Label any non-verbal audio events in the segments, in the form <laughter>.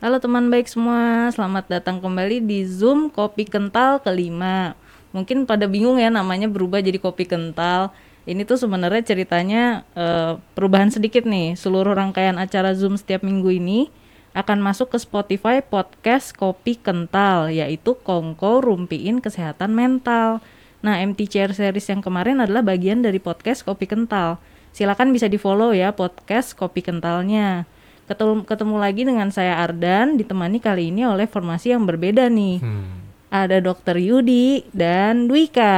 Halo teman baik semua, selamat datang kembali di Zoom Kopi Kental kelima. Mungkin pada bingung ya namanya berubah jadi Kopi Kental. Ini tuh sebenarnya ceritanya eh, perubahan sedikit nih. Seluruh rangkaian acara Zoom setiap minggu ini akan masuk ke Spotify podcast Kopi Kental, yaitu Kongko Rumpiin Kesehatan Mental. Nah, MT Chair Series yang kemarin adalah bagian dari podcast Kopi Kental. Silakan bisa di-follow ya podcast Kopi Kentalnya. Ketemu, ketemu lagi dengan saya Ardan, ditemani kali ini oleh formasi yang berbeda nih. Hmm. Ada Dokter Yudi dan Dwika.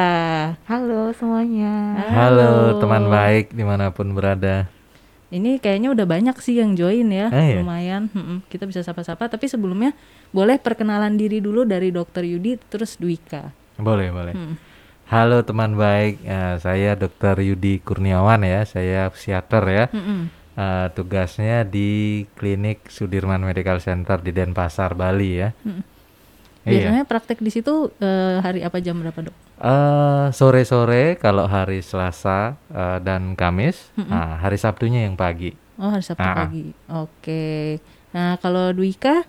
Halo semuanya. Halo teman baik di mana pun berada. Ini kayaknya udah banyak sih yang join ya, iya? lumayan. Mm-mm, Kita bisa sapa-sapa. Tapi sebelumnya boleh perkenalan diri dulu dari Dokter Yudi, terus Dwika. Boleh boleh. Hmm. Halo teman baik, Eh, saya Dr. Yudi Kurniawan ya, saya psikiater ya. Mm-mm. Eh, tugasnya di klinik Sudirman Medical Center di Denpasar, Bali ya. Mm. Iya. Biasanya praktek di situ eh, hari apa jam berapa dok? Eh, sore-sore kalau hari Selasa eh, dan Kamis, Nah, hari Sabtunya yang pagi. Oh hari Sabtu ah. pagi. Oke. Nah kalau Dwika,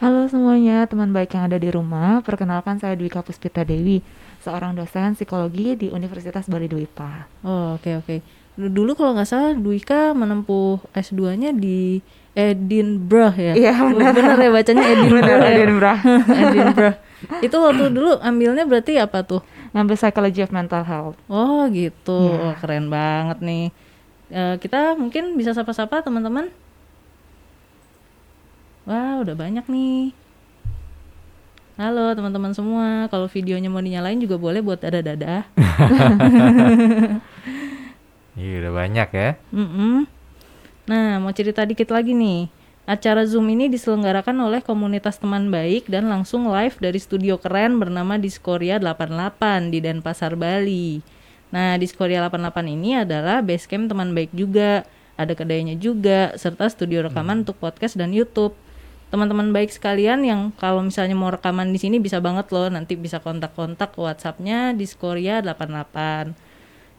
Halo semuanya, teman baik yang ada di rumah. Perkenalkan saya Dwika Puspita Dewi, seorang dosen psikologi di Universitas Bali Dwipa. oh oke oke. Dulu- Dulu kalau nggak salah Dwika menempuh S2-nya di Edinburgh ya. Iya, benar. Benar ya bacanya Edinburgh. Ya? Edinburgh. <laughs> Edinburgh. Itu waktu dulu ambilnya berarti apa tuh? Ngambil Psychology of Mental Health. Oh gitu, Iya. Wah, keren banget nih. Eh, kita mungkin bisa sapa-sapa teman-teman. Wah udah banyak nih. Halo teman-teman semua, kalau videonya mau dinyalain juga boleh buat dada-dada. <laughs> Iya udah banyak ya. Mm-mm. Nah, mau cerita dikit lagi nih. Acara Zoom ini diselenggarakan oleh komunitas teman baik dan langsung live dari studio keren bernama Diskoria 88 di Denpasar, Bali. Nah, Diskoria 88 ini adalah basecamp teman baik juga, ada kedainya juga, serta studio rekaman untuk podcast dan YouTube. Teman-teman baik sekalian yang kalau misalnya mau rekaman di sini bisa banget loh, nanti bisa kontak-kontak WhatsApp-nya Diskoria 88.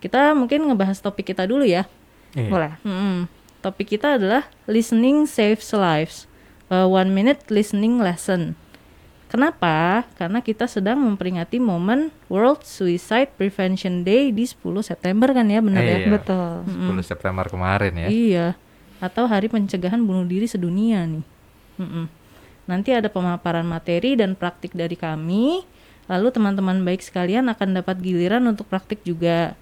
Kita mungkin ngebahas topik kita dulu ya. Iya. Boleh. Mm-mm. Topik kita adalah listening saves lives. A one minute listening lesson. Kenapa? Karena kita sedang memperingati momen World Suicide Prevention Day di 10 September kan ya, benar ya? Iya. Betul. 10 September kemarin ya. Iya. Atau Hari Pencegahan Bunuh Diri Sedunia nih. Mm-mm. Nanti ada pemaparan materi dan praktik dari kami. Lalu teman-teman baik sekalian akan dapat giliran untuk praktik juga.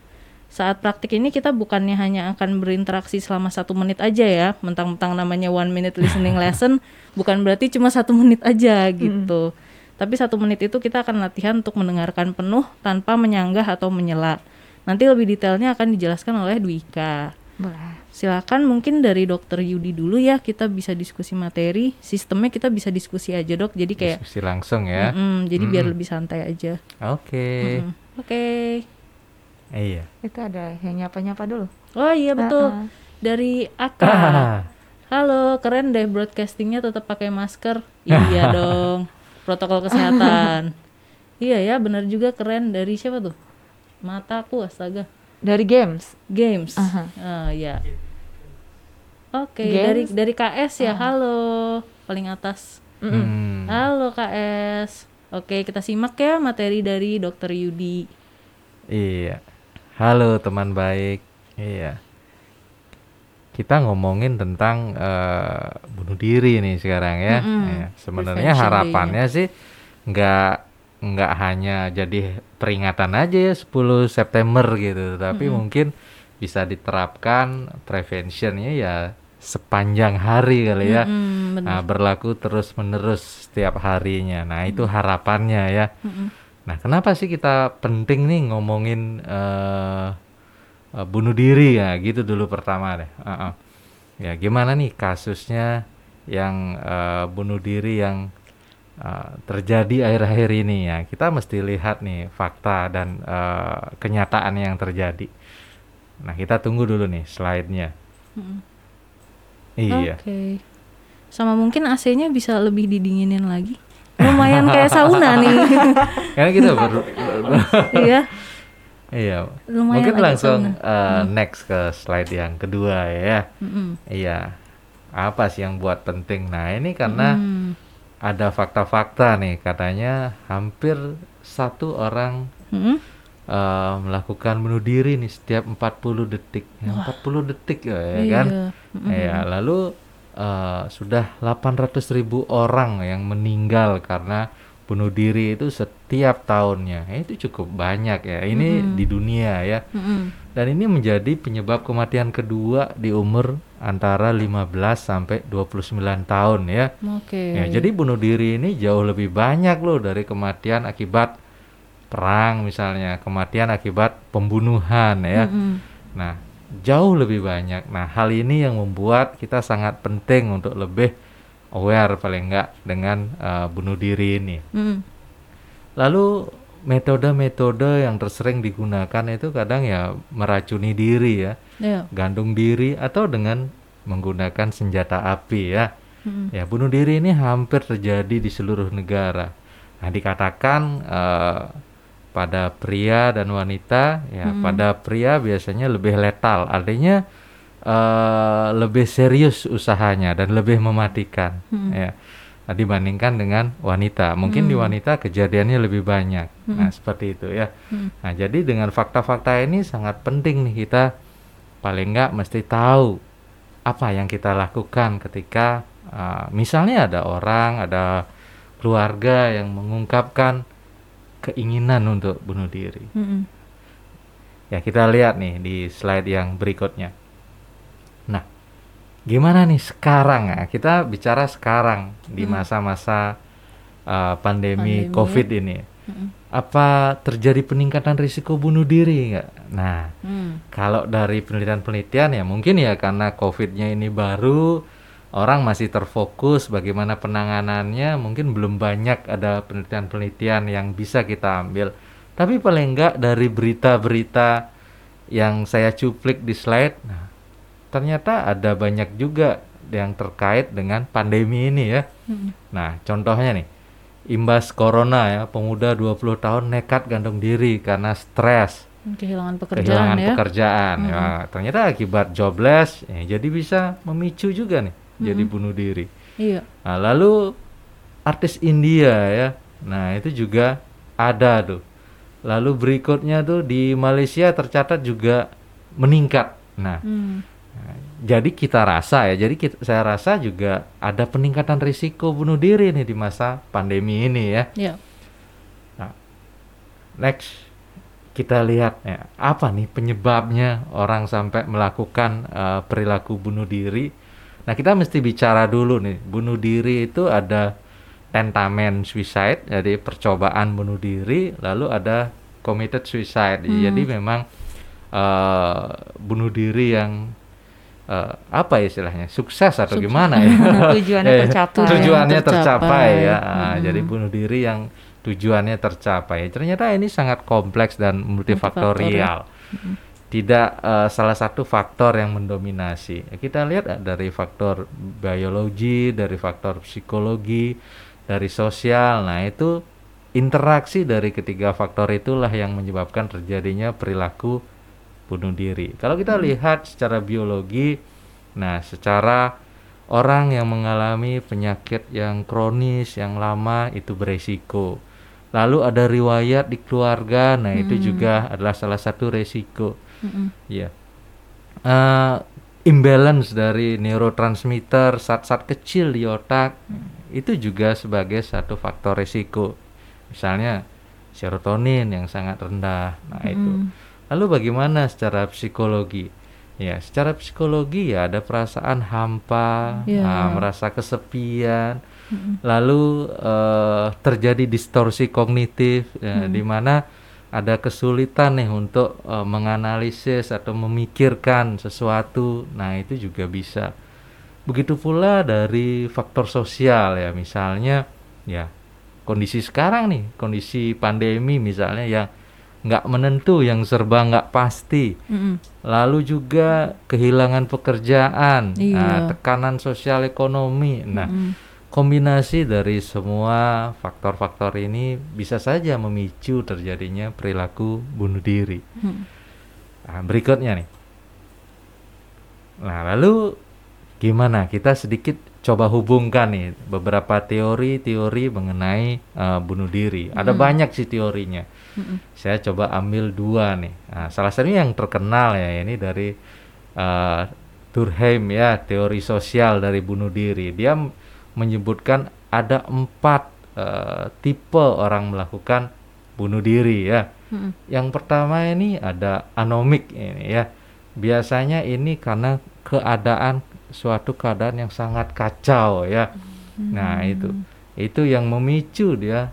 Saat praktik ini kita bukannya hanya akan berinteraksi selama satu menit aja ya, mentang-mentang namanya one minute listening <laughs> lesson, bukan berarti cuma satu menit aja gitu. Tapi satu menit itu kita akan latihan untuk mendengarkan penuh tanpa menyanggah atau menyela. Nanti lebih detailnya akan dijelaskan oleh Dwika. Boleh. Silakan mungkin dari dokter Yudi dulu ya kita bisa diskusi materi. Sistemnya kita bisa diskusi aja dok. Jadi kayak Diskusi langsung ya. Mm-mm, jadi biar Mm-mm. lebih santai aja. Oke. Mm. Oke. Iya. Itu ada yang nyapa-nyapa dulu. Oh iya betul. Ah, ah. Dari Aka. <laughs> Halo, keren deh broadcastingnya tetap pakai masker. Iya <laughs> dong. Protokol kesehatan. iya ya, benar juga keren dari siapa tuh? Mataku astaga. Dari games. Games. Aha. Oh ya. Oke, Games. dari dari KS ya. Halo, paling atas. Hmm. Halo KS. Oke, kita simak ya materi dari Dokter Yudi. Iya. Halo teman baik. Iya. Kita ngomongin tentang eh, bunuh diri nih sekarang ya. Mm-mm. Iya, Sebenarnya harapannya sih nggak nggak hanya jadi peringatan aja ya 10 September gitu, tapi mungkin bisa diterapkan preventionnya ya sepanjang hari kali ya. Mm, bener. Nah, berlaku terus-menerus setiap harinya. Nah, itu harapannya ya. Mm-mm. Nah, kenapa sih kita penting nih ngomongin eh, eh, bunuh diri ya? Gitu dulu pertama deh. Heeh. Ya, gimana nih kasusnya yang eh, bunuh diri yang eh, terjadi akhir-akhir ini ya? Kita mesti lihat nih fakta dan eh, kenyataan yang terjadi. Nah, kita tunggu dulu nih slide-nya. Mm-mm. Iya. Oke. Sama mungkin AC-nya bisa lebih didinginin lagi. Lumayan kayak sauna <laughs> nih. Karena kita baru Iya. Iya. Lumayan Mungkin langsung sauna. eh, next ke slide yang kedua ya. Mm-mm. Iya. apa sih yang buat penting? Nah, ini karena Hmm. ada fakta-fakta nih katanya hampir satu orang Mm-mm. eh, melakukan bunuh diri nih setiap 40 detik. Ya, 40 detik ya, ya Iya. kan? Mm-mm. Ya, lalu eh, sudah 800 ribu orang yang meninggal karena bunuh diri itu setiap tahunnya. Ya, itu cukup banyak ya. Ini di dunia ya. Mm-mm. Dan ini menjadi penyebab kematian kedua di umur antara 15 sampai 29 tahun ya. Oke. Ya, jadi bunuh diri ini jauh lebih banyak loh dari kematian akibat perang misalnya, kematian akibat pembunuhan ya. Mm-mm. Nah, jauh lebih banyak. Nah, hal ini yang membuat kita sangat penting untuk lebih aware paling enggak dengan eh, bunuh diri ini. Mm-mm. Lalu metode-metode yang tersering digunakan itu kadang ya meracuni diri ya, Iya. gantung diri atau dengan menggunakan senjata api ya. Mm-mm. Ya, bunuh diri ini hampir terjadi di seluruh negara. Nah, dikatakan eh, pada pria dan wanita, ya, Mm-mm. pada pria biasanya lebih letal, artinya eh, lebih serius usahanya dan lebih mematikan, Mm-mm. ya. Nah, dibandingkan dengan wanita. Mungkin di Mm. wanita kejadiannya lebih banyak. Nah, Mm-mm. seperti itu ya. Mm. Nah, jadi dengan fakta-fakta ini sangat penting nih kita paling nggak mesti tahu apa yang kita lakukan ketika uh, misalnya ada orang, ada keluarga yang mengungkapkan keinginan untuk bunuh diri. Mm-mm. Ya, kita lihat nih di slide yang berikutnya. Nah, gimana nih sekarang ya? Kita bicara sekarang di Hmm. masa-masa uh, pandemi, Pandemi. COVID ini. Mm-mm. Apa terjadi peningkatan risiko bunuh diri nggak? Nah, Mm. kalau dari penelitian-penelitian ya mungkin ya karena COVID-nya ini baru, orang masih terfokus bagaimana penanganannya, mungkin belum banyak ada penelitian-penelitian yang bisa kita ambil. Tapi paling enggak dari berita-berita yang saya cuplik di slide, nah, ternyata ada banyak juga yang terkait dengan pandemi ini ya. Mm. Nah, contohnya nih, imbas corona ya, pemuda 20 tahun nekat gantung diri karena stres Kehilangan pekerjaan kehilangan ya. pekerjaan. Mm. Ya, ternyata akibat jobless, ya, jadi bisa memicu juga nih, jadi Mm-mm. bunuh diri. Iya. Nah, lalu artis India ya, nah itu juga ada tuh. Lalu berikutnya tuh di Malaysia tercatat juga meningkat. Nah, Mm. jadi kita rasa ya, jadi kita, saya rasa juga ada peningkatan risiko bunuh diri nih di masa pandemi ini ya. Iya. Next, kita lihat ya, apa nih penyebabnya orang sampai melakukan eh, perilaku bunuh diri. Nah, kita mesti bicara dulu nih, bunuh diri itu ada tentamen suicide, jadi percobaan bunuh diri, lalu ada committed suicide. Hmm. Jadi memang eh, bunuh diri yang eh, apa istilahnya sukses atau Sukses. gimana <laughs> ya? Tujuannya Eh, tercapai. Tujuannya tercapai, Tercapai. ya. Ah, Mm-mm. Jadi bunuh diri yang tujuannya tercapai. Ternyata ini sangat kompleks dan multifaktorial. Tidak eh, salah satu faktor yang mendominasi. Ya, Kita lihat eh, dari faktor biologi, dari faktor psikologi, dari sosial. Nah, itu interaksi dari ketiga faktor itulah yang menyebabkan terjadinya perilaku bunuh diri. Kalau kita lihat secara biologi, nah secara orang yang mengalami penyakit yang kronis yang lama itu beresiko. Lalu ada riwayat di keluarga, nah itu Hmm. juga adalah salah satu resiko. Mm-mm. Ya, Eh, imbalance dari neurotransmitter zat-zat kecil di otak itu juga sebagai satu faktor resiko. Misalnya serotonin yang sangat rendah. Nah itu. Mm. Lalu bagaimana secara psikologi? Ya, secara psikologi ya ada perasaan hampa, Ya. ah, merasa kesepian, Mm-mm. lalu eh, terjadi distorsi kognitif, ya, Hmm. di mana ada kesulitan nih untuk eh, menganalisis atau memikirkan sesuatu. Nah, itu juga bisa. Begitu pula dari faktor sosial ya, misalnya ya kondisi sekarang nih, kondisi pandemi misalnya yang nggak menentu, yang serba nggak pasti. Mm-mm. Lalu juga kehilangan pekerjaan, Iya. nah, tekanan sosial ekonomi. Nah, Mm-mm. Kombinasi dari semua faktor-faktor ini bisa saja memicu terjadinya perilaku bunuh diri. Mm. Nah, berikutnya nih. Nah, lalu gimana kita sedikit coba hubungkan nih beberapa teori-teori mengenai uh, bunuh diri. Ada banyak sih teorinya. Saya coba ambil dua nih. Nah, salah satunya yang terkenal ya ini dari uh, Durkheim ya teori sosial dari bunuh diri. Dia menyebutkan ada empat uh, tipe orang melakukan bunuh diri ya. Mm-mm. Yang pertama ini ada anomik ini ya. Biasanya ini karena keadaan suatu keadaan yang sangat kacau ya. Nah, itu. Itu yang memicu dia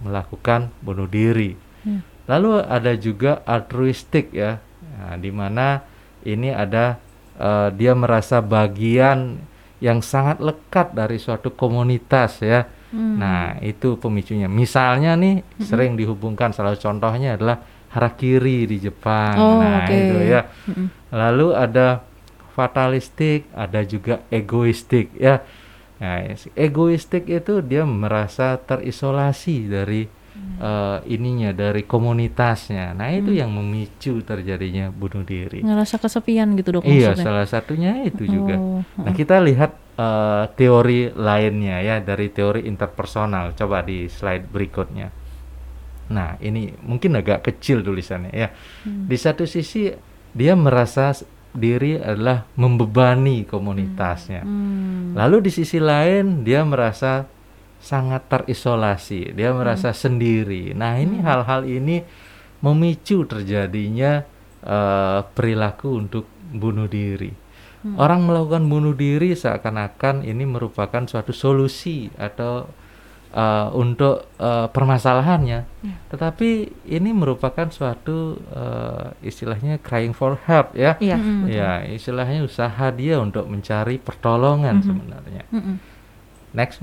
melakukan bunuh diri. Ya. Lalu ada juga altruistik ya. Nah, di mana ini ada eh, dia merasa bagian yang sangat lekat dari suatu komunitas ya. Hmm. Nah, itu pemicunya. Misalnya nih sering dihubungkan salah contohnya adalah harakiri di Jepang. Oh, nah, oke. itu ya. Mm-mm. Lalu ada fatalistik, ada juga egoistik ya. Nah, egoistik itu dia merasa terisolasi dari eh, ininya dari komunitasnya. Nah, itu yang memicu terjadinya bunuh diri. Ngerasa kesepian gitu dok Iya, maksudnya? salah satunya itu juga. Oh, Nah, kita lihat eh, teori lainnya ya dari teori interpersonal. Coba di slide berikutnya. Nah, ini mungkin agak kecil tulisannya ya. Hmm. Di satu sisi dia merasa diri adalah membebani komunitasnya. Hmm. Lalu di sisi lain dia merasa sangat terisolasi, dia merasa sendiri. Nah, ini hal-hal ini memicu terjadinya eh, perilaku untuk bunuh diri. Orang melakukan bunuh diri seakan-akan ini merupakan suatu solusi atau eh, untuk eh, permasalahannya. Tetapi ini merupakan suatu eh, istilahnya crying for help ya. Iya. Mm-mm. Ya, istilahnya usaha dia untuk mencari pertolongan sebenarnya. Mm-mm. Next.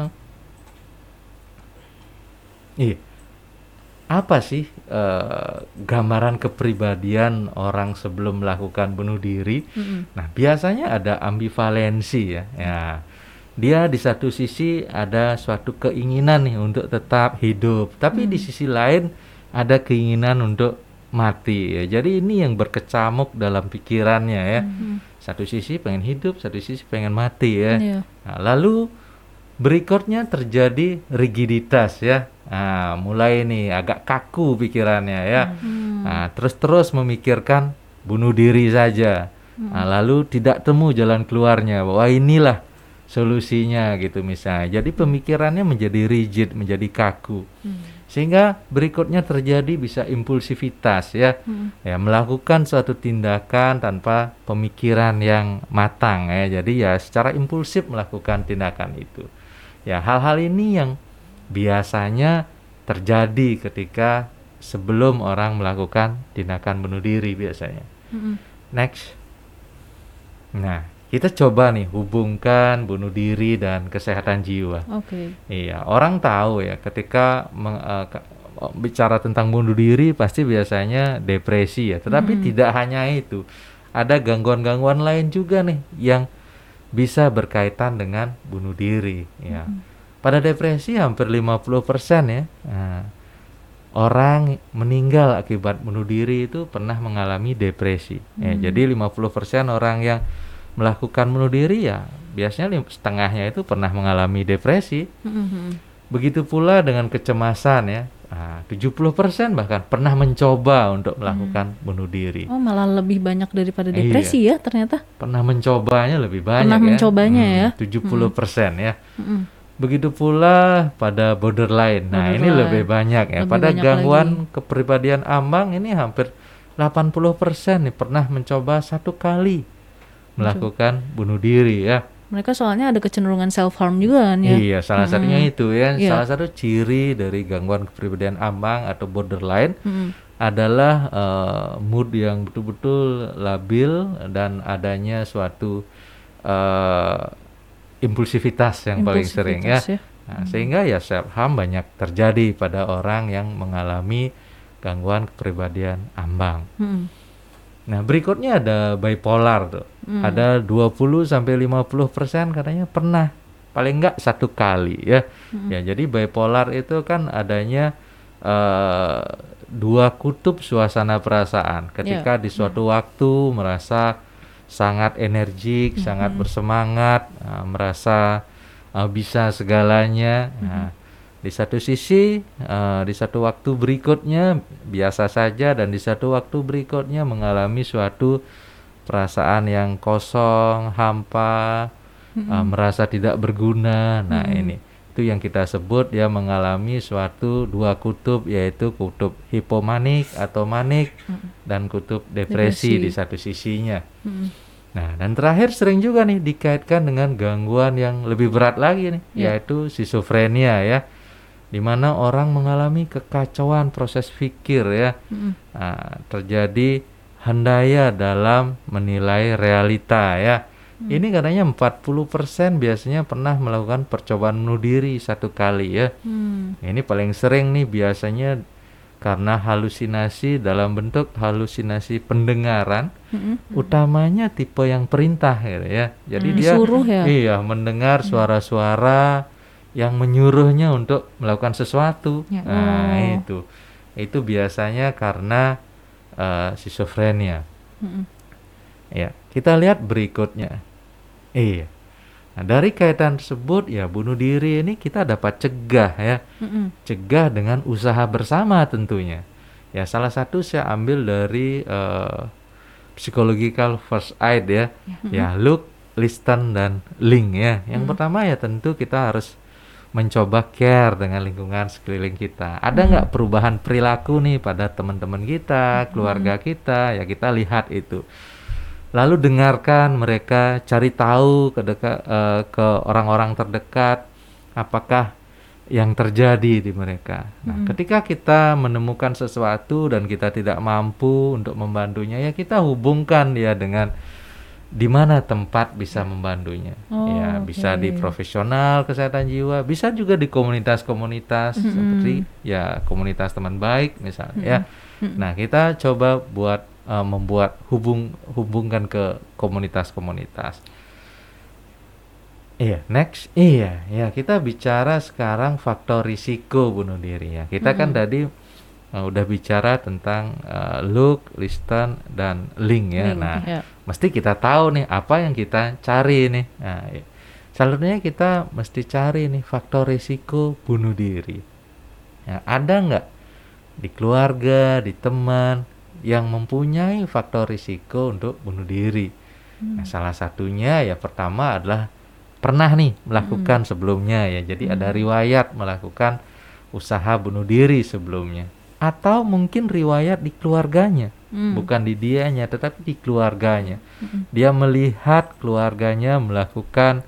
Iya. Apa sih eh, gambaran kepribadian orang sebelum melakukan bunuh diri? Mm-mm. Nah, biasanya ada ambivalensi ya. Ya. Dia di satu sisi ada suatu keinginan nih untuk tetap hidup, tapi di sisi lain ada keinginan untuk mati ya. Jadi ini yang berkecamuk dalam pikirannya ya. Satu sisi pengen hidup, satu sisi pengen mati ya. Iya. Nah, lalu berikutnya terjadi rigiditas ya. Nah, mulai nih agak kaku pikirannya ya. Hmm. Nah, terus-terus memikirkan bunuh diri saja. Nah, lalu tidak temu jalan keluarnya. Wah, inilah solusinya gitu misalnya. Jadi pemikirannya menjadi rigid, menjadi kaku. Sehingga berikutnya terjadi bisa impulsivitas ya. Ya, melakukan suatu tindakan tanpa pemikiran yang matang ya. Jadi ya secara impulsif melakukan tindakan itu. Ya, hal-hal ini yang biasanya terjadi ketika sebelum orang melakukan tindakan bunuh diri biasanya. Mm-mm. Next. Nah, kita coba nih hubungkan bunuh diri dan kesehatan jiwa. Oke. Iya, orang tahu ya ketika meng- ke- oh, bicara tentang bunuh diri pasti biasanya depresi ya. Tetapi tidak hanya itu. Ada gangguan-gangguan lain juga nih yang bisa berkaitan dengan bunuh diri ya. Pada depresi hampir 50% ya. Nah, orang meninggal akibat bunuh diri itu pernah mengalami depresi. Ya, jadi 50% orang yang melakukan bunuh diri ya biasanya setengahnya itu pernah mengalami depresi. Mm-mm. Begitu pula dengan kecemasan ya. Nah, 70% bahkan pernah mencoba untuk melakukan bunuh diri. Oh malah lebih banyak daripada Iya. depresi ya ternyata. Pernah mencobanya lebih banyak Pernah ya. mencobanya ya. 70% ya. Mm-mm. Begitu pula pada borderline. Nah, ini Borderline. lebih banyak ya. Lebih pada banyak gangguan kepribadian ambang ini hampir 80% nih pernah mencoba satu kali melakukan bunuh diri ya. Mereka soalnya ada kecenderungan self harm juga kan ya. Iya, salah satunya itu ya. Iya. Salah satu ciri dari gangguan kepribadian ambang atau borderline Mm-mm. adalah eh, mood yang betul-betul labil dan adanya suatu eh, impulsivitas yang paling sering ya. Impulsivitas Nah, sehingga ya self harm banyak terjadi pada orang yang mengalami gangguan kepribadian ambang. Mm-mm. Nah, berikutnya ada bipolar tuh. Hmm. Ada 20 sampai 50% katanya pernah paling enggak satu kali ya. Hmm. Ya, jadi bipolar itu kan adanya eh, dua kutub suasana perasaan. Ketika Ya. di suatu waktu merasa sangat energik, sangat bersemangat, uh, merasa uh, bisa segalanya. Nah, di satu sisi, uh, di satu waktu berikutnya biasa saja, dan di satu waktu berikutnya mengalami suatu perasaan yang kosong, hampa, uh, merasa tidak berguna. Nah, ini itu yang kita sebut dia mengalami suatu dua kutub yaitu kutub hipomanik atau manik dan kutub depresi, Depresi. di satu sisinya. Mm-mm. Nah, dan terakhir sering juga nih dikaitkan dengan gangguan yang lebih berat lagi nih, Ya. yaitu schizophrenia ya. Di mana orang mengalami kekacauan proses pikir ya. Mm-mm. Nah, terjadi hendaya dalam menilai realita ya. Ini katanya 40% biasanya pernah melakukan percobaan bunuh diri satu kali ya. Hmm. Ini paling sering nih biasanya karena halusinasi dalam bentuk halusinasi pendengaran Mm-mm. utamanya tipe yang perintah gitu ya. Jadi dia Disuruh ya? iya mendengar suara-suara yang menyuruhnya untuk melakukan sesuatu. Ya. Nah, Oh. itu. Itu biasanya karena eh, schizophrenia. Mm-mm. Ya, kita lihat berikutnya. Iya. Nah, dari kaitan tersebut ya bunuh diri ini kita dapat cegah ya. Mm-mm. Cegah dengan usaha bersama tentunya. Ya, salah satu saya ambil dari eh, psychological first aid ya. Ya, look, listen dan link ya. Yang pertama ya tentu kita harus mencoba care dengan lingkungan sekeliling kita. Ada nggak perubahan perilaku nih pada teman-teman kita, keluarga kita? Ya kita lihat itu. Lalu dengarkan mereka, cari tahu ke dekat eh, ke orang-orang terdekat apakah yang terjadi di mereka. Nah, ketika kita menemukan sesuatu dan kita tidak mampu untuk membantunya, ya kita hubungkan dia dengan di mana tempat bisa membantunya. Oh, ya, bisa di profesional kesehatan jiwa, bisa juga di komunitas-komunitas seperti ya komunitas teman baik misalnya ya. Nah, kita coba buat eh, membuat hubung hubungkan ke komunitas-komunitas. Iya, next. Iya, ya kita bicara sekarang faktor risiko bunuh diri ya. Kita kan tadi eh, udah bicara tentang eh, look, listen dan link ya. Link, nah, ya. mesti kita tahu nih apa yang kita cari nih. Nah, iya. selanjutnya kita mesti cari nih faktor risiko bunuh diri. Ya, ada nggak di keluarga, di teman yang mempunyai faktor risiko untuk bunuh diri? Nah, salah satunya ya pertama adalah pernah nih melakukan sebelumnya ya. Jadi ada riwayat melakukan usaha bunuh diri sebelumnya. Atau mungkin riwayat di keluarganya, Hmm. bukan di dianya tetapi di keluarganya. Dia melihat keluarganya melakukan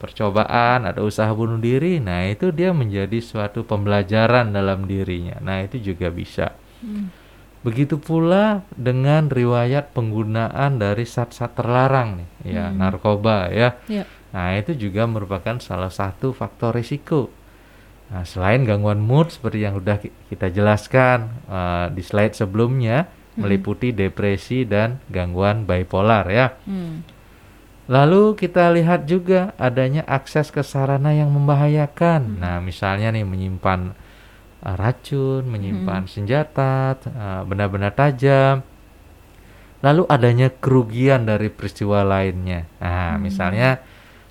percobaan, ada usaha bunuh diri. Nah, itu dia menjadi suatu pembelajaran dalam dirinya. Nah, itu juga bisa. Begitu pula dengan riwayat penggunaan dari zat-zat terlarang nih, ya, narkoba ya. Ya. Nah, itu juga merupakan salah satu faktor risiko. Nah, selain gangguan mood seperti yang sudah ki- kita jelaskan eh, di slide sebelumnya, meliputi depresi dan gangguan bipolar ya. Hmm. Lalu kita lihat juga adanya akses ke sarana yang membahayakan. Nah, misalnya nih menyimpan uh, racun, menyimpan senjata, t- uh, benda-benda tajam. Lalu adanya kerugian dari peristiwa lainnya. Nah, misalnya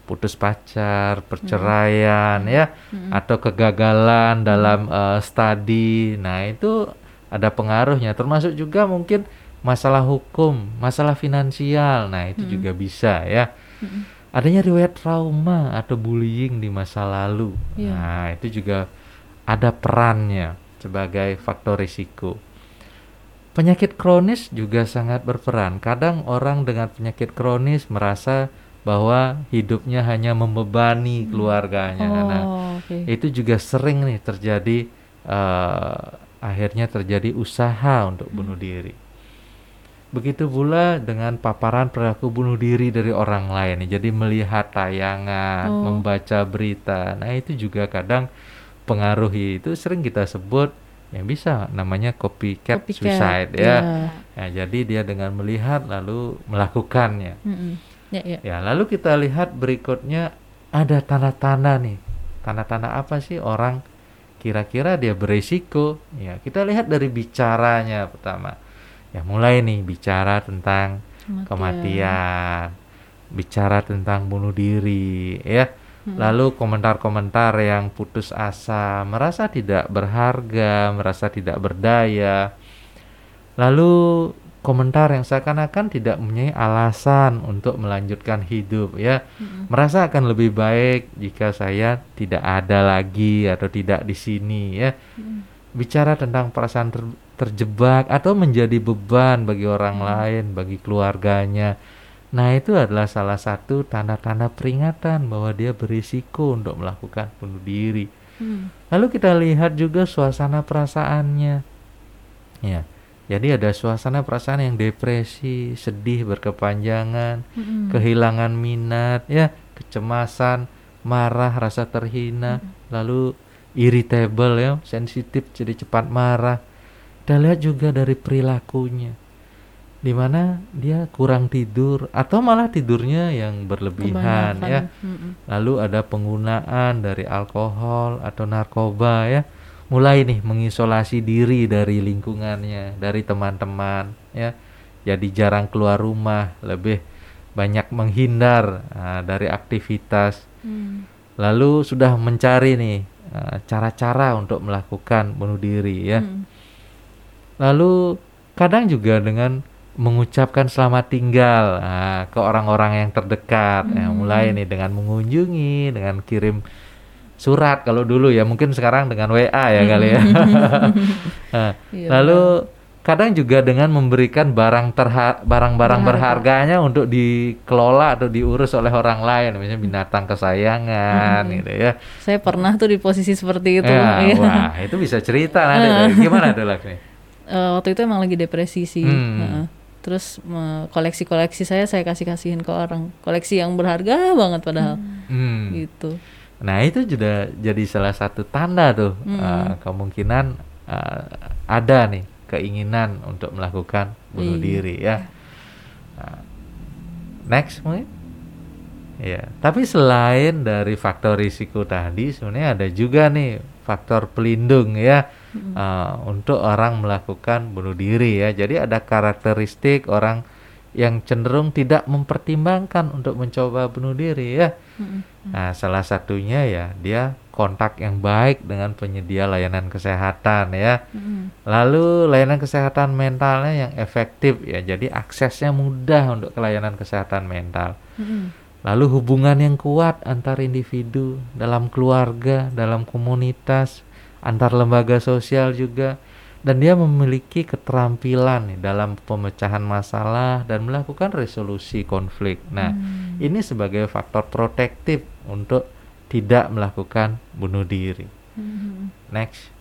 putus pacar, perceraian ya, atau kegagalan dalam uh, studi. Nah, itu ada pengaruhnya termasuk juga mungkin masalah hukum, masalah finansial. Nah, itu juga bisa ya. Adanya riwayat trauma atau bullying di masa lalu. Iya. Nah, itu juga ada perannya sebagai faktor risiko. Penyakit kronis juga sangat berperan. Kadang orang dengan penyakit kronis merasa bahwa hidupnya hanya membebani keluarganya. Nah, Oh, oke. itu juga sering nih terjadi eh, akhirnya terjadi usaha untuk bunuh diri. Begitu pula dengan paparan perilaku bunuh diri dari orang lain. Jadi melihat tayangan, Oh. membaca berita. Nah, itu juga kadang pengaruhi. Itu sering kita sebut yang bisa namanya copycat, Copycat, suicide ya. ya. Ya, jadi dia dengan melihat lalu melakukannya. Mm-mm. Ya, ya. Ya, lalu kita lihat berikutnya ada tanda-tanda nih. Tanda-tanda apa sih orang kira-kira dia berisiko? Ya, kita lihat dari bicaranya pertama. Ya, mulai nih bicara tentang Kematian. kematian, bicara tentang bunuh diri, ya. Lalu komentar-komentar yang putus asa, merasa tidak berharga, merasa tidak berdaya. Lalu komentar yang seakan-akan tidak mempunyai alasan untuk melanjutkan hidup ya. Merasa akan lebih baik jika saya tidak ada lagi atau tidak di sini ya. Bicara tentang perasaan ter- terjebak atau menjadi beban bagi orang lain, bagi keluarganya. Nah, itu adalah salah satu tanda-tanda peringatan bahwa dia berisiko untuk melakukan bunuh diri. Hmm. Lalu kita lihat juga suasana perasaannya. Ya. Jadi ada suasana perasaan yang depresi, sedih berkepanjangan, Mm-mm. kehilangan minat, ya, kecemasan, marah, rasa terhina, lalu irritable ya, sensitif jadi cepat marah. Kita lihat juga dari perilakunya. Di mana dia kurang tidur atau malah tidurnya yang berlebihan Kebanyakan. ya. Lalu ada penggunaan dari alkohol atau narkoba ya. Mulai nih mengisolasi diri dari lingkungannya, dari teman-teman ya. Jadi jarang keluar rumah, lebih banyak menghindar ah, dari aktivitas. Hmm. Lalu sudah mencari nih ah, cara-cara untuk melakukan bunuh diri ya. Mm. Lalu kadang juga dengan mengucapkan selamat tinggal ah, ke orang-orang yang terdekat. Ya, mulai nih dengan mengunjungi, dengan kirim surat kalau dulu ya, mungkin sekarang dengan WA ya kali ya. Nah, <laughs> Iya, lalu kadang juga dengan memberikan barang terha barang-barang berharganya untuk dikelola atau diurus oleh orang lain, misalnya binatang kesayangan gitu ya. Saya pernah tuh di posisi seperti itu. Ya, <laughs> Iya. wah, itu bisa cerita nanti. <laughs> Gimana tuh Laksmi? Eh, waktu itu emang lagi depresi sih. Hmm. Heeh. Terus koleksi-koleksi saya saya kasih-kasihin ke orang. Koleksi yang berharga banget padahal. Hmm. Gitu. Nah itu juga jadi salah satu tanda tuh uh, kemungkinan uh, ada nih keinginan untuk melakukan bunuh Iya. diri ya. Nah, next mungkin. Ya, tapi selain dari faktor risiko tadi, sebenarnya ada juga nih faktor pelindung ya uh, untuk orang melakukan bunuh diri ya. Jadi ada karakteristik orang yang cenderung tidak mempertimbangkan untuk mencoba bunuh diri ya. Nah, salah satunya ya dia kontak yang baik dengan penyedia layanan kesehatan ya. Lalu layanan kesehatan mentalnya yang efektif ya. Jadi aksesnya mudah untuk ke layanan kesehatan mental. Lalu hubungan yang kuat antar individu dalam keluarga, dalam komunitas, antar lembaga sosial juga dan dia memiliki keterampilan nih dalam pemecahan masalah dan melakukan resolusi konflik. Nah, ini sebagai faktor protektif untuk tidak melakukan bunuh diri. Next.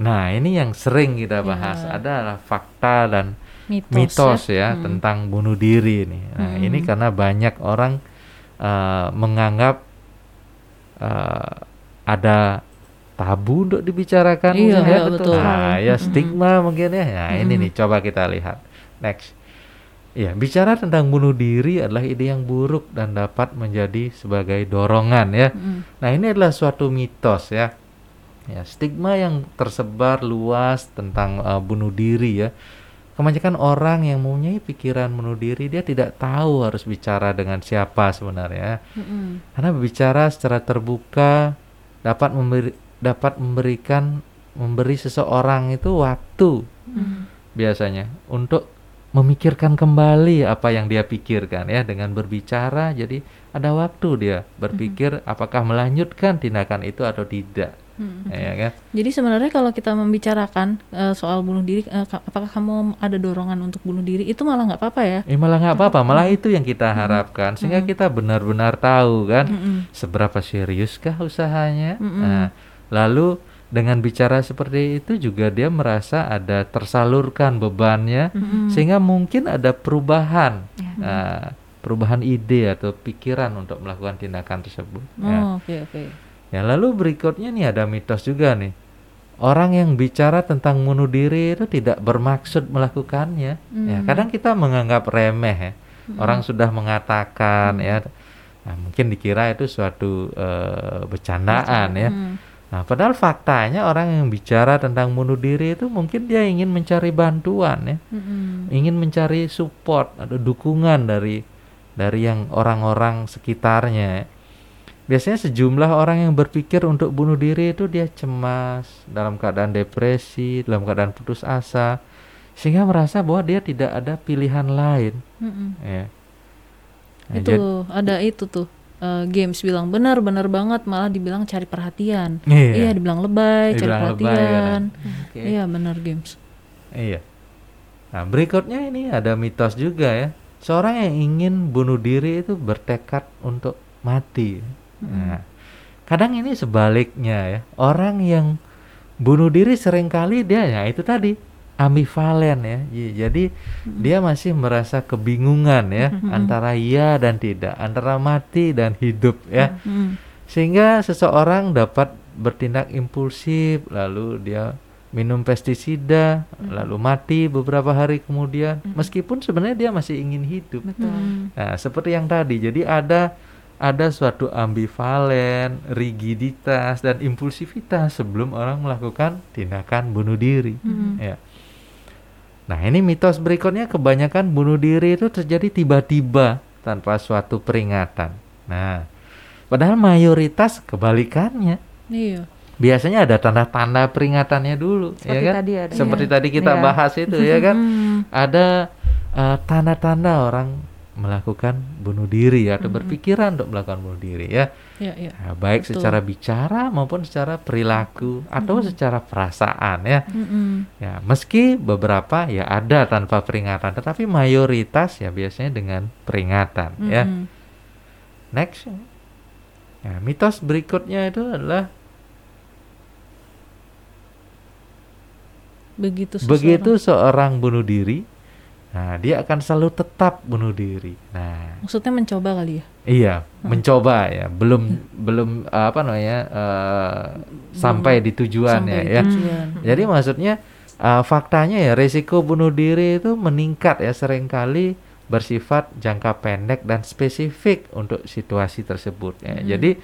Nah, ini yang sering kita bahas adalah fakta dan Mitos, mitos ya. ya, tentang bunuh diri nih. Nah, ini karena banyak orang eh, menganggap eh, ada tabu untuk dibicarakan Iya, ya. iya, betul. Nah, ya stigma mungkin ya. Nah, ini nih coba kita lihat. Next. Ya, bicara tentang bunuh diri adalah ide yang buruk dan dapat menjadi sebagai dorongan ya. Nah, ini adalah suatu mitos ya. Ya, stigma yang tersebar luas tentang eh, bunuh diri ya. Kebanyakan orang yang mempunyai pikiran bunuh diri dia tidak tahu harus bicara dengan siapa sebenarnya. Karena berbicara secara terbuka dapat memberi dapat memberikan memberi seseorang itu waktu biasanya untuk memikirkan kembali apa yang dia pikirkan ya. Dengan berbicara jadi ada waktu dia berpikir apakah melanjutkan tindakan itu atau tidak ya kan? Jadi sebenarnya kalau kita membicarakan eh, soal bunuh diri, ka- apakah kamu ada dorongan untuk bunuh diri? Itu malah nggak apa-apa ya? Eh malah nggak apa-apa, malah itu yang kita harapkan sehingga kita benar-benar tahu kan seberapa seriuskah usahanya. Nah, lalu dengan bicara seperti itu juga dia merasa ada tersalurkan bebannya sehingga mungkin ada perubahan, nah, perubahan ide atau pikiran untuk melakukan tindakan tersebut. Ya. Oh, oke oke. Ya, lalu berikutnya nih ada mitos juga nih. Orang yang bicara tentang bunuh diri itu tidak bermaksud melakukannya. Ya, kadang kita menganggap remeh ya. Orang sudah mengatakan ya. Nah, mungkin dikira itu suatu eh, bercandaan ya. Nah, padahal faktanya orang yang bicara tentang bunuh diri itu mungkin dia ingin mencari bantuan ya, Mm-mm. ingin mencari support atau dukungan dari dari yang orang-orang sekitarnya. ya. Biasanya sejumlah orang yang berpikir untuk bunuh diri itu dia cemas, dalam keadaan depresi, dalam keadaan putus asa, sehingga merasa bahwa dia tidak ada pilihan lain. Mm-mm. Ya. Nah, itu ada itu tuh eh, games bilang benar benar banget malah dibilang cari perhatian Iya. iya dibilang lebay cari Dibilang lebay, perhatian Oke. iya benar games Iya. Nah, berikutnya ini ada mitos juga ya. Seorang yang ingin bunuh diri itu bertekad untuk mati. Nah, kadang ini sebaliknya ya. Orang yang bunuh diri sering kali dia ya itu tadi ambivalen ya. Iya, Jadi dia masih merasa kebingungan ya antara iya dan tidak, antara mati dan hidup ya. Mm. sehingga seseorang dapat bertindak impulsif lalu dia minum pestisida lalu mati beberapa hari kemudian. Meskipun sebenarnya dia masih ingin hidup. Betul. Nah seperti yang tadi jadi ada ada suatu ambivalen rigiditas dan impulsivitas sebelum orang melakukan tindakan bunuh diri. Mm. ya nah ini mitos berikutnya kebanyakan bunuh diri itu terjadi tiba-tiba tanpa suatu peringatan nah Padahal mayoritas kebalikannya. iya Biasanya ada tanda-tanda peringatannya dulu, Seperti ya kan? tadi ada. Seperti Iya. tadi kita Iya. bahas itu ya kan. <laughs> Mm. Ada eh, tanda-tanda orang melakukan bunuh diri atau berpikiran untuk melakukan bunuh diri ya. iya iya Nah, baik Betul. secara bicara maupun secara perilaku atau secara perasaan ya. Mm-mm. Ya, meski beberapa ya ada tanpa peringatan, tetapi mayoritas ya biasanya dengan peringatan ya. Mm-mm. Next. Nah, mitos berikutnya itu adalah begitu seseorang- begitu seorang bunuh diri, nah dia akan selalu tetap bunuh diri. Nah, maksudnya mencoba kali ya iya, mencoba ya, belum belum eh, apa namanya eh, sampai di tujuannya sampai ya. tujuan. Jadi maksudnya eh, faktanya ya resiko bunuh diri itu meningkat ya sering kali bersifat jangka pendek dan spesifik untuk situasi tersebut ya. Jadi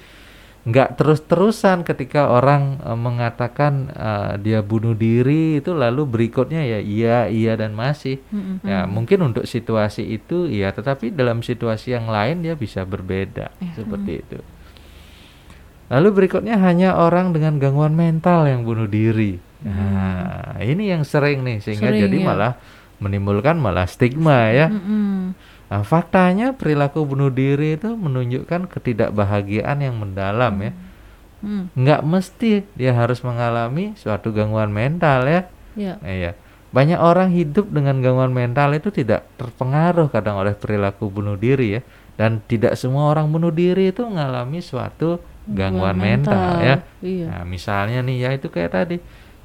nggak terus-terusan ketika orang eh, mengatakan eh, dia bunuh diri itu lalu berikutnya ya iya iya dan masih. Mm-mm. ya mungkin untuk situasi itu iya tetapi dalam situasi yang lain dia bisa berbeda seperti itu. Lalu berikutnya hanya orang dengan gangguan mental yang bunuh diri. Nah ini yang sering nih sehingga Sering, jadi ya. malah menimbulkan malah stigma ya. Mm-mm. Nah, faktanya perilaku bunuh diri itu menunjukkan ketidakbahagiaan yang mendalam ya. Mm. Nggak mesti dia harus mengalami suatu gangguan mental ya. Iya. Iya. Banyak orang hidup dengan gangguan mental itu tidak terpengaruh kadang oleh perilaku bunuh diri ya. Dan tidak semua orang bunuh diri itu mengalami suatu gangguan mental, ya. Iya. Nah, misalnya nih ya itu kayak tadi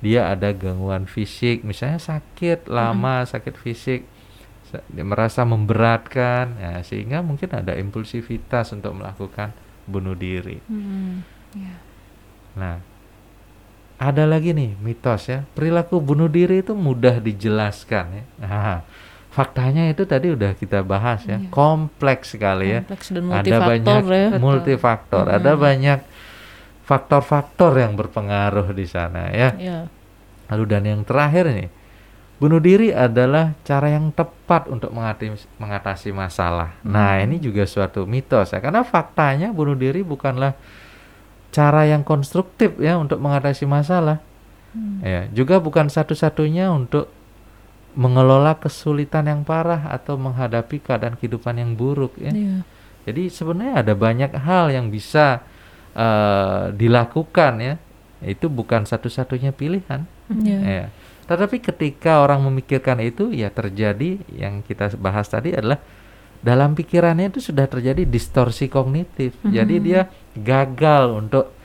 dia ada gangguan fisik, misalnya sakit lama, sakit fisik, merasa memberatkan, ya, sehingga mungkin ada impulsivitas untuk melakukan bunuh diri. Mm. Nah, ada lagi nih mitos ya, perilaku bunuh diri itu mudah dijelaskan ya. Nah, faktanya itu tadi udah kita bahas ya, Iya. kompleks sekali ya. Kompleks dan Ada multifaktor banyak ya. multifaktor, ada banyak faktor-faktor yang berpengaruh di sana ya. Iya. Lalu dan yang terakhir nih, bunuh diri adalah cara yang tepat untuk mengatasi, mengatasi masalah. Nah ini juga suatu mitos ya, karena faktanya bunuh diri bukanlah cara yang konstruktif ya untuk mengatasi masalah. Ya, juga bukan satu-satunya untuk mengelola kesulitan yang parah atau menghadapi keadaan kehidupan yang buruk ya. Iya. Jadi sebenarnya ada banyak hal yang bisa eh, dilakukan ya. Itu bukan satu-satunya pilihan. Iya. Ya. Tetapi ketika orang memikirkan itu ya terjadi yang kita bahas tadi adalah dalam pikirannya itu sudah terjadi distorsi kognitif. Jadi dia gagal untuk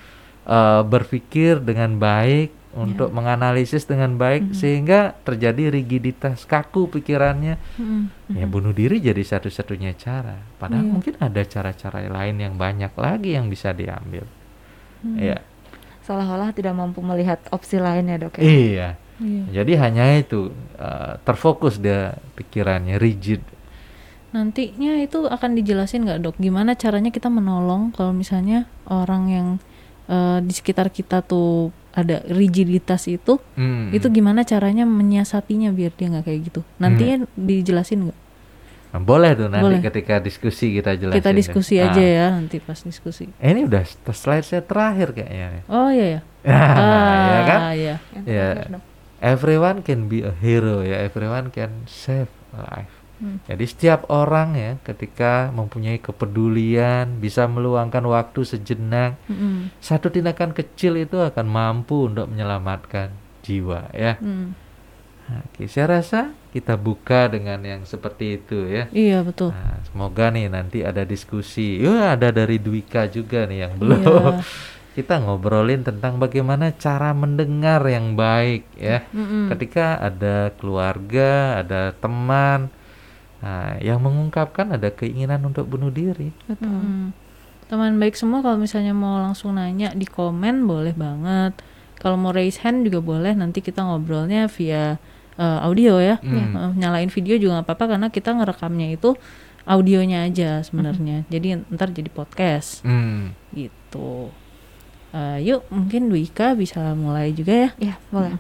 eh, berpikir dengan baik, untuk menganalisis dengan baik sehingga terjadi rigiditas kaku pikirannya. Mm. Ya bunuh diri jadi satu-satunya cara. Padahal Iya. mungkin ada cara-cara lain yang banyak lagi yang bisa diambil. Iya. Seolah-olah tidak mampu melihat opsi lain ya dok ya. Iya. Iya. Jadi hanya itu eh, terfokus dia pikirannya rigid. Nantinya itu akan dijelasin nggak dok? Gimana caranya kita menolong kalau misalnya orang yang eh, di sekitar kita tuh ada rigiditas itu, Hmm. itu gimana caranya menyiasatinya biar dia nggak kayak gitu. Nantinya dijelasin nggak? Nah, boleh tuh nanti Boleh. ketika diskusi kita jelasin. Kita deh. diskusi Ah. aja ya nanti pas diskusi. Eh, Ini udah slide saya terakhir kayaknya. Oh iya ya. <laughs> ya kan? iya. Yang Ya. Everyone can be a hero ya. Everyone can save a life. Hmm. Jadi setiap orang ya ketika mempunyai kepedulian, bisa meluangkan waktu sejenak, Mm-mm. satu tindakan kecil itu akan mampu untuk menyelamatkan jiwa ya. Mm. Nah, Oke, saya rasa kita buka dengan yang seperti itu ya. Iya betul. Nah, semoga nih nanti ada diskusi. Ya, ada dari Dwika juga nih yang belum. Iya. Kita ngobrolin tentang bagaimana cara mendengar yang baik ya. Mm-mm. Ketika ada keluarga, ada teman nah, yang mengungkapkan ada keinginan untuk bunuh diri. Betul. Mm. Teman baik semua kalau misalnya mau langsung nanya di komen boleh banget. Kalau mau raise hand juga boleh. Nanti kita ngobrolnya via eh, audio ya. Hmm. Eh, nyalain video juga nggak apa-apa karena kita ngerekamnya itu audionya aja sebenarnya. Jadi ntar jadi podcast Hmm. gitu. Eh, yuk mungkin Dwika bisa mulai juga ya. Iya, boleh.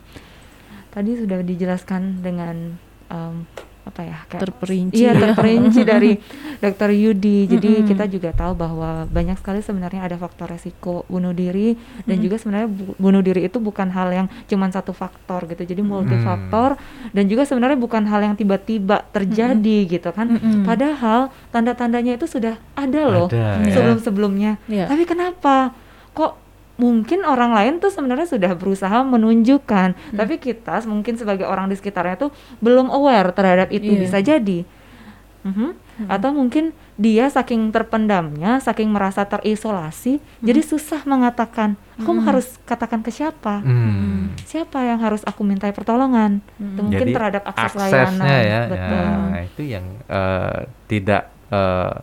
Tadi sudah dijelaskan dengan em, apa ya? kayak- Terperinci Iya, ya. terperinci <laughs> dari Dr. Yudi. Jadi Mm-mm. kita juga tahu bahwa banyak sekali sebenarnya ada faktor resiko bunuh diri dan juga sebenarnya bu- bunuh diri itu bukan hal yang cuma satu faktor gitu. Jadi multifaktor dan juga sebenarnya bukan hal yang tiba-tiba terjadi gitu kan. Mm-mm. Padahal tanda-tandanya itu sudah ada loh Ada, ya. sebelum-sebelumnya. Iya. Tapi kenapa kok mungkin orang lain tuh sebenarnya sudah berusaha menunjukkan, Hmm. tapi kita mungkin sebagai orang di sekitarnya tuh belum aware terhadap itu Iya. bisa jadi. Mhm. Atau mungkin dia saking terpendamnya, saking merasa terisolasi, jadi susah mengatakan. Aku Hmm. harus katakan ke siapa? Hmm. Siapa yang harus aku mintai pertolongan? Hmm. Itu mungkin Jadi terhadap akses aksesnya layanan. ya, Betul. ya, itu yang eh, tidak eh,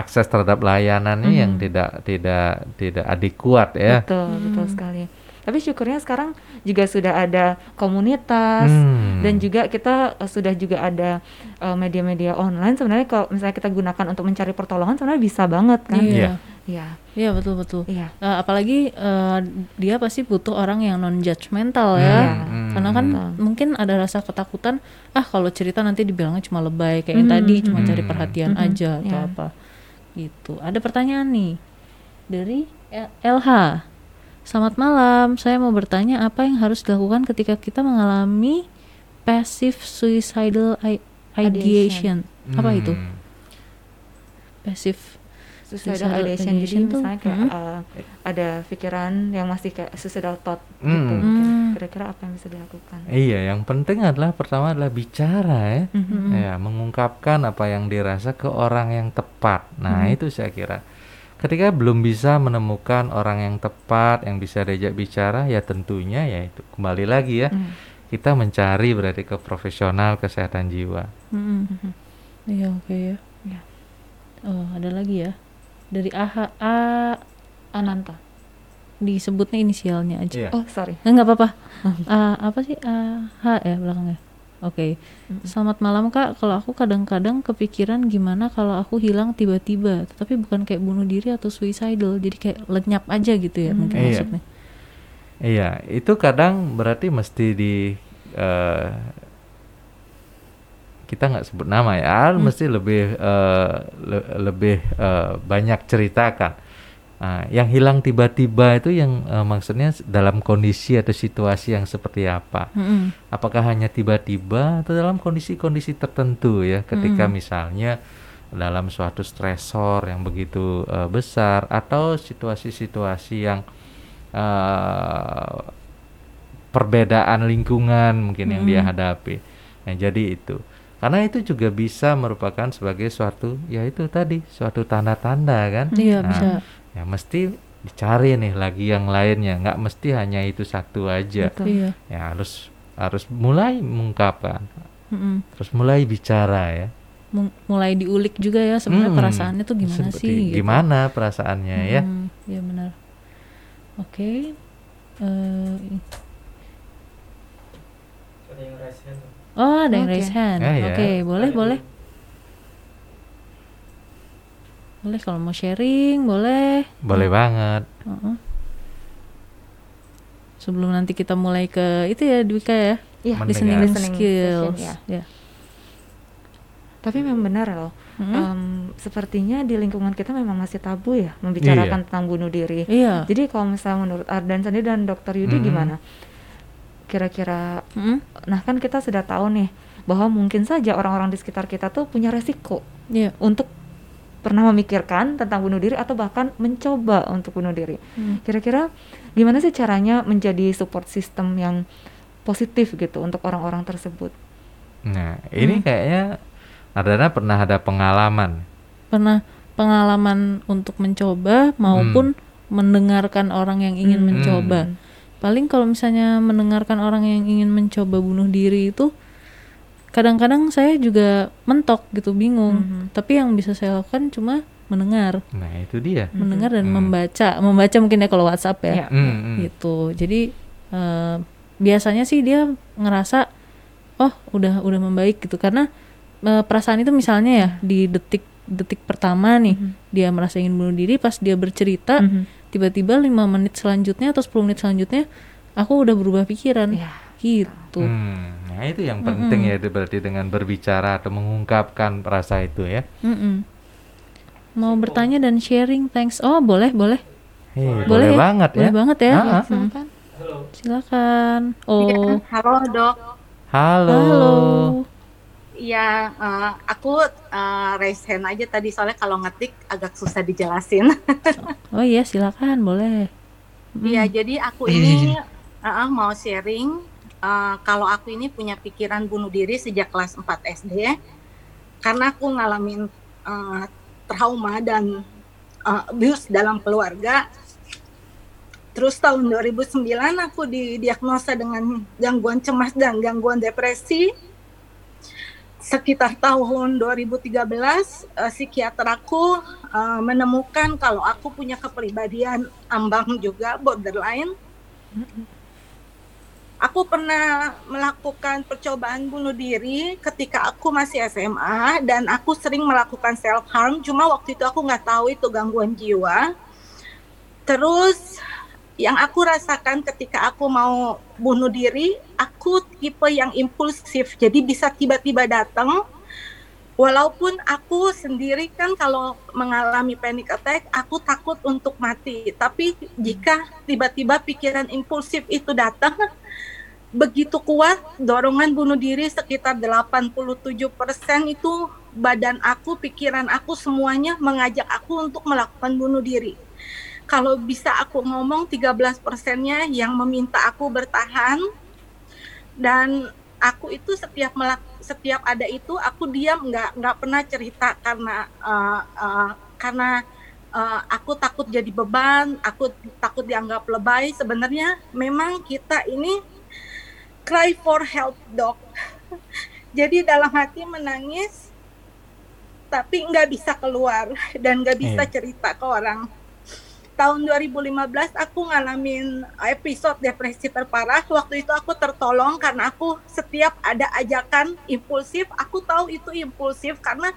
akses terhadap layanannya yang Mhm. tidak tidak tidak adekuat ya. Betul, betul sekali. Tapi syukurnya sekarang juga sudah ada komunitas Hmm. dan juga kita eh, sudah juga ada eh, media-media online. Sebenarnya kalau misalnya kita gunakan untuk mencari pertolongan sebenarnya bisa banget kan? Iya. Iya. Iya. Iya betul betul. Iya. Eh, apalagi eh, dia pasti butuh orang yang non judgmental Iya. ya. Hmm. Karena kan Betul. mungkin ada rasa ketakutan, ah kalau cerita nanti dibilangnya cuma lebay kayak yang Hmm, tadi cuma hmm. cari perhatian Hmm, aja atau iya. apa. Gitu. Ada pertanyaan nih dari LH. Selamat malam, saya mau bertanya apa yang harus dilakukan ketika kita mengalami passive suicidal ideation. Apa itu? Hmm. Passive Suicidal Suicidal ideation. Jadi ideation misalnya kayak mm. eh, ada pikiran yang masih kayak suicidal thought Hmm. gitu. Hmm. Kira-kira apa yang bisa dilakukan? Iya, yang penting adalah pertama adalah bicara ya. Mhm. Ya, mengungkapkan apa yang dirasa ke orang yang tepat. Nah, Hmm. itu saya kira. Ketika belum bisa menemukan orang yang tepat yang bisa diajak bicara, ya tentunya ya itu kembali lagi ya. Hmm. Kita mencari berarti ke profesional kesehatan jiwa. Mm-mm. Mhm. Iya oke ya. Iya. Oh ada lagi ya dari AH A Ananta. Disebutnya inisialnya aja. Iya. Oh, sorry. Eh, nggak apa-apa. Ah, <laughs> apa sih AH ya belakangnya? Oke. Selamat malam kak. Kalau aku kadang-kadang kepikiran gimana kalau aku hilang tiba-tiba, tapi bukan kayak bunuh diri atau suicidal, jadi kayak lenyap aja gitu ya mungkin Iya. maksudnya. Iya, itu kadang berarti mesti di eh, kita nggak sebut nama ya, mesti lebih eh, le- lebih eh, banyak ceritakan. Nah, yang hilang tiba-tiba itu yang eh, maksudnya dalam kondisi atau situasi yang seperti apa? Mm-mm. Apakah hanya tiba-tiba atau dalam kondisi-kondisi tertentu ya? Ketika misalnya dalam suatu stresor yang begitu eh, besar atau situasi-situasi yang eh, perbedaan lingkungan mungkin yang dia hadapi. Nah, jadi itu. Karena itu juga bisa merupakan sebagai suatu ya itu tadi suatu tanda-tanda kan. Iya Nah, bisa. Ya mesti dicari nih lagi yang lainnya, nggak mesti hanya itu satu aja. Betul. Iya. Ya harus harus mulai mengungkapkan, Mm-mm. terus mulai bicara ya. Mulai diulik juga ya sebenarnya Hmm, perasaannya tuh gimana seperti sih? gitu. Gimana perasaannya ya? Hmm, Iya benar. Oke. Eh, Ada yang raise hand. oh ada yang Oke. raise hand. Ya, ya. Oke boleh Ada boleh. yang- Boleh kalau mau sharing boleh. Boleh banget. Heeh. sebelum nanti kita mulai ke itu ya Dwika ya Iya, Mendengar. listening Listening skills session, ya ya. Tapi memang benar loh. Mm-mm. Em, sepertinya di lingkungan kita memang masih tabu ya membicarakan tentang bunuh diri. iya Jadi kalau misalnya menurut Ardan sendiri dan Dokter Yudi Mhm. gimana? Kira-kira, Mm-mm. nah kan kita sudah tahu nih bahwa mungkin saja orang-orang di sekitar kita tuh punya resiko iya untuk pernah memikirkan tentang bunuh diri atau bahkan mencoba untuk bunuh diri. Hmm. Kira-kira gimana sih caranya menjadi support system yang positif gitu untuk orang-orang tersebut? Nah, ini kayaknya Ardana pernah ada pengalaman. pernah pengalaman untuk mencoba maupun mendengarkan orang yang ingin Hmm. mencoba. Paling kalau misalnya mendengarkan orang yang ingin mencoba bunuh diri itu kadang-kadang saya juga mentok gitu bingung. Mhm. Tapi yang bisa saya lakukan cuma mendengar, Nah, itu dia. mendengar dan Hmm. membaca, membaca mungkin ya kalau WhatsApp ya. Iya. Hmm, hmm. Gitu. Jadi eh, biasanya sih dia ngerasa oh udah udah membaik gitu karena eh, perasaan itu misalnya ya di detik detik pertama nih Mhm. dia merasa ingin bunuh diri pas dia bercerita Mhm. tiba-tiba lima menit selanjutnya atau 10 menit selanjutnya aku udah berubah pikiran Iya. gitu Hmm, Nah, itu yang penting ya itu berarti dengan berbicara atau mengungkapkan rasa itu ya. Mm-mm. mau bertanya dan sharing thanks oh boleh boleh Hei, boleh, boleh, ya? banget boleh ya. banget ya Ah, ah. Mm. Silakan. Halo. silakan Iya, oh halo dok. Halo. halo Iya, eh, aku eh, raise hand aja tadi soalnya kalau ngetik agak susah dijelasin. <laughs> oh iya silakan boleh Iya, jadi aku <laughs> ini eh, eh, mau sharing eh, kalau aku ini punya pikiran bunuh diri sejak kelas 4 SD karena aku ngalamin eh, trauma dan eh, abuse dalam keluarga. Terus tahun 2009 aku didiagnosa dengan gangguan cemas dan gangguan depresi. Sekitar tahun 2013 eh, psikiater aku eh, menemukan kalau aku punya kepribadian ambang juga borderline. Aku pernah melakukan percobaan bunuh diri ketika aku masih SMA dan aku sering melakukan self harm. Cuma waktu itu aku nggak tahu itu gangguan jiwa. Terus yang aku rasakan ketika aku mau bunuh diri, aku tipe yang impulsif. Jadi bisa tiba-tiba datang. Walaupun aku sendiri kan kalau mengalami panic attack, aku takut untuk mati. Tapi jika tiba-tiba pikiran impulsif itu datang, begitu kuat dorongan bunuh diri sekitar 87% itu badan aku, pikiran aku semuanya mengajak aku untuk melakukan bunuh diri. Kalau bisa aku ngomong 13 persennya yang meminta aku bertahan dan aku itu setiap melak setiap ada itu aku diam nggak nggak pernah cerita karena uh, uh, karena uh, aku takut jadi beban, aku takut dianggap lebay. Sebenarnya memang kita ini cry for help dok. <laughs> Jadi dalam hati menangis, tapi nggak bisa keluar dan nggak bisa Iya. cerita ke orang. Tahun 2015 aku ngalamin episode depresi terparah. Waktu itu aku tertolong karena aku setiap ada ajakan impulsif, aku tahu itu impulsif karena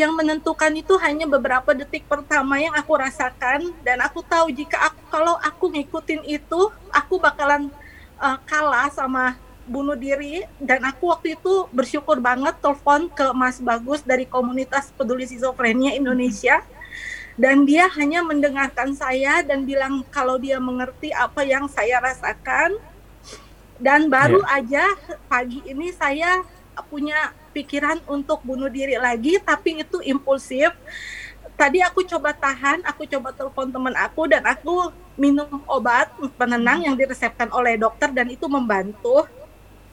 yang menentukan itu hanya beberapa detik pertama yang aku rasakan. Dan aku tahu jika aku kalau aku ngikutin itu, aku bakalan uh, kalah sama bunuh diri. Dan aku waktu itu bersyukur banget telepon ke Mas Bagus dari komunitas peduli skizofrenia Indonesia dan dia hanya mendengarkan saya dan bilang kalau dia mengerti apa yang saya rasakan dan baru aja pagi ini saya punya pikiran untuk bunuh diri lagi tapi itu impulsif tadi aku coba tahan, aku coba telepon teman aku dan aku minum obat penenang yang diresepkan oleh dokter dan itu membantu.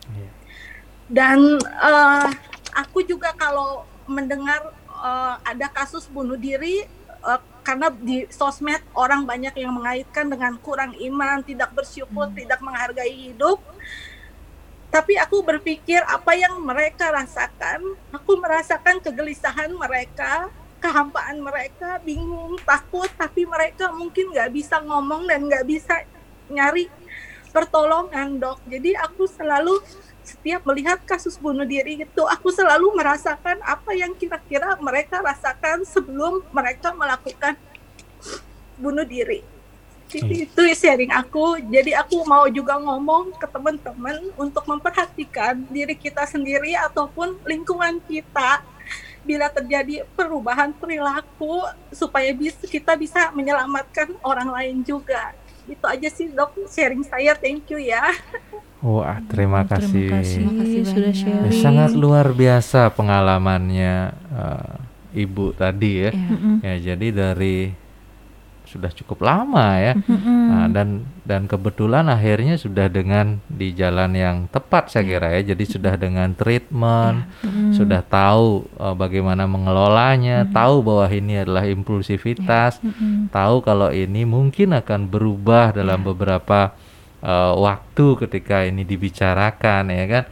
Iya. Dan eh, aku juga kalau mendengar eh, ada kasus bunuh diri eh, karena di sosmed orang banyak yang mengaitkan dengan kurang iman, tidak bersyukur, tidak menghargai hidup. Tapi aku berpikir apa yang mereka rasakan, aku merasakan kegelisahan mereka, kehampaan mereka, bingung, takut, tapi mereka mungkin nggak bisa ngomong dan nggak bisa nyari pertolongan dok. Jadi aku selalu setiap melihat kasus bunuh diri itu, aku selalu merasakan apa yang kira-kira mereka rasakan sebelum mereka melakukan bunuh diri. Jadi itu sharing aku. Jadi aku mau juga ngomong ke teman-teman untuk memperhatikan diri kita sendiri ataupun lingkungan kita bila terjadi perubahan perilaku supaya bisa kita bisa menyelamatkan orang lain juga. Itu aja sih dok sharing saya. Thank you ya. <laughs> Wah, terima kasih. Terima kasih, Terima kasih sudah banyak. Ya, sharing. sangat luar biasa pengalamannya eh, ibu tadi ya. Iya. Mm-mm. Ya, jadi dari sudah cukup lama ya. Nah, dan dan kebetulan akhirnya sudah dengan di jalan yang tepat saya kira ya. Jadi sudah dengan treatment, Mm-mm. sudah tahu eh, bagaimana mengelolanya, tahu bahwa ini adalah impulsivitas, Mm-mm. tahu kalau ini mungkin akan berubah dalam beberapa eh, waktu ketika ini dibicarakan ya kan.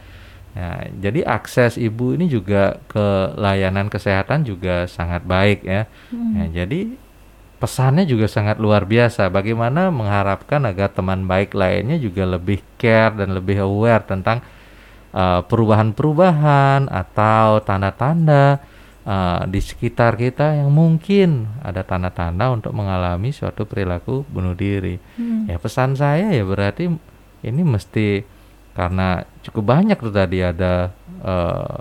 Nah, jadi akses ibu ini juga ke layanan kesehatan juga sangat baik ya. Nah, jadi pesannya juga sangat luar biasa. Bagaimana mengharapkan agar teman baik lainnya juga lebih care dan lebih aware tentang uh, perubahan-perubahan atau tanda-tanda uh, di sekitar kita yang mungkin ada tanda-tanda untuk mengalami suatu perilaku bunuh diri. Hmm. Ya pesan saya ya berarti ini mesti karena cukup banyak tuh tadi ada uh,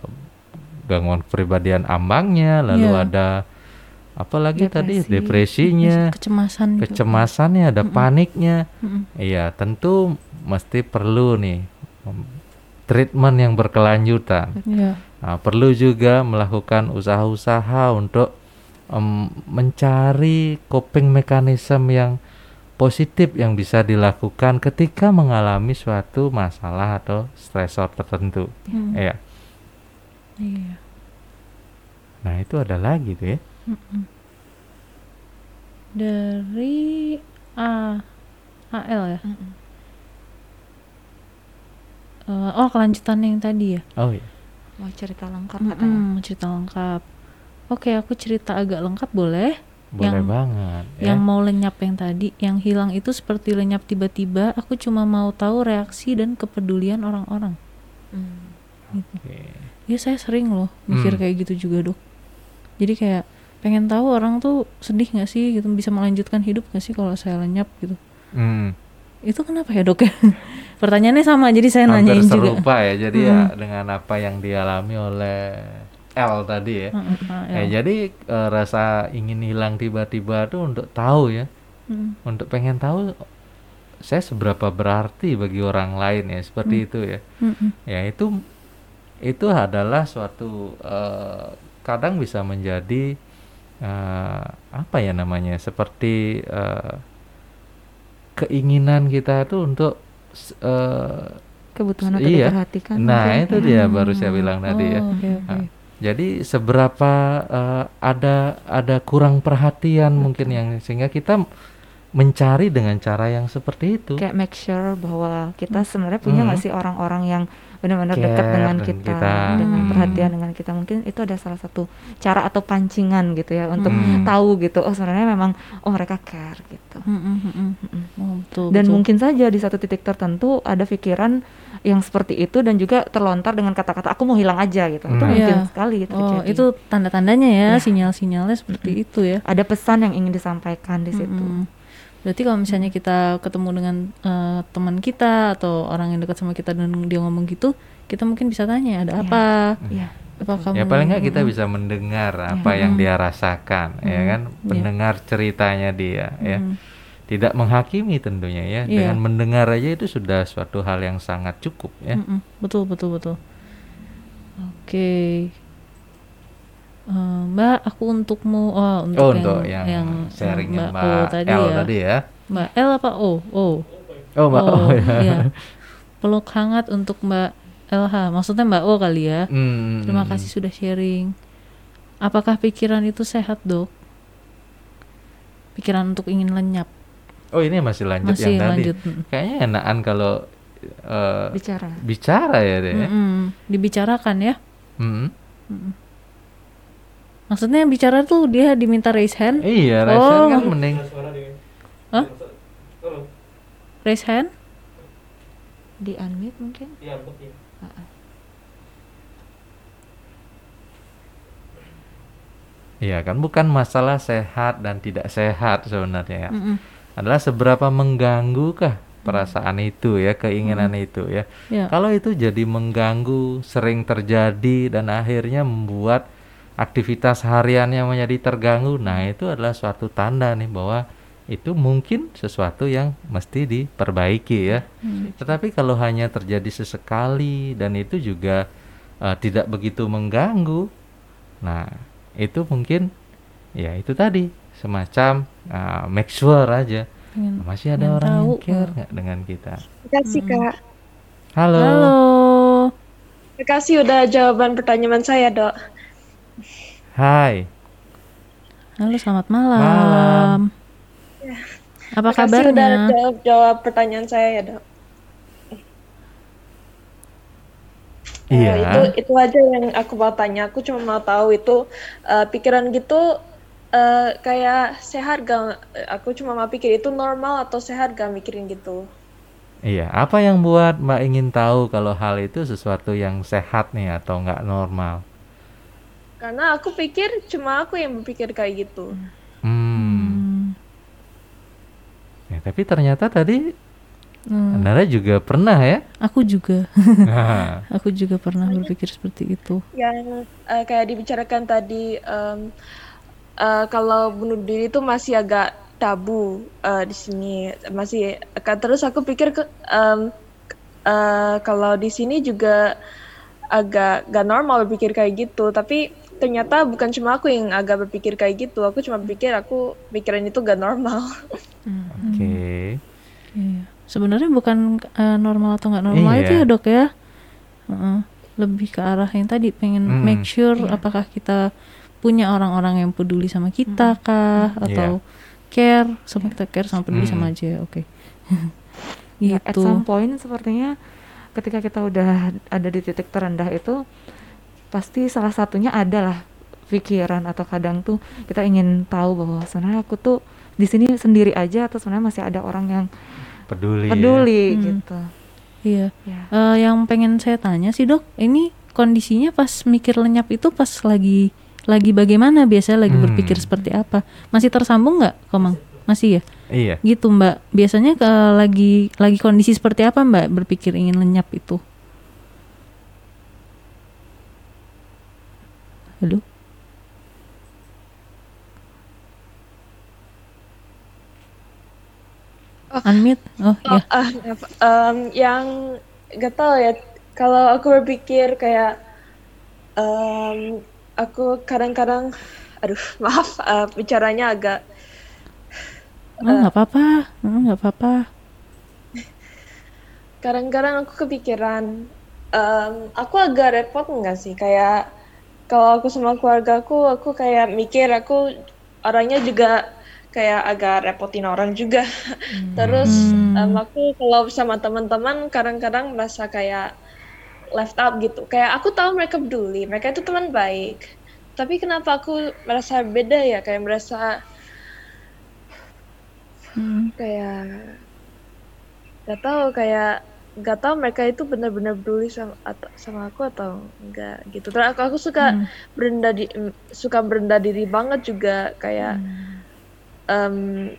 gangguan kepribadian ambangnya, lalu Iya. ada apa lagi tadi Depresi. depresinya, kecemasan gitu. kecemasannya, ada paniknya. Mm-mm. Iya, tentu mesti perlu nih treatment yang berkelanjutan. Iya. Nah, perlu juga melakukan usaha-usaha untuk em, mencari coping mechanism yang positif yang bisa dilakukan ketika mengalami suatu masalah atau stresor tertentu. Mm. Iya. Iya. Nah, itu ada lagi tuh ya. Dari A AL ya. Mm-mm. Eh, oh kelanjutan yang tadi ya. Oh iya. Mau cerita lengkap katanya. Mm-mm, cerita lengkap. Oke, aku cerita agak lengkap boleh. Boleh Yang- banget ya. Yang mau lenyap yang tadi, yang hilang itu seperti lenyap tiba-tiba. Aku cuma mau tahu reaksi dan kepedulian orang-orang. Mm. Oke. Ya saya sering loh mikir Hmm. kayak gitu juga dok. Jadi kayak pengen tahu orang tuh sedih nggak sih gitu, bisa melanjutkan hidup nggak sih kalau saya lenyap gitu. Hmm. Itu kenapa ya dok ya? <laughs> Pertanyaannya sama, jadi saya Hampir nanyain juga. serupa ya. Jadi ya dengan apa yang dialami oleh L tadi ya. Mm, mm, ah, Ya, ya. jadi eh, rasa ingin hilang tiba-tiba tuh untuk tahu ya, Mm, untuk pengen tahu saya seberapa berarti bagi orang lain ya, seperti itu ya. mm, mm. Ya itu itu adalah suatu eh, kadang bisa menjadi eh, apa ya namanya seperti eh, keinginan kita itu untuk eh, Kebutuhan untuk Iya. diperhatikan. nah mungkin. itu dia baru saya bilang tadi ya. Oh, oke, oke. Nah, Jadi seberapa eh, ada ada kurang perhatian mungkin yang sehingga kita mencari dengan cara yang seperti itu. kayak make sure bahwa kita sebenarnya punya nggak Hmm. sih orang-orang yang benar-benar dekat dengan dengan kita, kita. dengan Hmm. perhatian dengan kita mungkin itu ada salah satu cara atau pancingan gitu ya untuk Hmm. tahu gitu oh sebenarnya memang oh mereka care gitu Mm, mm, mm, mm. Mm-mm. Oh, betul, dan betul. mungkin saja di satu titik tertentu ada pikiran yang seperti itu dan juga terlontar dengan kata-kata aku mau hilang aja gitu itu Hmm. mungkin Iya. sekali gitu Oh, terjadi. itu tanda-tandanya ya, Ya. sinyal-sinyalnya seperti itu ya. ada pesan yang ingin disampaikan di situ Mm-mm. Berarti kalau misalnya kita ketemu dengan eh, teman kita atau orang yang dekat sama kita dan dia ngomong gitu, kita mungkin bisa tanya ada Iya. apa? Iya. Apa kamu? Ya paling nggak kita bisa mendengar apa yang dia rasakan, ya Mm, kan, iya. mendengar ceritanya dia, ya. Mm. Tidak menghakimi tentunya ya. Iya. Dengan mendengar aja itu sudah suatu hal yang sangat cukup ya. Betul betul betul. Oke. Eh, Mbak, aku untukmu. Oh, untuk oh, yang, untuk yang, yang sharingnya Mbak Mbak, O tadi L ya. tadi ya. Mbak L apa O? O. Oh, Mbak O, ya. iya. <laughs> Peluk hangat untuk Mbak LH. Maksudnya Mbak O kali ya. Hmm, Terima hmm, kasih sudah sharing. Apakah pikiran itu sehat, Dok? Pikiran untuk ingin lenyap. Oh, ini masih lanjut Masih yang tadi. lanjut. mm. Kayaknya enakan kalau eh, bicara bicara ya deh. ya. Mm-mm. Dibicarakan ya. Hmm. Maksudnya yang bicara tuh dia diminta raise hand, Iya, Oh. rasanya kan mending. Hah? Tolong, raise hand. di unmute mungkin iya, betul. Iya kan bukan masalah sehat dan tidak sehat sebenarnya ya. Mm-mm. adalah seberapa mengganggukah perasaan itu ya, keinginan itu ya. Ya. Kalau itu jadi mengganggu, sering terjadi dan akhirnya membuat aktivitas hariannya menjadi terganggu, nah itu adalah suatu tanda nih bahwa itu mungkin sesuatu yang mesti diperbaiki ya. Tetapi kalau hanya terjadi sesekali dan itu juga eh, tidak begitu mengganggu, nah itu mungkin ya itu tadi semacam eh, make sure aja Pengen- masih ada orang yang tahu. care nggak dengan kita. Terima kasih kak. Halo. Halo. Terima kasih udah jawaban pertanyaan saya dok. Hai. Halo, selamat malam. Malam. Apa Terima kasih udah kabarnya? jawab, jawab pertanyaan saya ya dok. Eh, Iya. itu itu aja yang aku mau tanya. Aku cuma mau tahu itu eh, pikiran gitu eh, kayak sehat gak? Aku cuma mau pikir itu normal atau sehat gak mikirin gitu. Iya, apa yang buat Mbak ingin tahu kalau hal itu sesuatu yang sehat nih atau nggak normal? Karena aku pikir cuma aku yang berpikir kayak gitu. Hmm. Ya, tapi ternyata tadi Hmm, Nara juga pernah ya? aku juga, Nah, <laughs> <laughs> aku juga pernah berpikir seperti itu. Yang eh, kayak dibicarakan tadi em, eh, kalau bunuh diri itu masih agak tabu eh, di sini masih ka- terus aku pikir ke em, eh, kalau di sini juga agak gak normal berpikir kayak gitu tapi ternyata bukan cuma aku yang agak berpikir kayak gitu aku cuma pikir aku pikiran itu gak normal Oke. Iya. Sebenarnya bukan eh, normal atau nggak normal Iya. itu ya dok ya. Heeh. Lebih ke arah yang tadi pengen Mm. make sure apakah kita punya orang-orang yang peduli sama kita kah atau care sama kita care sama peduli Mm. sama aja. Oke. Ya, at gitu. some point sepertinya ketika kita udah ada di titik terendah itu pasti salah satunya adalah pikiran atau kadang tuh kita ingin tahu bahwa sebenarnya aku tuh di sini sendiri aja atau sebenarnya masih ada orang yang Peduli. ya. peduli Hmm. gitu. Iya. Ya. Eh, yang pengen saya tanya sih dok, ini kondisinya pas mikir lenyap itu pas lagi lagi bagaimana biasanya lagi Hmm. berpikir seperti apa? Masih tersambung nggak, Komang? Masih ya? Iya. Gitu Mbak. Biasanya ke lagi lagi kondisi seperti apa Mbak berpikir ingin lenyap itu? Halo? Unmute? Oh, ya. Ah, apa- em, yang gak tau ya kalau aku berpikir kayak em, aku kadang-kadang aduh <laughs> maaf eh, bicaranya agak Oh, nggak apa-apa. Oh, nggak apa-apa. kadang-kadang aku kepikiran em, aku agak repot nggak sih kayak kalau aku sama keluarga aku aku kayak mikir aku orangnya juga kayak agak repotin orang juga. Terus Hmm. em, aku kalau sama teman-teman kadang-kadang merasa kayak left out gitu. Kayak aku tahu mereka peduli mereka itu teman baik. Tapi kenapa aku merasa beda ya? Kayak merasa Hmm. kayak gak tahu kayak gak tahu mereka itu benar-benar peduli sama atau sama aku atau enggak gitu terus aku, aku suka Hmm. berendah di suka berendah diri banget juga kayak em,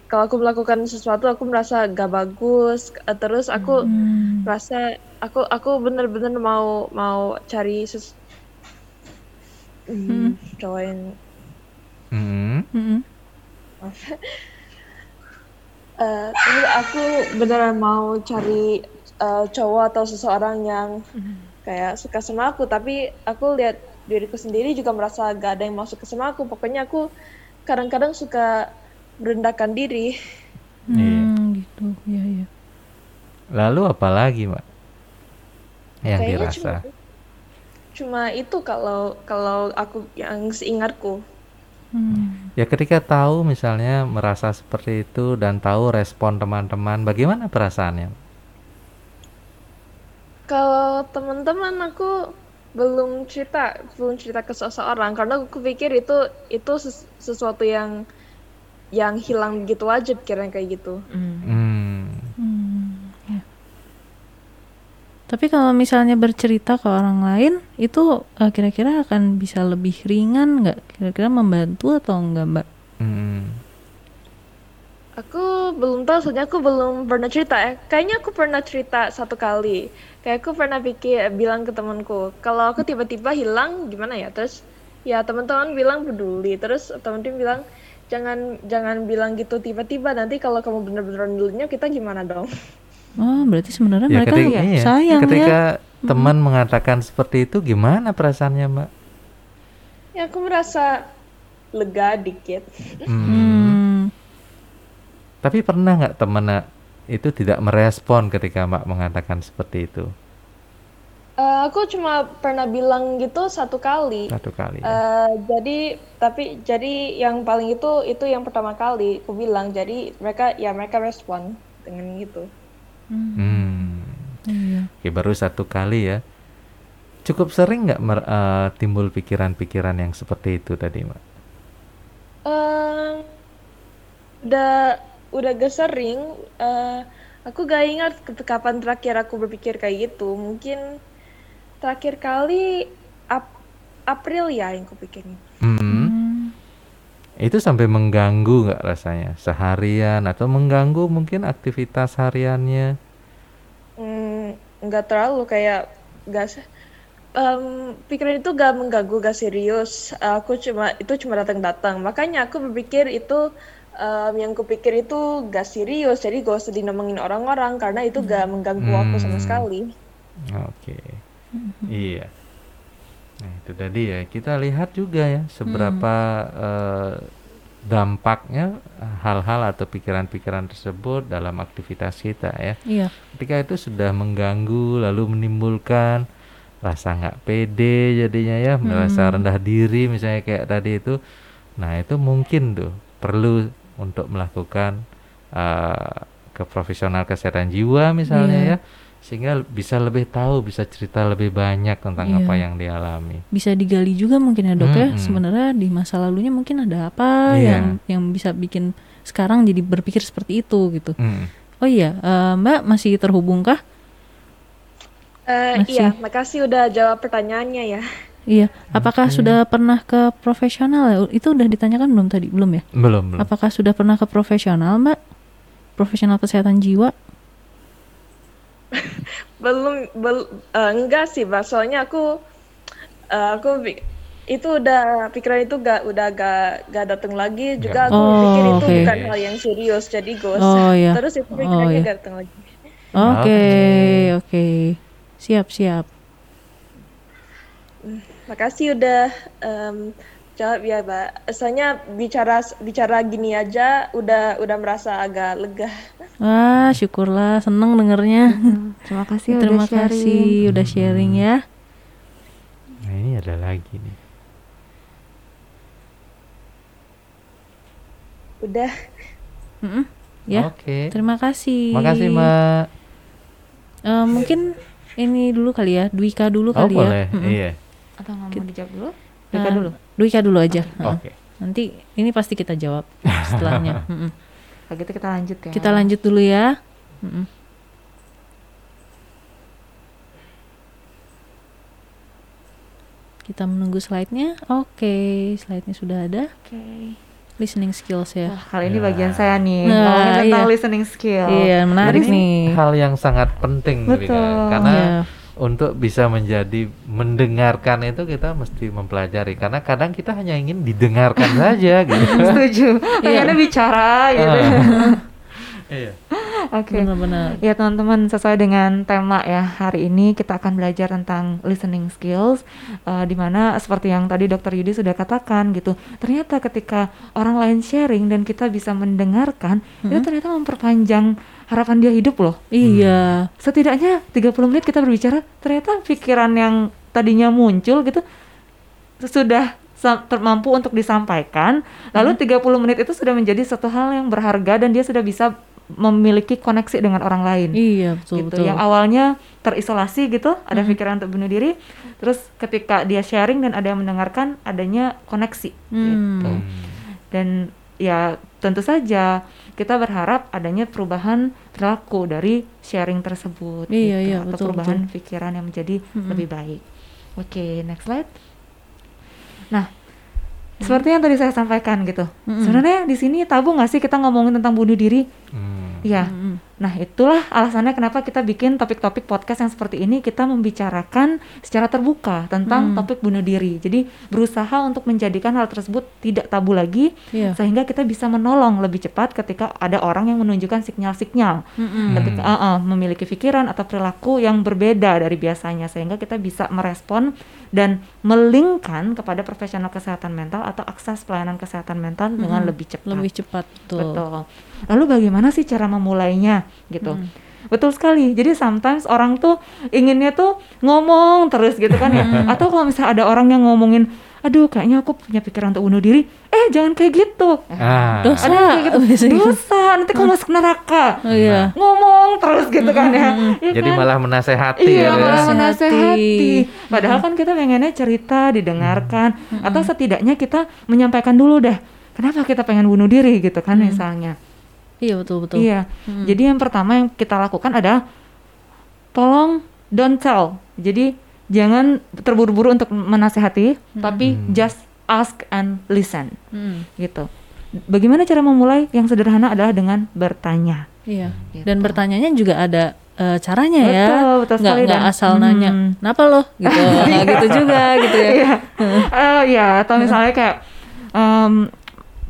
kalau aku melakukan sesuatu aku merasa gak bagus eh, terus aku Hmm. merasa aku aku bener-bener mau mau cari ses Hmm. Hmm, cowok yang. Mm-mm. Eh, terus aku beneran mau cari eh, cowok atau seseorang yang kayak suka sama aku tapi aku lihat diriku sendiri juga merasa gak ada yang masuk ke sama aku pokoknya aku kadang-kadang suka merendahkan diri Iya. Hmm, gitu. Iya, iya. Lalu apa lagi, Mbak? Yang kayaknya dirasa. cuma cuma itu kalau kalau aku yang seingatku Hmm. Ya ketika tahu misalnya merasa seperti itu dan tahu respon teman-teman, bagaimana perasaannya? Kalau teman-teman aku belum cerita, belum cerita ke seseorang karena aku pikir itu itu ses- sesuatu yang yang hilang gitu aja pikiran kayak gitu. Hmm. Hmm. Hmm, ya. Tapi kalau misalnya bercerita ke orang lain, itu eh, kira-kira akan bisa lebih ringan nggak? Kira-kira membantu atau enggak, Mbak? Hmm. Aku belum tahu, soalnya aku belum pernah cerita ya. Kayaknya aku pernah cerita satu kali. Kayak aku pernah pikir bilang ke temanku, kalau aku tiba-tiba hilang gimana ya? Terus ya teman-teman bilang peduli. Terus teman-teman bilang jangan jangan bilang gitu tiba-tiba nanti kalau kamu bener-bener dulunya kita gimana dong? Oh, berarti sebenarnya Ya, mereka ketika, iya, sayang ketika ya. teman mengatakan seperti itu gimana perasaannya mbak? Ya aku merasa lega dikit. Hmm. Hmm. Tapi pernah nggak temen eh, itu tidak merespon ketika mbak mengatakan seperti itu Eh, aku cuma pernah bilang gitu satu kali. satu kali? ya? Eh, jadi tapi jadi yang paling itu itu yang pertama kali aku bilang. Jadi mereka ya mereka respon dengan gitu. Hmm. Iya. Oke, baru satu kali ya. Cukup sering nggak mer- eh, timbul pikiran-pikiran yang seperti itu tadi, Mbak? Eh, udah udah gak sering. eh, aku gak ingat kapan terakhir aku berpikir kayak gitu. Mungkin terakhir kali Ap- April ya yang aku pikirin. Hmm. Hmm. Itu sampai mengganggu nggak rasanya seharian atau mengganggu mungkin aktivitas hariannya? Hmm, nggak terlalu kayak gak se- em, pikiran itu gak mengganggu gak serius aku cuma itu cuma datang-datang makanya aku berpikir itu em, yang kupikir itu gak serius jadi gak usah dinomongin orang-orang karena itu gak mengganggu aku sama Hmm. sekali Oke, iya. Nah itu tadi ya kita lihat juga ya seberapa eh, dampaknya hal-hal atau pikiran-pikiran tersebut dalam aktivitas kita ya. Iya. Ketika itu sudah mengganggu lalu menimbulkan rasa nggak pede jadinya ya, merasa rendah diri misalnya kayak tadi itu. Nah itu mungkin tuh perlu untuk melakukan eh, ke profesional kesehatan jiwa misalnya Iya. ya, sehingga bisa lebih tahu, bisa cerita lebih banyak tentang Iya. apa yang dialami. Bisa digali juga mungkin ya dok ya. Mm-mm. Sebenarnya di masa lalunya mungkin ada apa Iya. yang yang bisa bikin sekarang jadi berpikir seperti itu gitu. Hmm. Oh iya, eh, Mbak masih terhubungkah? Eh, Masih. iya makasih udah jawab pertanyaannya ya Iya. Apakah sudah pernah ke profesional ya? Itu udah ditanyakan belum tadi? Belum ya? Belum belum. Apakah sudah pernah ke profesional, Mbak? Profesional kesehatan jiwa? <laughs> belum bel, eh, enggak sih Bang. soalnya aku eh, aku itu udah pikiran itu gak udah gak gak datang lagi juga aku Oh, pikir itu oke. bukan hal yang serius jadi gak Oh, iya. terus itu Oh, pikirannya iya. gak datang lagi Oke, oke. Siap, siap. Makasih udah em, jawab ya mbak soalnya bicara bicara gini aja udah udah merasa agak lega Wah, syukurlah, seneng dengernya. Terima kasih Terima udah sharing. kasih udah sharing ya. Nah ini ada lagi nih. udah Mm-mm. Ya, Oke. terima kasih. Makasih Mbak. Eh, mungkin ini dulu kali ya, Dwika dulu Oh kali boleh, ya. Mm-mm. iya. Atau nggak mau dijawab dulu? Dika dulu. Dwika dulu aja. Oke. Nanti ini pasti kita jawab <laughs> setelahnya. Kalau gitu kita lanjut ya. Kita lanjut dulu ya. Kita menunggu slide-nya. Oke, slide-nya sudah ada. Oke. Listening skills ya. Wah, kali ini Ya. bagian saya nih Nah, ngomongin tentang iya. listening skill. Iya, menarik Jadi nih. Hal yang sangat penting Rika. Betul. karena Iya. Untuk bisa menjadi mendengarkan itu kita mesti mempelajari karena kadang kita hanya ingin didengarkan <laughs> saja gitu. Setuju. Pengennya bicara gitu. <laughs> Iya. Oke. Benar-benar. Ya teman-teman sesuai dengan tema ya hari ini kita akan belajar tentang listening skills eh, di mana seperti yang tadi Dokter Yudi sudah katakan gitu ternyata ketika orang lain sharing dan kita bisa mendengarkan itu ternyata memperpanjang harapan dia hidup loh. Iya. setidaknya 30 menit kita berbicara ternyata pikiran yang tadinya muncul gitu sudah sa- ter- mampu untuk disampaikan. Lalu 30 menit itu sudah menjadi satu hal yang berharga dan dia sudah bisa memiliki koneksi dengan orang lain. Iya, betul gitu. betul. yang awalnya terisolasi gitu ada Mhm. pikiran untuk bunuh diri. Terus ketika dia sharing dan ada yang mendengarkan adanya koneksi. Hmm. gitu. Dan ya tentu saja kita berharap adanya perubahan perilaku dari sharing tersebut Iya, gitu, iya, atau betul, perubahan pikiran yang menjadi Mhm. lebih baik oke next slide nah seperti yang tadi saya sampaikan gitu. Sebenarnya di sini tabu nggak sih kita ngomongin tentang bunuh diri? Hmm. Iya. Mm-mm. Nah, itulah alasannya kenapa kita bikin topik-topik podcast yang seperti ini kita membicarakan secara terbuka tentang Hmm. topik bunuh diri. Jadi, berusaha untuk menjadikan hal tersebut tidak tabu lagi Iya. sehingga kita bisa menolong lebih cepat ketika ada orang yang menunjukkan sinyal-sinyal ketika uh, uh, memiliki pikiran atau perilaku yang berbeda dari biasanya sehingga kita bisa merespon dan melinkkan kepada profesional kesehatan mental atau akses pelayanan kesehatan mental dengan Mm-mm. lebih cepat. Lebih cepat tuh. Betul. Lalu bagaimana sih cara memulainya gitu? Hmm. Betul sekali. Jadi sometimes orang tuh inginnya tuh ngomong terus gitu kan ya. Hmm. Atau kalau misalnya ada orang yang ngomongin, aduh kayaknya aku punya pikiran untuk bunuh diri. Eh jangan kayak gitu. Ah. Dosa. Ada yang kayak gitu. Dosa. Nanti kamu masuk neraka. Oh iya. Ngomong terus gitu kan ya. Iya Jadi kan? malah menasehati Iya, ya. malah Menasehati. menasehati. Padahal kan kita pengennya cerita, didengarkan, atau setidaknya kita menyampaikan dulu deh. Kenapa kita pengen bunuh diri gitu kan misalnya. Iya betul betul. Iya. Jadi yang pertama yang kita lakukan adalah tolong don't tell. Jadi jangan terburu-buru untuk menasehati, tapi just ask and listen Mm. gitu. Bagaimana cara memulai? Yang sederhana adalah dengan bertanya. Iya. Gitu. Dan bertanyanya juga ada eh, caranya ya. Betul, betul nggak sekali. nggak Dan- asal Hmm. nanya, "Kenapa lo?" gitu. <laughs> Nggak gitu juga gitu ya. Iya. <laughs> Eh, iya, atau misalnya kayak em,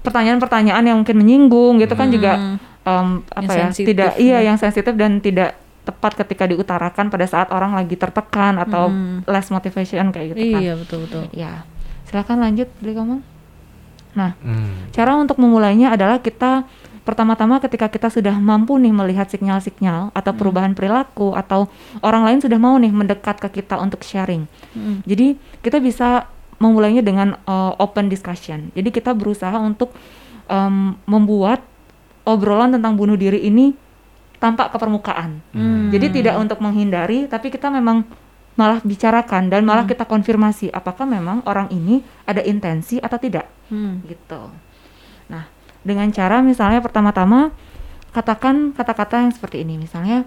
pertanyaan-pertanyaan yang mungkin menyinggung gitu kan juga Hmm. em, apa Yang ya? sensitif Tidak ya. iya yang sensitif dan tidak tepat ketika diutarakan pada saat orang lagi tertekan atau Hmm. less motivation kayak gitu kan. Iya betul betul. Ya. Silakan lanjut, beli ngomong. Nah, Hmm. cara untuk memulainya adalah kita pertama-tama ketika kita sudah mampu nih melihat sinyal-sinyal atau perubahan perilaku atau orang lain sudah mau nih mendekat ke kita untuk sharing. Mm. Jadi kita bisa memulainya dengan uh, open discussion. Jadi kita berusaha untuk em, membuat obrolan tentang bunuh diri ini tampak ke permukaan. Hmm. Jadi tidak untuk menghindari, tapi kita memang malah bicarakan dan malah kita konfirmasi apakah memang orang ini ada intensi atau tidak Hmm. gitu. Nah, dengan cara misalnya pertama-tama katakan kata-kata yang seperti ini misalnya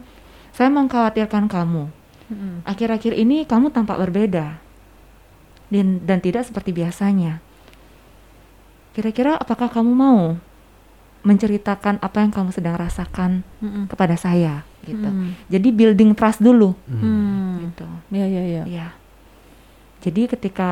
saya mengkhawatirkan kamu. Mm. Akhir-akhir ini kamu tampak berbeda dan, dan tidak seperti biasanya. Kira-kira apakah kamu mau menceritakan apa yang kamu sedang rasakan Mm-mm. kepada saya gitu. Hmm. Jadi building trust dulu Hmm. gitu. Iya iya iya. Iya. Jadi ketika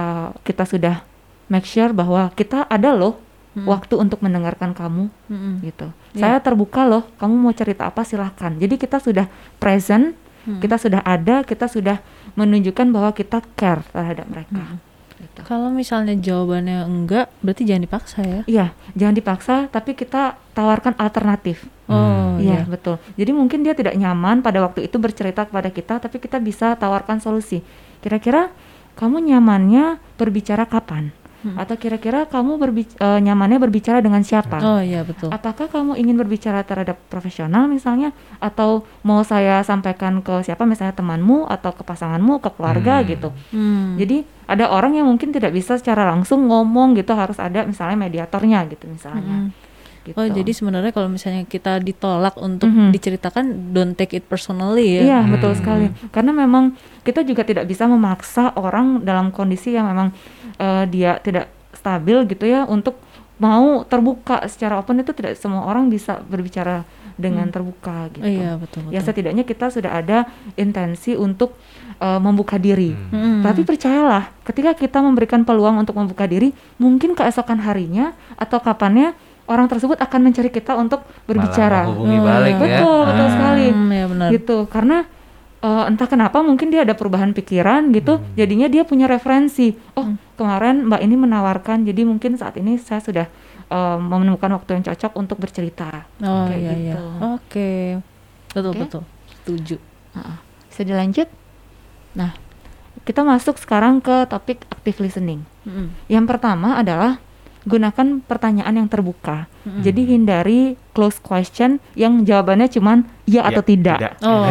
kita sudah make sure bahwa kita ada loh Mm. waktu untuk mendengarkan kamu Mm-mm. gitu. Iya. Saya terbuka loh, kamu mau cerita apa silahkan. Jadi kita sudah present, Hmm. kita sudah ada, kita sudah menunjukkan bahwa kita care terhadap mereka. Hmm. Gitu. Kalau misalnya jawabannya enggak, berarti jangan dipaksa ya. Iya, jangan dipaksa, tapi kita tawarkan alternatif. Oh Iya, iya. betul. Jadi mungkin dia tidak nyaman pada waktu itu bercerita kepada kita, tapi kita bisa tawarkan solusi. Kira-kira kamu nyamannya berbicara kapan? Hmm. Atau kira-kira kamu berbic- eh, nyamannya berbicara dengan siapa? Oh iya betul. Apakah kamu ingin berbicara terhadap profesional misalnya atau mau saya sampaikan ke siapa misalnya temanmu atau ke pasanganmu, ke keluarga Hmm. gitu. Hmm. Jadi ada orang yang mungkin tidak bisa secara langsung ngomong gitu harus ada misalnya mediatornya gitu misalnya. Mm-mm. Gitu. Oh jadi sebenarnya kalau misalnya kita ditolak untuk Mhm. diceritakan, don't take it personally ya. Iya, Hmm. betul sekali. Karena memang kita juga tidak bisa memaksa orang dalam kondisi yang memang eh, dia tidak stabil gitu ya untuk mau terbuka secara open itu tidak semua orang bisa berbicara dengan terbuka gitu. Oh, iya betul betul. Ya setidaknya kita sudah ada intensi untuk eh, membuka diri. Hmm. Tapi percayalah, ketika kita memberikan peluang untuk membuka diri, mungkin keesokan harinya atau kapannya orang tersebut akan mencari kita untuk berbicara. Malah menghubungi Oh, balik ya. Betul, betul Ah. sekali. Hmm, ya benar. Gitu, karena eh, entah kenapa mungkin dia ada perubahan pikiran gitu, Hmm. jadinya dia punya referensi. Oh, Hmm. Kemarin Mbak ini menawarkan, jadi mungkin saat ini saya sudah eh, menemukan waktu yang cocok untuk bercerita. Oh Kayak iya iya. gitu. Oke. Betul Oke. betul. Setuju. Heeh. Bisa dilanjut? Nah, kita masuk sekarang ke topik active listening. Mm-mm. Yang pertama adalah gunakan pertanyaan yang terbuka. Mm-mm. Jadi hindari close question yang jawabannya cuman ya atau Ya, tidak. Oh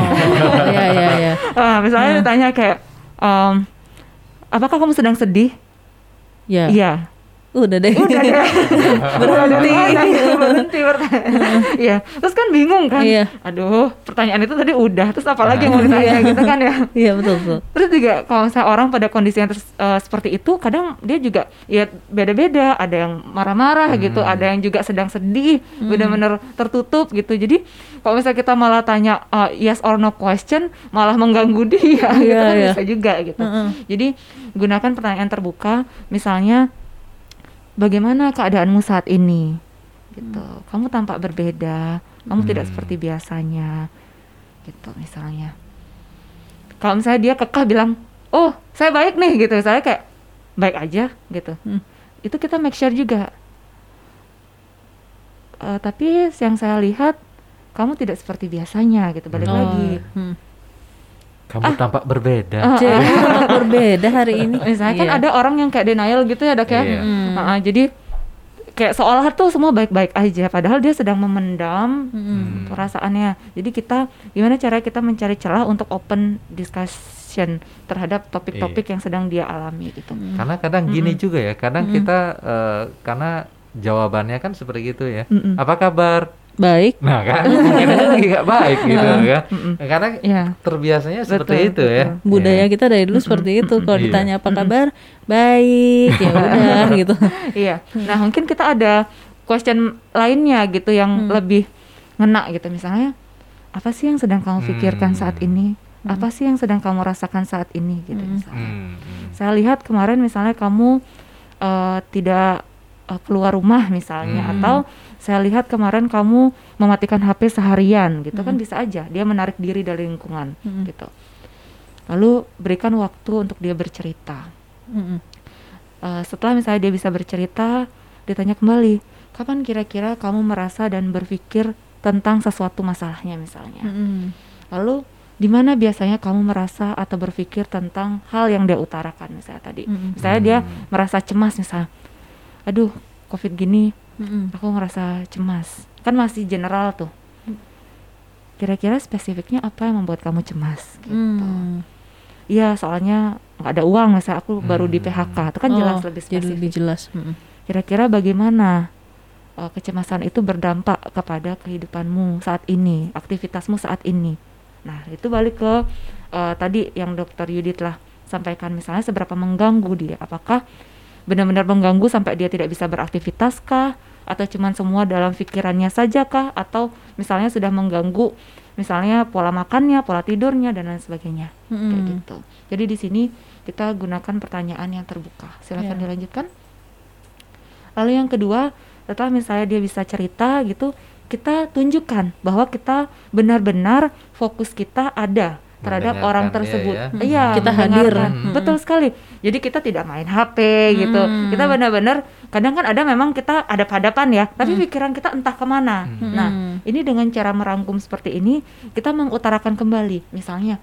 iya iya iya. <laughs> Ah, misalnya Hmm. ditanya kayak, em, apakah kamu sedang sedih? Ya. Iya. Udah deh. udah deh <laughs> Berhenti. berhenti <laughs> iya terus kan bingung kan Iya. aduh pertanyaan itu tadi udah terus apa lagi yang mau <laughs> ditanya gitu kan ya Iya betul betul. Terus juga kalau misalnya orang pada kondisi yang ters- eh, seperti itu, kadang dia juga ya beda-beda. Ada yang marah-marah gitu, ada yang juga sedang sedih, benar-benar tertutup gitu. Jadi kalau misalnya kita malah tanya eh, yes or no question, malah mengganggu dia, gitu Iya, kan iya. bisa juga gitu. Heeh. Jadi gunakan pertanyaan terbuka, misalnya bagaimana keadaanmu saat ini, gitu. Kamu tampak berbeda, kamu tidak Hmm. seperti biasanya, gitu misalnya. Kalau misalnya dia kekeh bilang oh saya baik nih gitu. Saya kayak baik aja gitu. Hmm. itu kita make sure juga. Eh, tapi yang saya lihat kamu tidak seperti biasanya gitu. Balik Oh, lagi hmm. Kamu tampak berbeda. Ah, ah. sangat berbeda hari ini. misalnya kan Iya. ada orang yang kayak denial gitu ya dok ya Iya. Hmm. Ah, ah, jadi kayak seolah tuh semua baik-baik aja padahal dia sedang memendam Hmm. perasaannya jadi kita gimana cara kita mencari celah untuk open discussion terhadap topik-topik yang sedang dia alami gitu Karena kadang gini juga ya, kadang kita eh, karena jawabannya kan seperti itu ya. Mm-mm. Apa kabar? Baik. Nah kan <laughs> mungkin aja lagi gak baik gitu kan. Karena ya terbiasanya seperti Betul, itu ya. Budaya Ya. kita dari dulu seperti itu. Kalau Iya. ditanya apa kabar, baik ya udah <laughs> gitu. iya nah mungkin kita ada question lainnya gitu yang lebih ngena gitu misalnya apa sih yang sedang kamu pikirkan Hmm. saat ini apa sih yang sedang kamu rasakan saat ini gitu misalnya Hmm, hmm. saya lihat kemarin misalnya kamu eh, tidak eh, keluar rumah misalnya Hmm. atau saya lihat kemarin kamu mematikan HP seharian gitu kan bisa aja dia menarik diri dari lingkungan Hmm. gitu lalu berikan waktu untuk dia bercerita Mm-mm. Eh, setelah misalnya dia bisa bercerita ditanya kembali kapan kira-kira kamu merasa dan berpikir tentang sesuatu masalahnya misalnya Mm-mm. lalu di mana biasanya kamu merasa atau berpikir tentang hal yang dia utarakan misalnya tadi Mm-mm. misalnya dia merasa cemas misalnya aduh covid gini Mm-mm. aku ngerasa cemas kan masih general tuh kira-kira spesifiknya apa yang membuat kamu cemas gitu Hmm. iya soalnya nggak ada uang misalnya aku baru di Hmm. PHK itu kan jelas Oh, lebih jadi spesifik lebih jelas. Mm-mm. kira-kira bagaimana uh, kecemasan itu berdampak kepada kehidupanmu saat ini aktivitasmu saat ini nah itu balik ke uh, tadi yang dokter Yudit lah sampaikan misalnya seberapa mengganggu dia apakah benar-benar mengganggu sampai dia tidak bisa beraktivitas kah? Atau cuman semua dalam pikirannya saja kah? Atau misalnya sudah mengganggu misalnya pola makannya pola tidurnya dan lain sebagainya. Kayak Mm-mm. gitu. Jadi di sini kita gunakan pertanyaan yang terbuka. Silakan Ya. dilanjutkan. Lalu yang kedua setelah misalnya dia bisa cerita gitu kita tunjukkan bahwa kita benar-benar fokus kita ada terhadap orang tersebut ya. iya Kita hadir. Mm-mm. betul sekali jadi kita tidak main HP gitu Mm. kita benar-benar kadang kan ada memang kita ada hadapan ya tapi pikiran kita entah ke mana nah Mm. ini dengan cara merangkum seperti ini kita mengutarakan kembali misalnya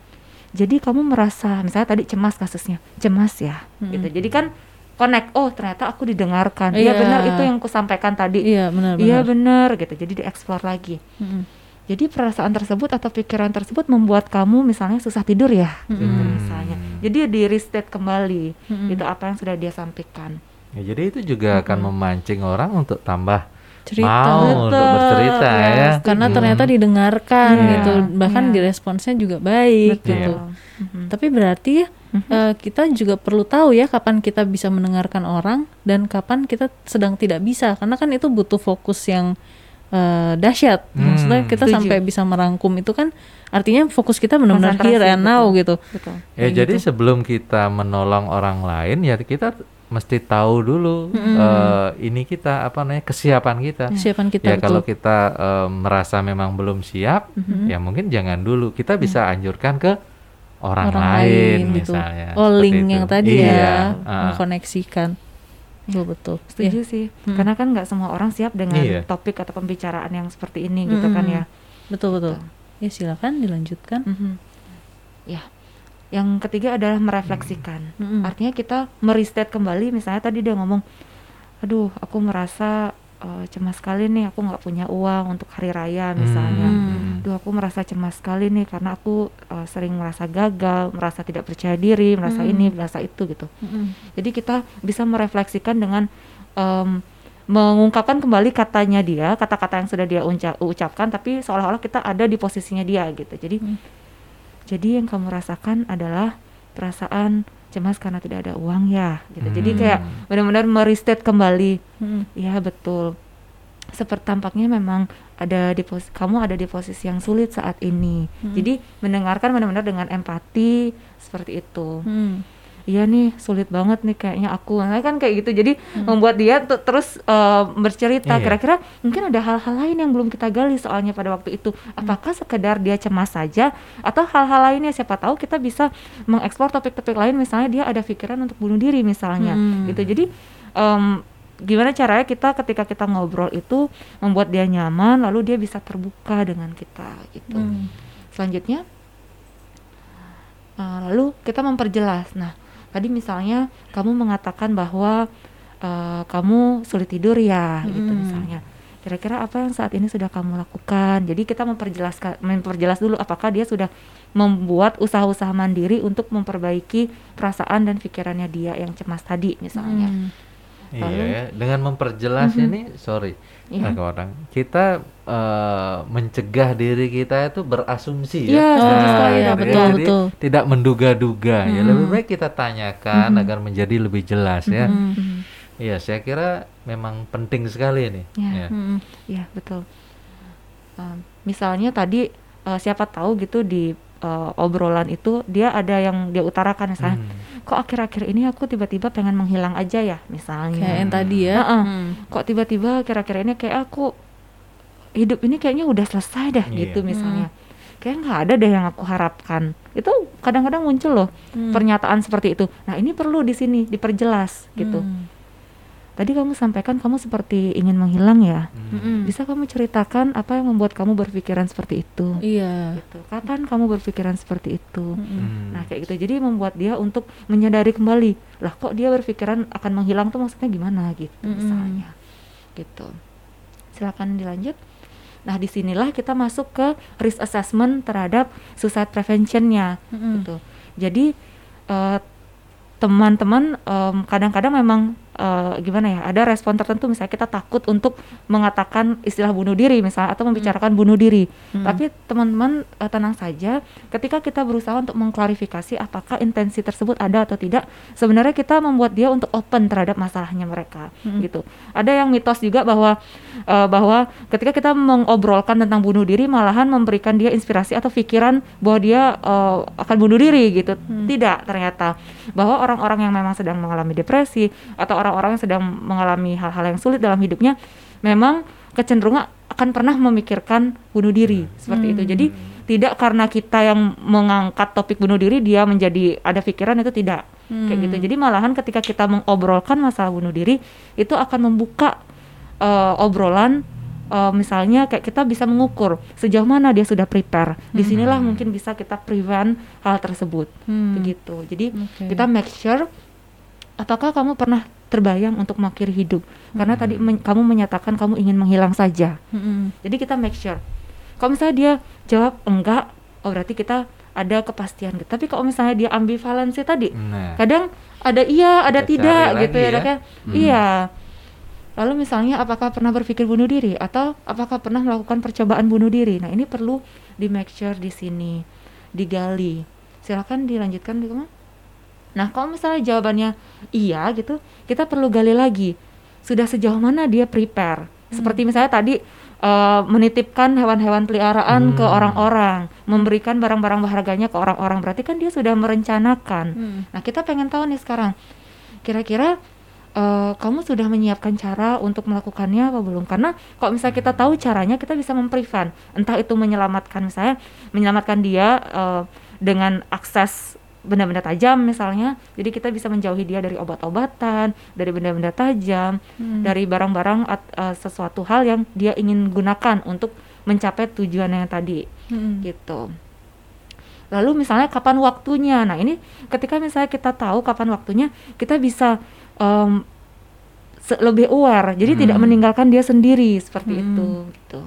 jadi kamu merasa misalnya tadi cemas kasusnya cemas ya gitu jadi kan connect oh ternyata aku didengarkan iya Iya. benar itu yang aku sampaikan tadi Iya benar benar. iya benar gitu jadi dieksplor lagi Mm-mm. Jadi perasaan tersebut atau pikiran tersebut membuat kamu misalnya susah tidur ya gitu Hmm. misalnya jadi di restate kembali Mm-mm. itu apa yang sudah dia sampaikan Ya, jadi itu juga akan memancing orang untuk tambah Cerita. mau untuk bercerita ya, ya. Karena Hmm. ternyata didengarkan Iya. gitu, bahkan Iya. diresponsnya juga baik Betul. gitu. Mhm. Tapi berarti ya, eh, kita juga perlu tahu ya kapan kita bisa mendengarkan orang dan kapan kita sedang tidak bisa, karena kan itu butuh fokus yang eh, dahsyat. Hmm. Maksudnya kita Setuju. sampai bisa merangkum itu kan artinya fokus kita benar-benar here and now gitu. betul Ya Kayak jadi gitu. sebelum kita menolong orang lain ya kita mesti tahu dulu eh, ini kita apa namanya kesiapan kita. Kesiapan kita ya betul. kalau kita eh, merasa memang belum siap, ya mungkin jangan dulu. Kita bisa anjurkan ke orang, orang lain, lain gitu. misalnya. Oh link itu. yang tadi Iya, ya, ah. mengkoneksikan. Betul betul. setuju Iya. sih karena kan nggak semua orang siap dengan Iya. topik atau pembicaraan yang seperti ini gitu kan ya Betul betul. Ya silakan dilanjutkan. Mhm. ya yang ketiga adalah merefleksikan Mm-mm. artinya kita merestate kembali misalnya tadi dia ngomong aduh aku merasa eh, cemas sekali nih aku nggak punya uang untuk hari raya misalnya Hmm. Duh aku merasa cemas sekali nih karena aku eh, sering merasa gagal, merasa tidak percaya diri, merasa Hmm. ini, merasa itu gitu. Mm-mm. Jadi kita bisa merefleksikan dengan em, mengungkapkan kembali katanya dia, kata-kata yang sudah dia unca- ucapkan, tapi seolah-olah kita ada di posisinya dia gitu. Jadi, Hmm. jadi yang kamu rasakan adalah perasaan cemas karena tidak ada uang ya, gitu. Jadi Hmm. kayak benar-benar merestate kembali. Mm. Iya betul. Seperti tampaknya memang ada di pos kamu ada di posisi yang sulit saat ini. Hmm. Jadi mendengarkan benar-benar dengan empati seperti itu. Mm. Iya nih sulit banget nih kayaknya aku. Nah, kan kayak gitu. Jadi membuat dia tuh terus eh, bercerita Iya. kira-kira mungkin ada hal-hal lain yang belum kita gali soalnya pada waktu itu. Apakah sekedar dia cemas saja atau hal-hal lainnya siapa tahu kita bisa mengeksplor topik-topik lain misalnya dia ada pikiran untuk bunuh diri misalnya Hmm. gitu. Jadi em, gimana caranya kita ketika kita ngobrol itu membuat dia nyaman lalu dia bisa terbuka dengan kita gitu. Mm. Selanjutnya uh, lalu kita memperjelas. Nah, tadi misalnya kamu mengatakan bahwa uh, kamu sulit tidur ya gitu Mm-mm. misalnya. Kira-kira apa yang saat ini sudah kamu lakukan? Jadi kita memperjelaskan memperjelas dulu apakah dia sudah membuat usaha-usaha mandiri untuk memperbaiki perasaan dan pikirannya dia yang cemas tadi misalnya. Mm. Iya Lalu- ya, dengan memperjelas ini, sorry, Iya. Nah, orang kita eh, mencegah diri kita itu berasumsi Iya, ya. setuju Nah, gitu ya. betul, Jadi betul. tidak menduga-duga ya. Mhm. Lebih baik kita tanyakan Mhm. agar menjadi lebih jelas ya. Mm. Mhm. Iya, saya kira memang penting sekali ini. Iya. Ya. Mm. Iya betul. Um, misalnya tadi uh, siapa tahu gitu di uh, obrolan itu dia ada yang dia utarakan misalnya, Hmm. kok akhir-akhir ini aku tiba-tiba pengen menghilang aja ya Kayak misalnya. yang tadi ya. Heeh. Mm. Kok tiba-tiba akhir-akhir ini kayak aku hidup ini kayaknya udah selesai dah Iya. gitu misalnya. Kayak nggak ada deh yang aku harapkan. Itu kadang-kadang muncul loh Mm. pernyataan seperti itu. Nah ini perlu di sini diperjelas gitu. Mm. Tadi kamu sampaikan kamu seperti ingin menghilang ya. Hmm. Bisa kamu ceritakan apa yang membuat kamu berpikiran seperti itu? Iya. Gitu. Kapan kamu berpikiran seperti itu? Hmm. Nah, kayak gitu. Jadi membuat dia untuk menyadari kembali, lah kok dia berpikiran akan menghilang tuh maksudnya gimana gitu Mm-mm. misalnya. Gitu. Silakan dilanjut. Nah, di sinilah kita masuk ke risk assessment terhadap suicide preventionnya Mm-mm. gitu. Jadi eh, teman-teman em, kadang-kadang memang eh, gimana ya ada respon tertentu misalnya kita takut untuk mengatakan istilah bunuh diri misalnya atau membicarakan bunuh diri Hmm. tapi teman-teman eh, tenang saja ketika kita berusaha untuk mengklarifikasi apakah intensi tersebut ada atau tidak sebenarnya kita membuat dia untuk open terhadap masalahnya mereka Hmm. gitu ada yang mitos juga bahwa eh, bahwa ketika kita mengobrolkan tentang bunuh diri malahan memberikan dia inspirasi atau pikiran bahwa dia eh, akan bunuh diri gitu Hmm. tidak ternyata bahwa orang-orang yang memang sedang mengalami depresi atau orang-orang yang sedang mengalami hal-hal yang sulit dalam hidupnya memang kecenderungan akan pernah memikirkan bunuh diri. Seperti itu. Hmm. jadi tidak karena kita yang mengangkat topik bunuh diri dia menjadi ada pikiran itu tidak. Kayak Hmm. gitu jadi malahan ketika kita mengobrolkan masalah bunuh diri itu akan membuka eh, obrolan eh, misalnya kayak kita bisa mengukur sejauh mana dia sudah prepare di sinilah Hmm. mungkin bisa kita prevent hal tersebut Hmm. begitu jadi Oke. kita make sure apakah kamu pernah terbayang untuk mengakhiri hidup karena tadi men- kamu menyatakan kamu ingin menghilang saja Mm-mm. jadi kita make sure kalau misalnya dia jawab enggak oh berarti kita ada kepastian gitu tapi kalau misalnya dia ambivalensi tadi Nah, kadang ada iya ada Kita tidak gitu ya, ya. ya. Hmm. iya lalu misalnya apakah pernah berpikir bunuh diri? Atau apakah pernah melakukan percobaan bunuh diri? Nah ini perlu di make sure di sini digali. Silakan dilanjutkan gitu nah kalau misalnya jawabannya iya gitu kita perlu gali lagi. Sudah sejauh mana dia prepare? Seperti misalnya tadi eh, menitipkan hewan-hewan peliharaan ke Hmm. orang-orang memberikan barang-barang berharganya ke orang-orang. Berarti kan dia sudah merencanakan. Hmm. Nah, kita pengen tahu nih sekarang, kira-kira eh, kamu sudah menyiapkan cara untuk melakukannya apa belum? Karena kalau misalnya kita tahu caranya, kita bisa memprevent. Entah itu menyelamatkan misalnya, menyelamatkan dia eh, dengan akses benda-benda tajam misalnya. Jadi kita bisa menjauhi dia dari obat-obatan, dari benda-benda tajam, Hmm. dari barang-barang eh, sesuatu hal yang dia ingin gunakan untuk mencapai tujuannya yang tadi Mm-mm. gitu. Lalu misalnya kapan waktunya? Nah ini ketika misalnya kita tahu kapan waktunya, kita bisa se- lebih aware. Jadi tidak Hmm. meninggalkan dia sendiri seperti Hmm. itu. Gitu.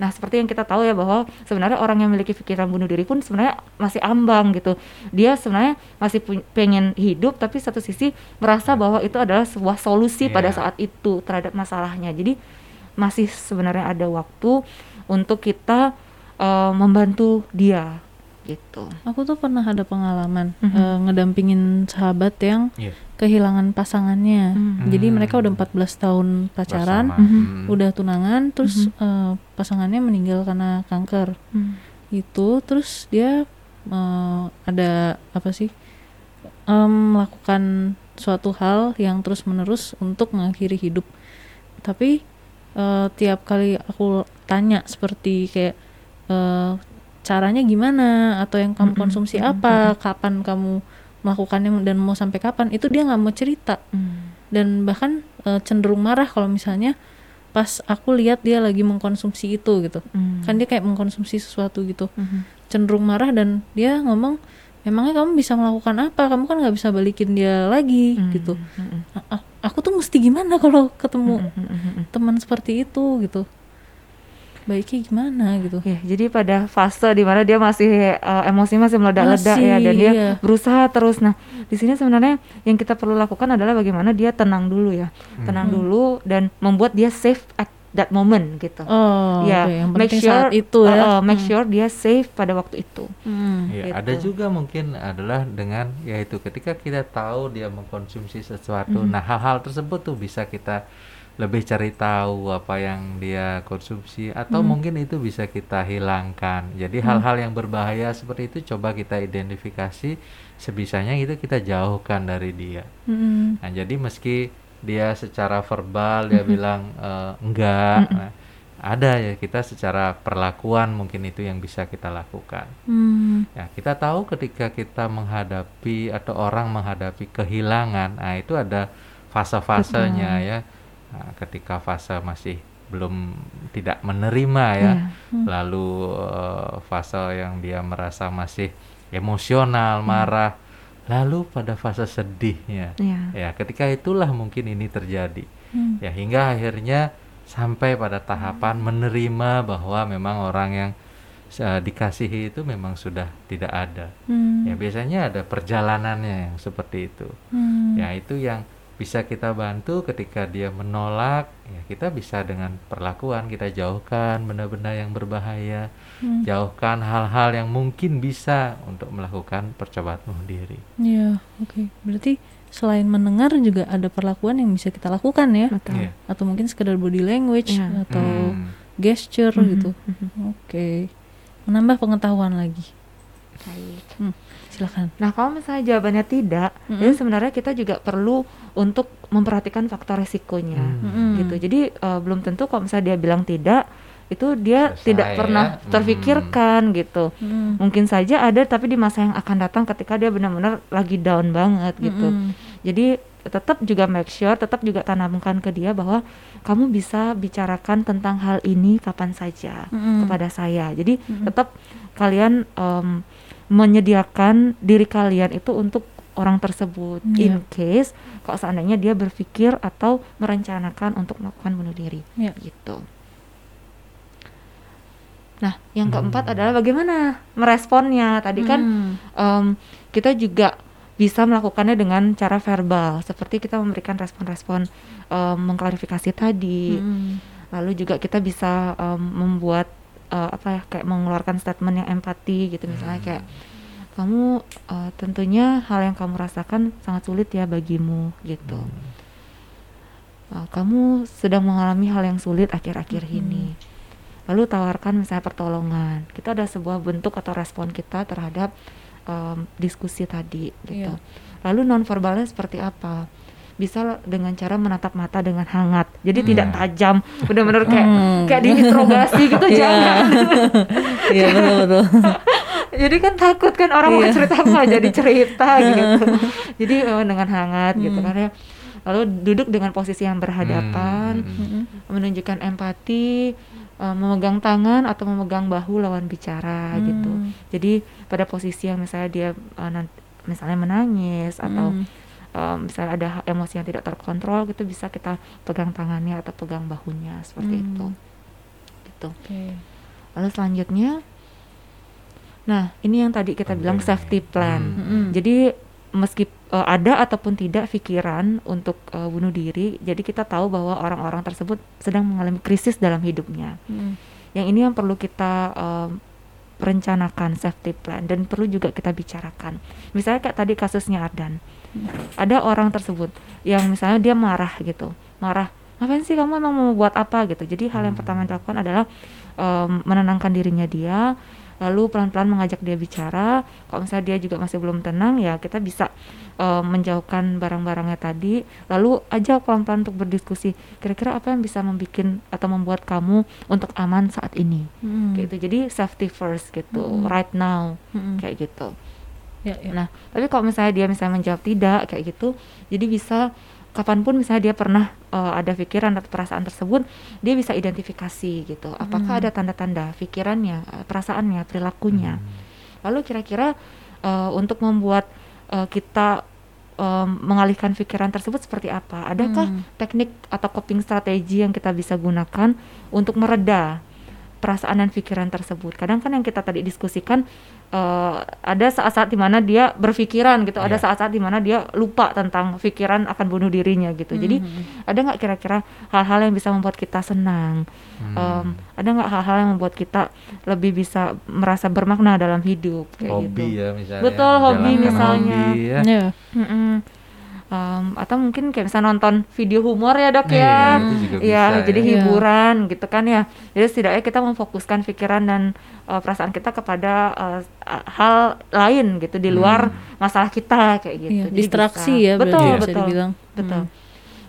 Nah, seperti yang kita tahu ya bahwa sebenarnya orang yang memiliki pikiran bunuh diri pun sebenarnya masih ambang gitu. Dia sebenarnya masih pengen hidup tapi satu sisi merasa bahwa itu adalah sebuah solusi pada Iya. saat itu terhadap masalahnya. Jadi masih sebenarnya ada waktu untuk kita eh, membantu dia gitu. Aku tuh pernah ada pengalaman Mhm. eh, ngedampingin sahabat yang Iya. kehilangan pasangannya. Hmm. Jadi Hmm. mereka udah 14 tahun pacaran. Mhm. Hmm. udah tunangan, terus eh, pasangannya meninggal karena kanker. Hmm. Itu terus dia eh, ada apa sih? em, melakukan suatu hal yang terus-menerus untuk mengakhiri hidup. Tapi eh, tiap kali aku tanya seperti kayak caranya gimana atau yang kamu konsumsi mm-mm, apa, kapan kamu melakukannya dan mau sampai kapan, itu dia nggak mau cerita Hmm. dan bahkan eh, cenderung marah kalau misalnya pas aku lihat dia lagi mengkonsumsi itu gitu. Hmm. Kan dia kayak mengkonsumsi sesuatu gitu Mhm. cenderung marah dan dia ngomong emangnya kamu bisa melakukan apa kamu kan nggak bisa balikin dia lagi Hmm. gitu Hmm. A- a- aku tuh mesti gimana <laughs> kalau ketemu Hmm. Hmm. Hmm. teman seperti itu gitu baiknya gimana gitu Ya, jadi pada fase di mana dia masih eh, emosi masih meledak-ledak ya dan dia iya. berusaha terus. Nah, di sini sebenarnya yang kita perlu lakukan adalah bagaimana dia tenang dulu ya. Tenang Hmm. dulu dan membuat dia safe at that moment gitu. oh ya, oke, yang make penting sure saat itu ya uh, uh, make Hmm. sure dia safe pada waktu itu. Hmm. Ya, Gitu. ada juga mungkin adalah dengan yaitu ketika kita tahu dia mengkonsumsi sesuatu, Mhm. nah hal-hal tersebut tuh bisa kita lebih cari tahu apa yang dia konsumsi atau Hmm. mungkin itu bisa kita hilangkan. Jadi hal-hal yang berbahaya seperti itu coba kita identifikasi sebisanya itu kita jauhkan dari dia. Hmm. Nah, jadi meski dia secara verbal dia bilang eh, enggak, Mhm. nah, ada ya kita secara perlakuan mungkin itu yang bisa kita lakukan. Hmm. Ya, kita tahu ketika kita menghadapi atau orang menghadapi kehilangan, nah itu ada fase-fasenya ya. Nah, ketika fase masih belum tidak menerima ya, Iya. Hmm. lalu eh, fase yang dia merasa masih emosional, marah, lalu pada fase sedihnya. Iya. Ya, ketika itulah mungkin ini terjadi. Hmm. Ya, hingga akhirnya sampai pada tahapan menerima bahwa memang orang yang eh, dikasihi itu memang sudah tidak ada. Hmm. Ya, biasanya ada perjalanannya yang seperti itu. Hmm. Ya, itu yang bisa kita bantu ketika dia menolak, ya kita bisa dengan perlakuan kita jauhkan benda-benda yang berbahaya, Hmm. jauhkan hal-hal yang mungkin bisa untuk melakukan percobaan bunuh diri. Iya, oke. Berarti selain mendengar juga ada perlakuan yang bisa kita lakukan ya, Betul. Iya. atau mungkin sekedar body language Iya. atau Hmm. gesture Mhm, gitu. mhm. Oke, menambah pengetahuan lagi. Baik. Hmm, silakan. Nah, kalau misalnya jawabannya tidak, Mm-mm. jadi sebenarnya kita juga perlu untuk memperhatikan faktor resikonya. Hmm. Mm-mm. gitu. Jadi eh, belum tentu kalau misalnya dia bilang tidak, itu dia Selesai tidak ya. pernah Hmm. terfikirkan gitu. Mm-mm. Mungkin saja ada tapi di masa yang akan datang ketika dia benar-benar lagi down banget gitu. Mm-mm. Jadi tetap juga make sure, tetap juga tanamkan ke dia bahwa kamu bisa bicarakan tentang hal ini kapan saja Mm-mm. kepada saya. Jadi Mm-mm. tetap kalian em, menyediakan diri kalian itu untuk orang tersebut Iya. in case kalau seandainya dia berpikir atau merencanakan untuk melakukan bunuh diri Iya. gitu. Nah, yang keempat Hmm. adalah bagaimana meresponnya. Tadi kan em, kita juga bisa melakukannya dengan cara verbal, seperti kita memberikan respon-respon em, mengklarifikasi tadi. Mm-mm. Lalu juga kita bisa em, membuat eh, apa ya kayak mengeluarkan statement yang empati gitu misalnya Hmm. kayak kamu eh, tentunya hal yang kamu rasakan sangat sulit ya bagimu gitu. Hmm. Eh, kamu sedang mengalami hal yang sulit akhir-akhir Mm-mm. ini. Lalu tawarkan misalnya pertolongan. Kita ada sebuah bentuk atau respon kita terhadap em, diskusi tadi gitu. Iya. Lalu nonverbalnya seperti apa? Bisa dengan cara menatap mata dengan hangat. Jadi tidak Hmm. tajam, benar-benar kayak Hmm. kayak diinterogasi gitu Iya. jangan. <laughs> Iya betul betul. <laughs> Jadi kan takut kan orang mau Iya. cerita apa jadi cerita <laughs> gitu. Jadi eh, dengan hangat gitu Hmm. kan ya. Lalu duduk dengan posisi yang berhadapan, Hmm. Mm-mm. menunjukkan empati, eh, memegang tangan atau memegang bahu lawan bicara gitu. Hmm. Jadi pada posisi yang misalnya dia eh, nanti misalnya menangis atau. Eh, misalnya ada emosi yang tidak terkontrol gitu bisa kita pegang tangannya atau pegang bahunya seperti Hmm. itu. Gitu. Oke. Lalu selanjutnya, nah ini yang tadi kita bilang Penting. safety plan. Hmm. Mm-mm. Jadi meski uh, ada ataupun tidak pikiran untuk uh, bunuh diri, jadi kita tahu bahwa orang-orang tersebut sedang mengalami krisis dalam hidupnya. Mm. Yang ini yang perlu kita um, rencanakan safety plan dan perlu juga kita bicarakan. Misalnya kayak tadi kasusnya Ardan, ada orang tersebut yang misalnya dia marah gitu, marah, ngapain sih kamu emang mau buat apa gitu. Jadi hal yang pertama yang dilakukan adalah um, menenangkan dirinya dia, lalu pelan-pelan mengajak dia bicara. Kalau misalnya dia juga masih belum tenang, ya kita bisa um, menjauhkan barang-barangnya tadi, lalu ajak pelan-pelan untuk berdiskusi. Kira-kira apa yang bisa membuat atau membuat kamu untuk aman saat ini? Mm. Kayak gitu. Jadi safety first gitu, Mm. right now Mm-mm. kayak gitu. Ya, ya. Nah, tapi kalau misalnya dia misalnya menjawab tidak kayak gitu, jadi bisa kapan pun misalnya dia pernah uh, ada pikiran atau perasaan tersebut, dia bisa identifikasi gitu. Apakah Hmm. ada tanda-tanda pikirannya, uh, perasaannya, perilakunya. Lalu kira-kira uh, untuk membuat uh, kita um, mengalihkan pikiran tersebut seperti apa? Adakah Hmm. teknik atau coping strategi yang kita bisa gunakan untuk mereda perasaan dan pikiran tersebut. Kadang kan yang kita tadi diskusikan eh, ada saat-saat di mana dia berpikiran gitu, ada Iya. saat-saat di mana dia lupa tentang pikiran akan bunuh dirinya gitu. Jadi Mhm. ada nggak kira-kira hal-hal yang bisa membuat kita senang? Hmm. Em, ada nggak hal-hal yang membuat kita lebih bisa merasa bermakna dalam hidup kayak hobi gitu? ya misalnya. Betul, hobi misalnya. hobi ya. Ya. Mm-mm. Em, atau mungkin kayak bisa nonton video humor ya dok Iya, ya. Iya, bisa jadi ya. Hiburan gitu kan ya. Jadi setidaknya kita memfokuskan pikiran dan uh, perasaan kita kepada uh, hal lain gitu di luar Hmm. masalah kita kayak gitu. Jadi distraksi bisa. ya Betul, bisa betul. dibilang. Betul. Hmm.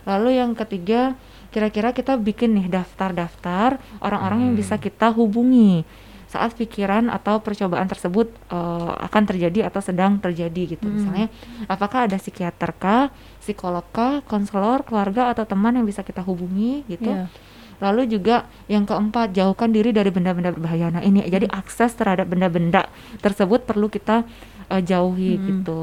Lalu yang ketiga, kira-kira kita bikin nih daftar-daftar orang-orang yang Hmm. bisa kita hubungi saat pikiran atau percobaan tersebut uh, akan terjadi atau sedang terjadi gitu. Hmm. Misalnya, apakah ada psikiater kah, psikolog kah, konselor, keluarga atau teman yang bisa kita hubungi gitu. Iya. Lalu juga yang keempat, jauhkan diri dari benda-benda berbahaya. Nah, ini jadi akses terhadap benda-benda tersebut perlu kita uh, jauhi Mm-mm. gitu.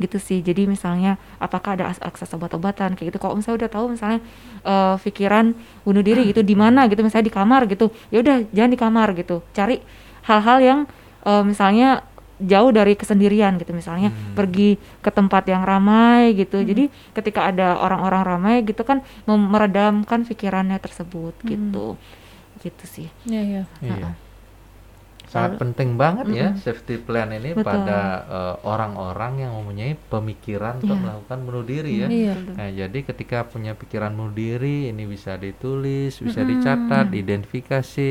Gitu sih. Jadi misalnya apakah ada akses obat-obatan kayak gitu. Kalau misalnya udah tahu misalnya uh, pikiran bunuh diri gitu di mana gitu, misalnya di kamar gitu. Ya udah jangan di kamar gitu. Cari hal-hal yang uh, misalnya jauh dari kesendirian gitu misalnya Hmm. pergi ke tempat yang ramai gitu jadi ketika ada orang-orang ramai gitu kan meredamkan pikirannya tersebut Hmm. gitu gitu sih Iya, iya. Iya. Sangat penting banget ya Mm-mm. safety plan ini Betul. pada eh, orang-orang yang mempunyai pemikiran untuk Iya. melakukan bunuh diri ya. Iya. Nah, jadi ketika punya pikiran bunuh diri ini bisa ditulis, bisa Mm-mm. dicatat, diidentifikasi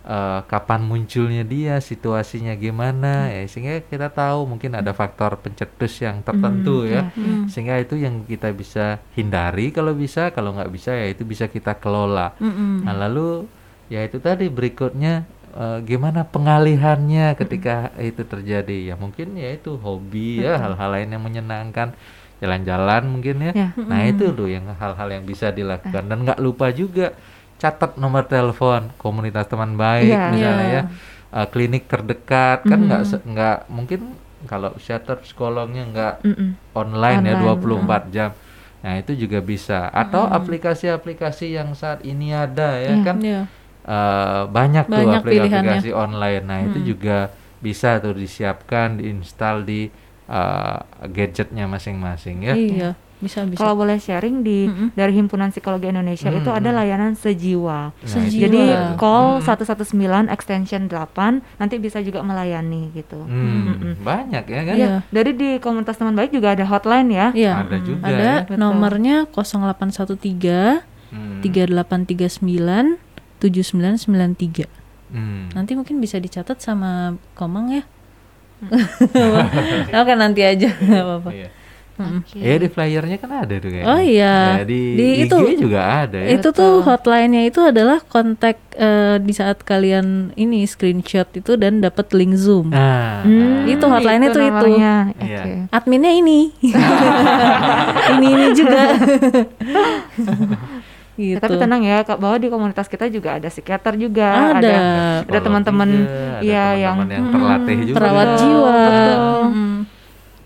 eh, kapan munculnya dia, situasinya gimana ya sehingga kita tahu mungkin ada faktor pencetus yang tertentu Hmm, ya. iya. Hmm. Sehingga itu yang kita bisa hindari kalau bisa, kalau nggak bisa ya itu bisa kita kelola. Nah, lalu ya itu tadi berikutnya eh, gimana pengalihannya ketika itu terjadi? Ya mungkin ya itu hobi ya, hal-hal lain yang menyenangkan, jalan-jalan mungkin ya. Ya. Nah, itu tuh yang hal-hal yang bisa dilakukan dan nggak lupa juga catat nomor telepon komunitas teman baik Iya. misalnya Iya. ya. Eh, klinik terdekat kan nggak se- nggak mungkin kalau shelter psikolognya nggak Mm-mm. online, ya Online, 24 jam. Nah, itu juga bisa. Atau Hmm. aplikasi-aplikasi yang saat ini ada ya Iya. kan Iya. Eh, banyak, tuh Banyak aplikasi-aplikasi online. Nah, itu Hmm. juga bisa tuh disiapkan, diinstal di eh, gadgetnya masing-masing ya. Iya, bisa bisa. Kalau boleh sharing di Mm-mm. dari Himpunan Psikologi Indonesia itu ada layanan sejiwa. Nah, Sejiwa. itu Jadi tuh. call Mm. 119 extension 8 nanti bisa juga melayani gitu. Hmm, Mm-mm. banyak ya kan? Iya. Dari di komunitas teman baik juga ada hotline ya. Iya. Ada juga Ada ya. Nomornya 0813 Hmm. 3839 7993. Hmm. Nanti mungkin bisa dicatat sama Komang ya. <laughs> Oke nanti aja <laughs> nggak apa-apa. Iya. Mm-mm. Oke. Ya di flyernya kan ada tuh kayaknya. Oh iya. Ya, di, Di IG itu juga ada ya. Itu tuh hotline-nya itu adalah kontak eh, di saat kalian ini screenshot itu dan dapat link Zoom. Nah, Hmm, Itu hotline-nya tuh itu. Oke. Iya. Adminnya ini. <laughs> ini ini juga. Gitu. Ya, tapi tenang ya, Kak, bahwa di komunitas kita juga ada psikiater juga, Ada. ada teman-teman, teman-teman yang- yang terlatih juga. perawat jiwa. betul. Mm.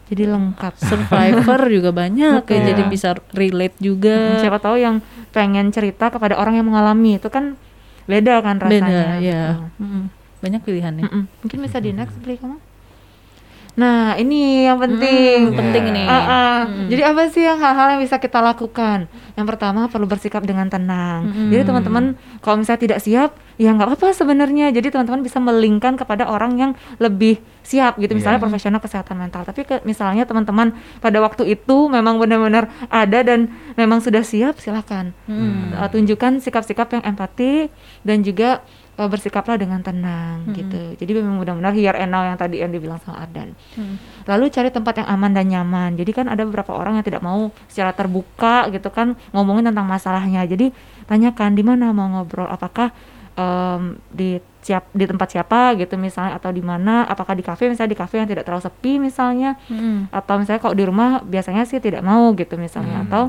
jadi lengkap. Survivor juga banyak ya, Betul. jadi bisa relate juga. Hmm, Siapa tahu yang pengen cerita kepada orang yang mengalami itu kan beda kan rasanya. Beda, ya. gitu. Mm-mm. Banyak pilihannya. Mm-mm. Mungkin bisa di next beli kamu. Nah, ini yang penting. Hmm, penting nih. Ah, ah. Mm. Jadi apa sih yang hal-hal yang bisa kita lakukan? Yang pertama perlu bersikap dengan tenang. Mm-mm. Jadi teman-teman kalau misalnya tidak siap, ya nggak apa-apa sebenarnya. Jadi teman-teman bisa melingkan kepada orang yang lebih siap gitu. Misalnya Iya. profesional kesehatan mental. Tapi ke- misalnya teman-teman pada waktu itu memang benar-benar ada dan memang sudah siap, silakan Mm. Uh, tunjukkan sikap-sikap yang empati dan juga uh, bersikaplah dengan tenang gitu. Jadi memang benar-benar here and now yang tadi yang dibilang sama Ardan. Mm. Lalu cari tempat yang aman dan nyaman. Jadi kan ada beberapa orang yang tidak mau secara terbuka gitu kan ngomongin tentang masalahnya. Jadi tanyakan di mana mau ngobrol, apakah em, di siap di tempat siapa gitu misalnya atau di mana, apakah di kafe misalnya di kafe yang tidak terlalu sepi misalnya Mm. atau misalnya kalau di rumah biasanya sih tidak mau gitu misalnya Hmm. atau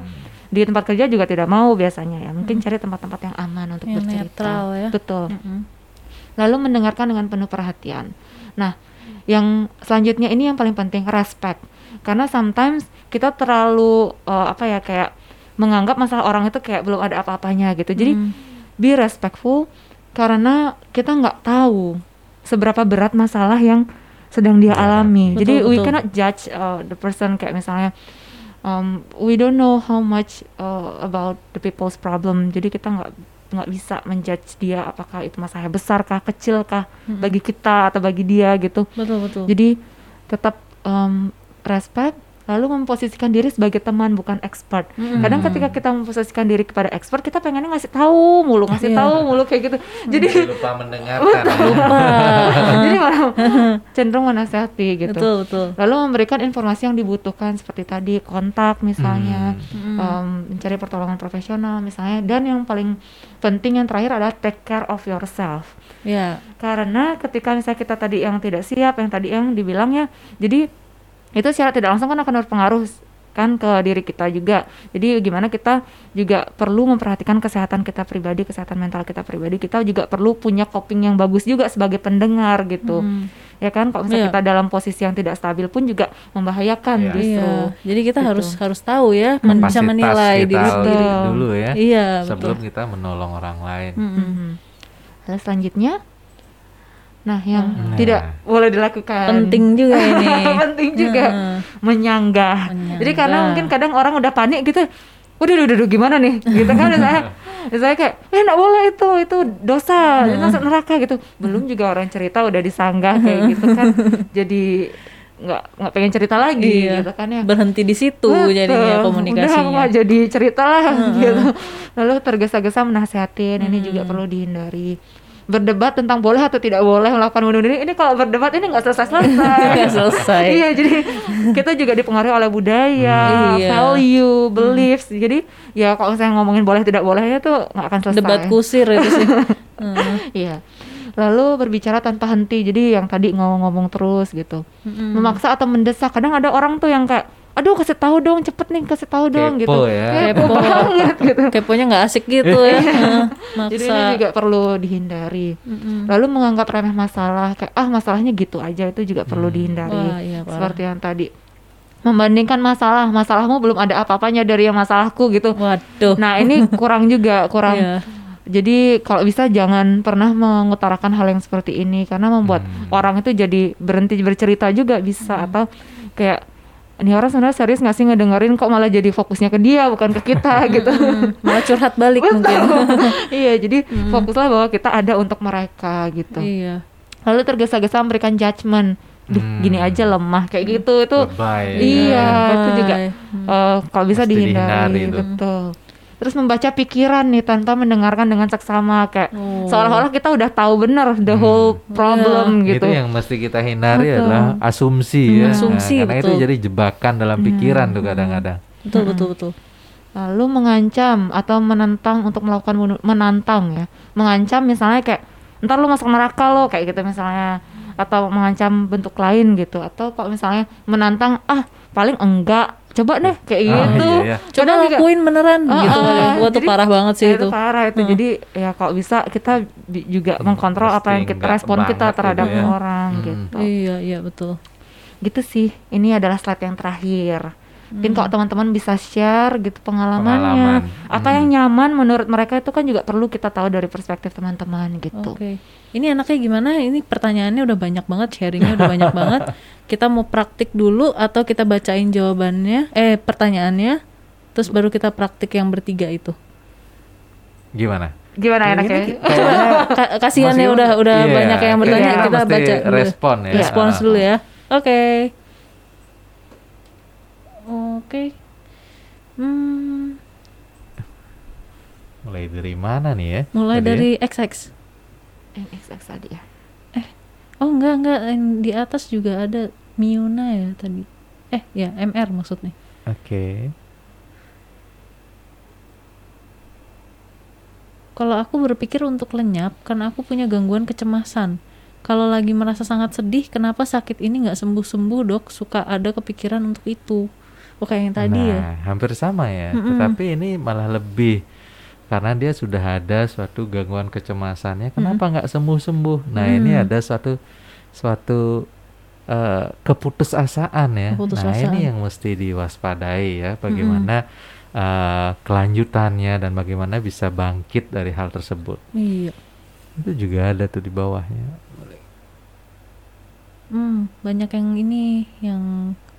di tempat kerja juga tidak mau biasanya ya mungkin cari tempat-tempat yang aman untuk Yang bercerita netral ya. betul Mm-mm. lalu mendengarkan dengan penuh perhatian nah yang selanjutnya ini yang paling penting respect karena sometimes kita terlalu eh, apa ya kayak menganggap masalah orang itu kayak belum ada apa-apanya gitu jadi Mm. be respectful karena kita nggak tahu seberapa berat masalah yang sedang dia Ya, alami. betul, Jadi we betul. cannot judge uh, the person kayak misalnya um, we don't know how much uh, about the people's problem. Jadi kita nggak nggak bisa menjudge dia apakah itu masalah besar kah kecil kah Mm-mm. bagi kita atau bagi dia gitu. Betul betul. Jadi tetap um, respect lalu memposisikan diri sebagai teman bukan expert. Mm-mm. Kadang ketika kita memposisikan diri kepada expert, kita pengennya ngasih tahu mulu, ngasih Iya. tahu mulu kayak gitu. Jadi Jadi lupa mendengarkan. <laughs> Lupa. <laughs> jadi malah cenderung menasehati gitu. betul betul. Lalu memberikan informasi yang dibutuhkan seperti tadi kontak misalnya, Mm. em, mencari pertolongan profesional misalnya, dan yang paling penting yang terakhir adalah take care of yourself. Ya. Karena ketika misalnya kita tadi yang tidak siap, yang tadi yang dibilangnya, jadi itu secara tidak langsung kan akan berpengaruh kan ke diri kita juga. Jadi gimana kita juga perlu memperhatikan kesehatan kita pribadi, kesehatan mental kita pribadi. Kita juga perlu punya coping yang bagus juga sebagai pendengar gitu. Mm. Ya kan kalau misalnya Iya. kita dalam posisi yang tidak stabil pun juga membahayakan Iya. justru. Iya. Jadi kita Gitu. harus harus tahu ya, men- bisa menilai kita diri sendiri. Betul. dulu ya. Iya, Sebelum betul. kita menolong orang lain. Mhm. Lalu selanjutnya Nah, yang Nah. tidak boleh dilakukan. Penting juga <laughs> ini. penting juga Heeh. menyanggah. Menyanggah. Jadi karena mungkin kadang orang udah panik gitu, udah udah udah, gimana nih, <laughs> gitu kan misalnya, misalnya kayak, eh nggak boleh itu, itu dosa, itu masuk neraka gitu. Belum juga orang cerita udah disanggah kayak gitu kan, jadi nggak nggak pengen cerita lagi Iya. gitu kan ya. Berhenti di situ Betul. jadinya Udah komunikasinya. nggak jadi cerita lah gitu. Lalu tergesa-gesa menasehatin ini juga perlu dihindari. Berdebat tentang boleh atau tidak boleh melakukan bunuh diri ini kalau berdebat ini nggak selesai-selesai. <laughs> Nggak selesai. iya jadi kita juga dipengaruhi oleh budaya, Hmm. Iya. value, beliefs. Jadi ya kalau saya ngomongin boleh tidak bolehnya tuh nggak akan selesai. Debat kusir itu sih. Heeh. <laughs> Iya. Lalu berbicara tanpa henti. Jadi yang tadi ngomong-ngomong terus gitu. Mm-mm. Memaksa atau mendesak. Kadang ada orang tuh yang kayak aduh kasih tahu dong cepet nih kasih tahu dong Kepo gitu ya. kepo Kepo. banget gitu Keponya nggak asik gitu ya. Maksa. jadi ini juga perlu dihindari Mm-mm. lalu menganggap remeh masalah kayak ah masalahnya gitu aja itu juga perlu Hmm. dihindari Wah, iya, parah. seperti yang tadi membandingkan masalah masalahmu belum ada apa-apanya dari yang masalahku gitu Waduh. nah ini kurang juga kurang Iya. jadi kalau bisa jangan pernah mengutarakan hal yang seperti ini karena membuat Hmm. orang itu jadi berhenti bercerita juga bisa atau kayak ini orang sebenarnya serius nggak sih ngedengerin kok malah jadi fokusnya ke dia bukan ke kita <laughs> gitu Mm, malah curhat balik mungkin. <laughs> iya jadi fokuslah bahwa kita ada untuk mereka gitu iya. lalu tergesa-gesa memberikan judgement Duh, Hmm. gini aja lemah kayak gitu itu Lebay. iya Lebay. itu juga Hmm. eh, kalau bisa Mesti dihindari, dihindari itu. betul terus membaca pikiran nih tanpa mendengarkan dengan seksama kayak Oh. seolah-olah kita udah tahu benar the whole problem Itu gitu yang mesti kita hindari Betul. adalah asumsi ya. Asumsi, Nah, karena itu betul. jadi jebakan dalam pikiran tuh kadang-kadang. Betul betul betul. lalu mengancam atau menentang untuk melakukan bunuh menantang ya mengancam misalnya kayak ntar lu masuk neraka lo kayak gitu misalnya atau mengancam bentuk lain gitu atau kalau misalnya menantang ah paling enggak coba deh kayak Ah, gitu iya, iya. Coba Kadang juga- lakuin beneran Ah, gitu. ah, Wah tuh jadi- parah banget sih itu. parah itu Hmm. jadi ya kalau bisa kita juga mengkontrol apa yang kita respon kita terhadap itu ya. orang Hmm. gitu Iya iya betul. gitu sih ini adalah slide yang terakhir Mungkin kalau teman-teman bisa share gitu pengalamannya, Pengalaman. apa Hmm. yang nyaman menurut mereka itu kan juga perlu kita tahu dari perspektif teman-teman gitu. Oke. Ini enaknya gimana? Ini pertanyaannya udah banyak banget, sharingnya udah banyak <laughs> banget. Kita mau praktik dulu atau kita bacain jawabannya, eh pertanyaannya, terus baru kita praktik yang bertiga itu. Gimana? Gimana enaknya? <laughs> Ka- kasihan ya udah udah iya, banyak yang bertanya, iya, kita mesti baca dulu. respon ya. Respons Ah. dulu ya. Oke. Oke. Hmm, Mulai dari mana nih ya? mulai Tadi ya? dari XX. Yang XX tadi ya. Oh enggak enggak yang di atas juga ada Miuna ya tadi. Eh ya MR maksudnya. Oke. Kalau aku berpikir untuk lenyap karena aku punya gangguan kecemasan. Kalau lagi merasa sangat sedih, kenapa sakit ini nggak sembuh-sembuh dok? Suka ada kepikiran untuk itu. Oh kayak yang tadi nah, ya. hampir sama ya. Mm-mm. Tetapi ini malah lebih karena dia sudah ada suatu gangguan kecemasannya. Kenapa nggak sembuh-sembuh? Nah ini Mm. ada suatu suatu eh, keputusasaan ya. Nah Keputusasaan. ini yang mesti diwaspadai ya. Bagaimana eh, kelanjutannya dan bagaimana bisa bangkit dari hal tersebut. Iya. Itu juga ada tuh di bawahnya. Hmm, banyak yang ini yang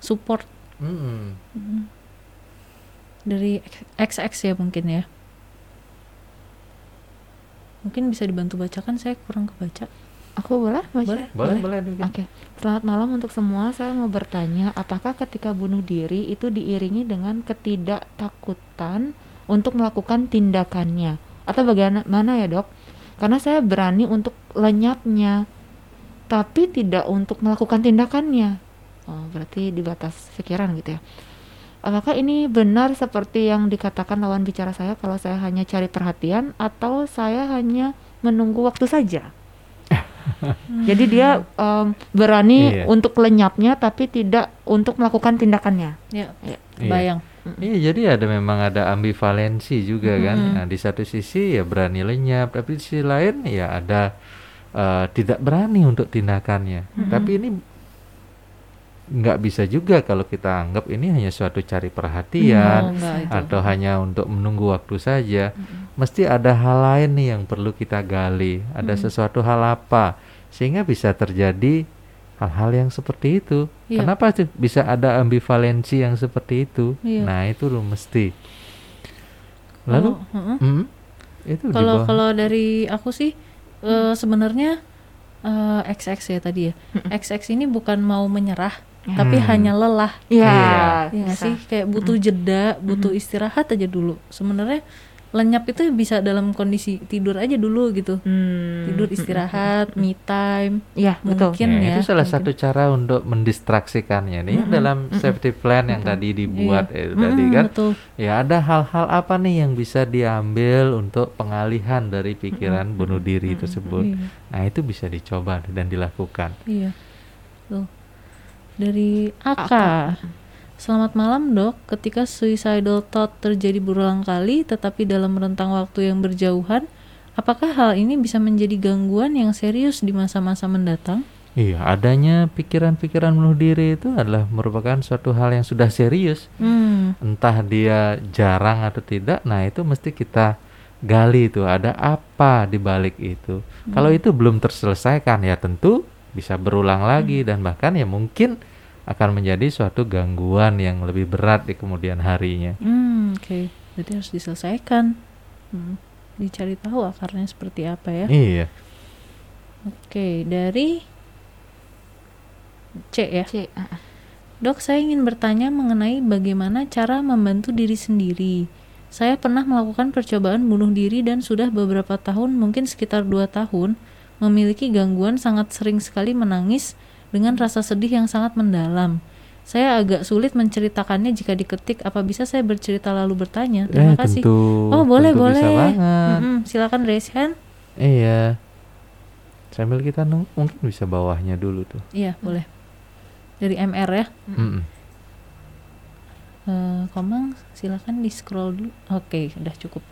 support Mm. dari XX ya mungkin ya. Mungkin bisa dibantu bacakan, saya kurang kebaca. Aku boleh? baca? Boleh. Boleh, boleh. Dugi. Oke, selamat malam untuk semua. Saya mau bertanya, apakah ketika bunuh diri itu diiringi dengan ketidaktakutan untuk melakukan tindakannya, atau bagaimana ya dok? Karena saya berani untuk lenyapnya, tapi tidak untuk melakukan tindakannya. Oh, berarti di batas pikiran gitu ya. Apakah ini benar seperti yang dikatakan lawan bicara saya kalau saya hanya cari perhatian atau saya hanya menunggu waktu saja? <laughs> Jadi dia em, berani Iya. untuk lenyapnya tapi tidak untuk melakukan tindakannya. Ya, Iya. bayang. Iya, jadi ada memang ada ambivalensi juga kan. Nah, di satu sisi ya berani lenyap, tapi di sisi lain ya ada eh, tidak berani untuk tindakannya. Tapi ini nggak bisa juga kalau kita anggap ini hanya suatu cari Oh, perhatian enggak itu. atau hanya untuk menunggu waktu saja. Mesti ada hal lain nih yang perlu kita gali. Ada sesuatu hal apa sehingga bisa terjadi hal-hal yang seperti itu. Iya. Kenapa tuh bisa ada ambivalensi yang seperti itu? Iya. Nah, itu loh mesti. Lalu Kalau- heeh. mm, itu Kalau kalau dari aku sih eh, sebenarnya eh, XX ya tadi ya. XX ini bukan mau menyerah, tapi Hmm. hanya lelah. Iya. Iya. Ya bisa. sih kayak butuh jeda, butuh istirahat aja dulu. Sebenarnya lenyap itu bisa dalam kondisi tidur aja dulu gitu. Hmm. Tidur istirahat, me time. Iya, betul. Mungkin Ya, ya. itu salah mungkin. satu cara untuk mendistraksikannya nih dalam safety plan yang tadi dibuat itu tadi Mm-mm, kan. betul. Ya ada hal-hal apa nih yang bisa diambil untuk pengalihan dari pikiran bunuh diri tersebut. Iya. Nah, itu bisa dicoba dan dilakukan. Iya. Dari Aka. Selamat malam dok, ketika suicidal thought terjadi berulang kali tetapi dalam rentang waktu yang berjauhan, apakah hal ini bisa menjadi gangguan yang serius di masa-masa mendatang? Iya, adanya pikiran-pikiran bunuh diri itu adalah merupakan suatu hal yang sudah serius. Hmm, Entah dia jarang atau tidak, nah itu mesti kita gali itu ada apa di balik itu. Kalau itu belum terselesaikan ya tentu bisa berulang lagi dan bahkan ya mungkin akan menjadi suatu gangguan yang lebih berat di kemudian harinya. hmm, oke. Berarti harus diselesaikan. Hmm, Dicari tahu akarnya seperti apa ya. Iya. Oke, dari C ya. C. ah, ah. Dok, saya ingin bertanya mengenai bagaimana cara membantu diri sendiri. Saya pernah melakukan percobaan bunuh diri dan sudah beberapa tahun, mungkin sekitar dua tahun, memiliki gangguan sangat sering sekali menangis dengan rasa sedih yang sangat mendalam. Saya agak sulit menceritakannya jika diketik. Apa bisa saya bercerita lalu bertanya? Terima eh, kasih. tentu. oh, boleh, tentu boleh. Bisa banget. Mm-mm, silakan raise hand. Iya. Sambil kita nung- mungkin bisa bawahnya dulu tuh. Iya, boleh. Dari MR ya. Mm-mm. Eh, Komang, silakan di scroll dulu. Oke, udah cukup.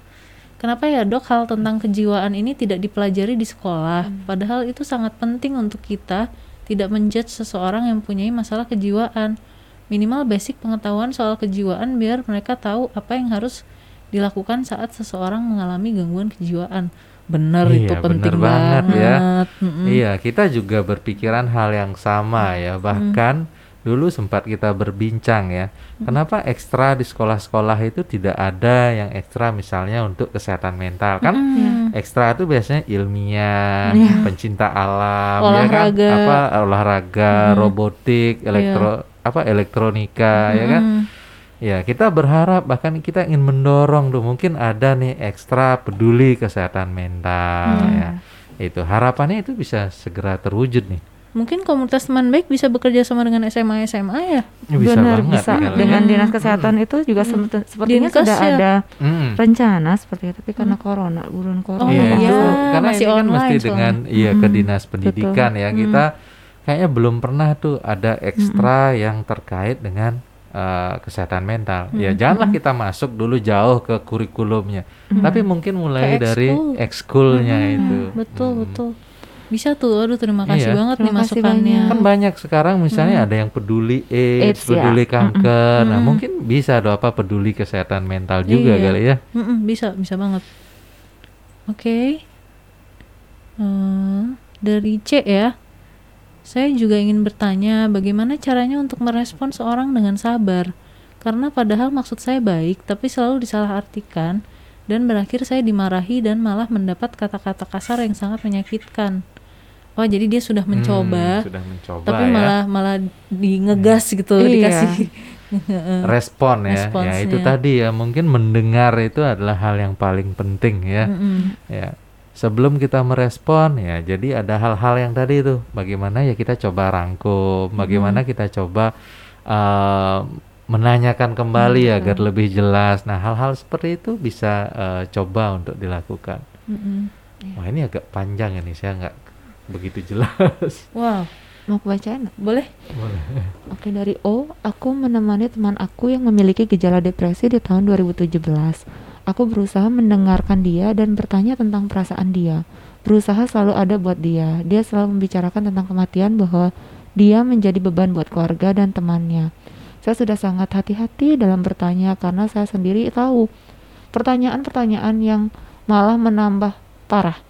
Kenapa ya dok hal tentang kejiwaan ini tidak dipelajari di sekolah? Padahal itu sangat penting untuk kita tidak menjudge seseorang yang mempunyai masalah kejiwaan. minimal basic pengetahuan soal kejiwaan biar mereka tahu apa yang harus dilakukan saat seseorang mengalami gangguan kejiwaan. Bener Iya, itu bener penting banget banget. ya. Mm-mm. Iya, kita juga berpikiran hal yang sama ya. Bahkan dulu sempat kita berbincang ya. Kenapa ekstra di sekolah-sekolah itu tidak ada yang ekstra misalnya untuk kesehatan mental? Kan Mm. ekstra itu biasanya ilmiah, pencinta alam, ya kan? Olahraga. Apa olahraga, robotik, elektro apa elektronika, ya kan? Ya, kita berharap bahkan kita ingin mendorong tuh mungkin ada nih ekstra peduli kesehatan mental ya. Itu harapannya itu bisa segera terwujud nih. Mungkin komunitas teman baik bisa bekerja sama dengan SMA SMA ya. Ya, bisa Benar, banget bisa. kalau Dengan ya. dinas kesehatan itu juga sem- sepertinya Dinkes sudah ya. ada Mm. rencana seperti itu, tapi karena corona, buruan corona. Oh, Iya, iya, itu karena masih ini kan online mesti soalnya. dengan iya ke dinas pendidikan ya. Kita kayaknya belum pernah tuh ada ekstra yang terkait dengan uh, kesehatan mental. Ya janganlah kita masuk dulu jauh ke kurikulumnya. Tapi mungkin mulai Ke dari ekskul. ekskulnya itu. Betul, Mm. betul. Bisa tuh. Aduh, terima kasih Iya. banget nih Terima kasih masukannya. Kan banyak sekarang misalnya ada yang peduli AIDS, AIDS, ya. peduli kanker. Nah, mungkin bisa ada apa peduli kesehatan mental juga Iya. kali ya. Mm-mm, bisa, bisa banget. Oke. Eh, dari C ya. Saya juga ingin bertanya bagaimana caranya untuk merespon seorang dengan sabar. Karena padahal maksud saya baik, tapi selalu disalahartikan dan berakhir saya dimarahi dan malah mendapat kata-kata kasar yang sangat menyakitkan. Oh, jadi dia sudah mencoba, Hmm, sudah mencoba tapi ya. malah malah di ngegas gitu, Iya. dikasih <laughs> respon ya. Ya itu Responsnya. tadi ya mungkin mendengar itu adalah hal yang paling penting ya. Mm-mm. Ya. Sebelum kita merespon ya, jadi ada hal-hal yang tadi itu bagaimana ya kita coba rangkum, bagaimana kita coba eh, menanyakan kembali agar lebih jelas. Nah, hal-hal seperti itu bisa eh, coba untuk dilakukan. Mm-mm. Wah, ini agak panjang ini saya nggak begitu jelas. <laughs> Wow, Mau aku bacain? nggak? boleh? <laughs> Oke dari O, aku menemani teman aku yang memiliki gejala depresi di tahun 2017. Aku berusaha mendengarkan dia dan bertanya tentang perasaan dia. Berusaha selalu ada buat dia. Dia selalu membicarakan tentang kematian bahwa dia menjadi beban buat keluarga dan temannya. Saya sudah sangat hati-hati dalam bertanya karena saya sendiri tahu pertanyaan-pertanyaan yang malah menambah parah.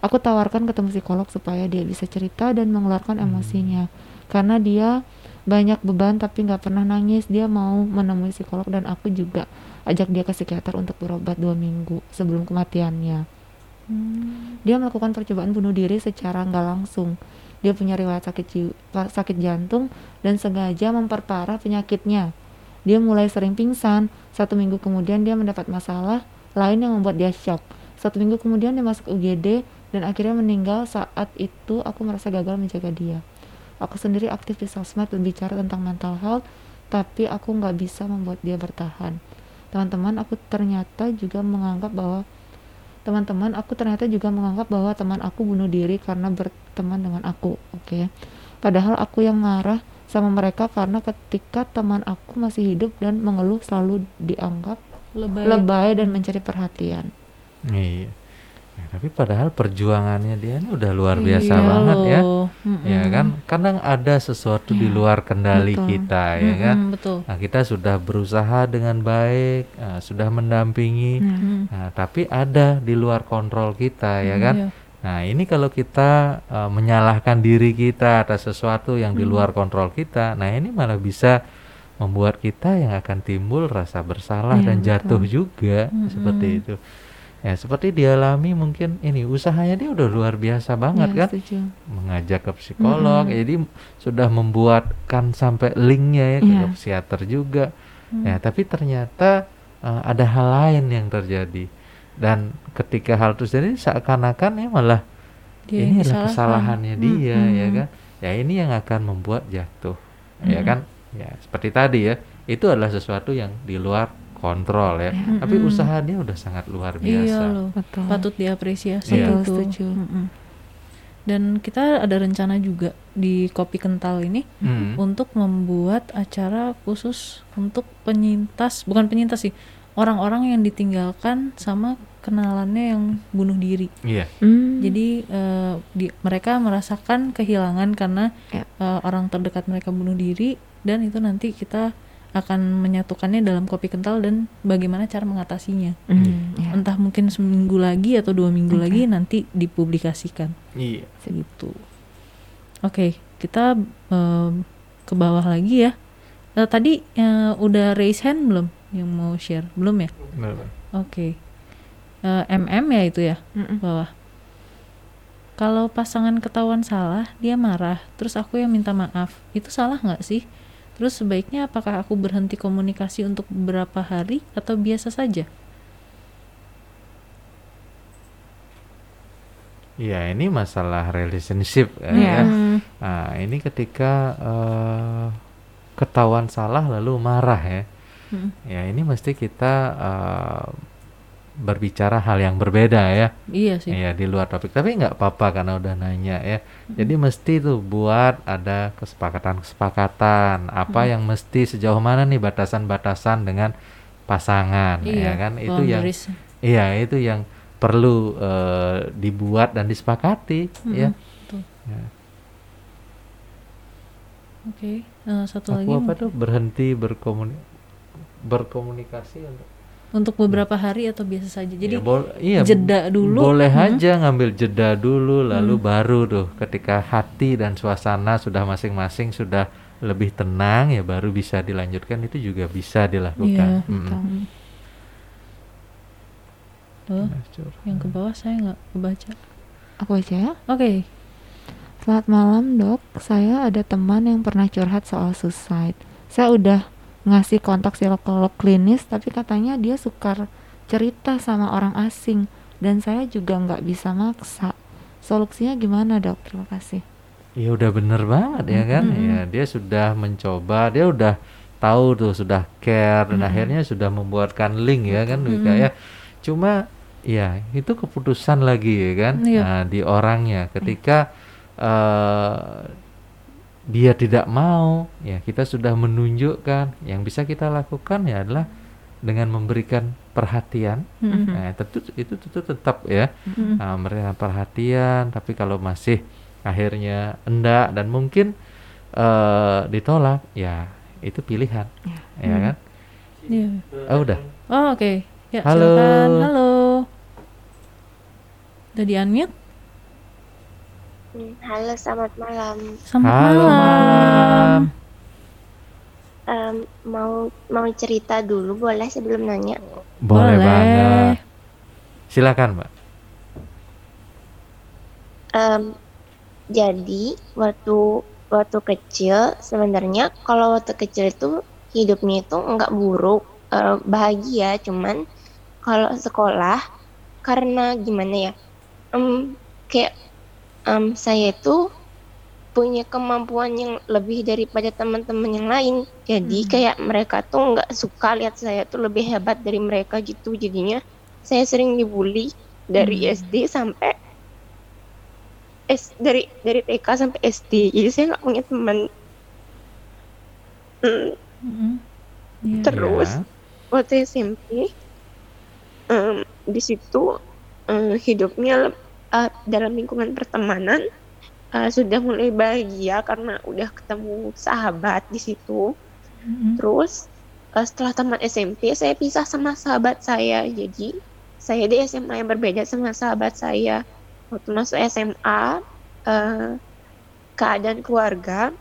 Aku tawarkan ketemu psikolog supaya dia bisa cerita dan mengeluarkan emosinya. Karena dia banyak beban tapi nggak pernah nangis, dia mau menemui psikolog dan aku juga ajak dia ke psikiater untuk berobat dua minggu sebelum kematiannya. Dia melakukan percobaan bunuh diri secara nggak langsung. Dia punya riwayat sakit jiwa, sakit jantung dan sengaja memperparah penyakitnya. Dia mulai sering pingsan. Satu minggu kemudian dia mendapat masalah lain yang membuat dia shock. Satu minggu kemudian dia masuk UGD dan akhirnya meninggal. Saat itu aku merasa gagal menjaga dia. Aku sendiri aktif di sosmed dan bicara tentang mental health, tapi aku nggak bisa membuat dia bertahan. Teman-teman, aku ternyata juga menganggap bahwa teman-teman aku ternyata juga menganggap bahwa teman aku bunuh diri karena berteman dengan aku oke padahal aku yang marah sama mereka karena ketika teman aku masih hidup dan mengeluh selalu dianggap Lebay. lebay dan mencari perhatian Iya. Ya, tapi padahal perjuangannya dia ini udah luar biasa Iya banget ya. Mm-mm. Ya kan, kadang ada sesuatu di luar kendali betul. kita ya kan. Mm-mm, betul. Nah, kita sudah berusaha dengan baik, nah, sudah mendampingi. Mm. Nah, tapi ada di luar kontrol kita ya kan. Iya. Nah, ini kalau kita eh, menyalahkan diri kita atas sesuatu yang di luar kontrol kita, nah ini malah bisa membuat kita yang akan timbul rasa bersalah Iya, dan betul. jatuh juga seperti itu. Ya, seperti dialami mungkin ini usahanya dia udah luar biasa banget Ya, kan? setuju. mengajak ke psikolog jadi sudah membuatkan sampai linknya ya ke Iya. psikiater juga. Ya tapi ternyata eh, ada hal lain yang terjadi. Dan ketika hal itu terjadi seakan-akan ya malah Dia ini adalah kesalahannya dia ya Mm-mm. kan? Ya ini yang akan membuat jatuh ya kan? Ya seperti tadi ya itu adalah sesuatu yang di luar kontrol ya tapi usaha dia udah sangat luar biasa Iya loh. Betul. Patut diapresiasi Iya. itu. Betul, setuju. Mm-mm. Dan kita ada rencana juga di kopi kental ini Hmm. untuk membuat acara khusus untuk penyintas, bukan penyintas sih, orang-orang yang ditinggalkan sama kenalannya yang bunuh diri. Iya. Hmm. Jadi eh, di- mereka merasakan kehilangan karena Ya. eh, orang terdekat mereka bunuh diri dan itu nanti kita akan menyatukannya dalam kopi kental dan bagaimana cara mengatasinya. Hmm, ya. Entah mungkin seminggu lagi atau dua minggu Oke. lagi nanti dipublikasikan Iya. segitu. Oke, kita eh, ke bawah lagi ya. Eh, tadi eh, udah raise hand belum yang mau share? Belum ya? Benar. Oke. Eh, MM ya itu ya Mm-mm. bawah. Kalau pasangan ketahuan salah, dia marah, terus aku yang minta maaf. Itu salah nggak sih? Terus sebaiknya apakah aku berhenti komunikasi untuk beberapa hari atau biasa saja? Iya, ini masalah relationship ya. Iya. ya. Hmm, Nah, ini ketika eh, ketahuan salah lalu marah ya. hmm, Ya, ini mesti kita eh, berbicara hal yang berbeda ya. iya sih. Iya, di luar topik. Tapi nggak apa-apa karena udah nanya ya. Jadi mesti tuh buat ada kesepakatan-kesepakatan apa yang mesti sejauh mana nih batasan-batasan dengan pasangan ya kan. Itu yang iya, itu yang perlu eh, dibuat dan disepakati ya. betul. Ya. Oke, eh, satu Aku lagi apa mungkin. tuh berhenti berkomuni berkomunikasi untuk untuk beberapa hari atau biasa saja. Jadi Ya, bol- iya, jeda dulu. Boleh Hmm. aja ngambil jeda dulu, lalu baru tuh ketika hati dan suasana sudah masing-masing sudah lebih tenang ya baru bisa dilanjutkan itu juga bisa dilakukan. Iya, betul. Tuh, Nah, yang ke bawah saya nggak kebaca. Aku aja ya. Oke, Selamat malam dok, saya ada teman yang pernah curhat soal suicide. Saya udah ngasih kontak psikolog klinis, tapi katanya dia sukar cerita sama orang asing dan saya juga nggak bisa maksa. Solusinya gimana dok? Terima kasih. Ya udah bener banget ya kan. Ya dia sudah mencoba, dia udah tahu tuh sudah care dan akhirnya sudah membuatkan link ya kan Wika ya. Cuma ya itu keputusan lagi ya kan. Iya. Nah, di orangnya ketika eh, dia tidak mau, ya kita sudah menunjukkan yang bisa kita lakukan ya adalah dengan memberikan perhatian. Hmm. Nah, tentu itu tentu tetap ya Hmm. nah, memberikan perhatian. Tapi kalau masih akhirnya enggak dan mungkin eh, ditolak, ya itu pilihan, ya kan? Iya. Oh udah. Oh, oke. Ya, Halo. silakan. Halo. Udah? Hmm, Halo, selamat malam. Selamat Halo malam. malam. Em, mau mau cerita dulu boleh sebelum nanya? Boleh, Boleh. banget. Silakan, Mbak. Em, jadi waktu waktu kecil sebenarnya kalau waktu kecil itu hidupnya itu nggak buruk, eh, bahagia. Cuman kalau sekolah karena gimana ya, em, kayak em, saya itu punya kemampuan yang lebih daripada teman-teman yang lain. Jadi kayak mereka tuh nggak suka lihat saya tuh lebih hebat dari mereka gitu. Jadinya saya sering dibully dari SD sampai S dari dari TK sampai SD. Jadi saya nggak punya teman. Hmm, Mm-mm. Iya. Terus Ya. waktu SMP em, di situ em, hidupnya eh, dalam lingkungan pertemanan eh, sudah mulai bahagia karena udah ketemu sahabat di situ. Mm-mm. Terus eh, setelah tamat SMP saya pisah sama sahabat saya. Jadi saya di SMA yang berbeda sama sahabat saya. Waktu masuk SMA eh, keadaan keluarga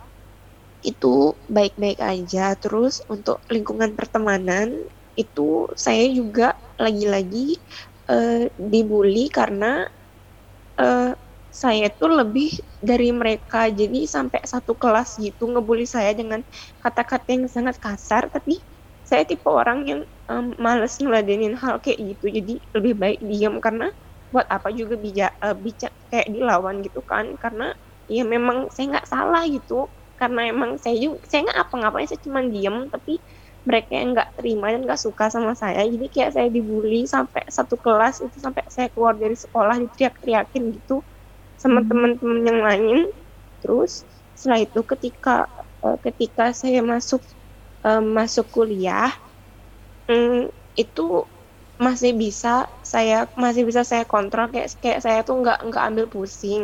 itu baik-baik aja. Terus untuk lingkungan pertemanan itu saya juga lagi-lagi eh, dibully karena eh, saya tuh lebih dari mereka. Jadi sampai satu kelas gitu ngebully saya dengan kata-kata yang sangat kasar. Tapi saya tipe orang yang em, males ngeladenin hal kayak gitu. Jadi lebih baik diam karena buat apa juga bija eh, bica kayak dilawan gitu kan. Karena ya memang saya nggak salah gitu. Karena emang saya juga saya nggak apa-ngapain saya cuma diam tapi mereka yang nggak terima dan nggak suka sama saya. Jadi kayak saya dibully sampai satu kelas itu sampai saya keluar dari sekolah diteriak-teriakin gitu sama teman-teman yang lain. Terus setelah itu ketika eh, ketika saya masuk eh, masuk kuliah mm, itu masih bisa saya masih bisa saya kontrol. Kayak kayak saya tuh nggak nggak ambil pusing.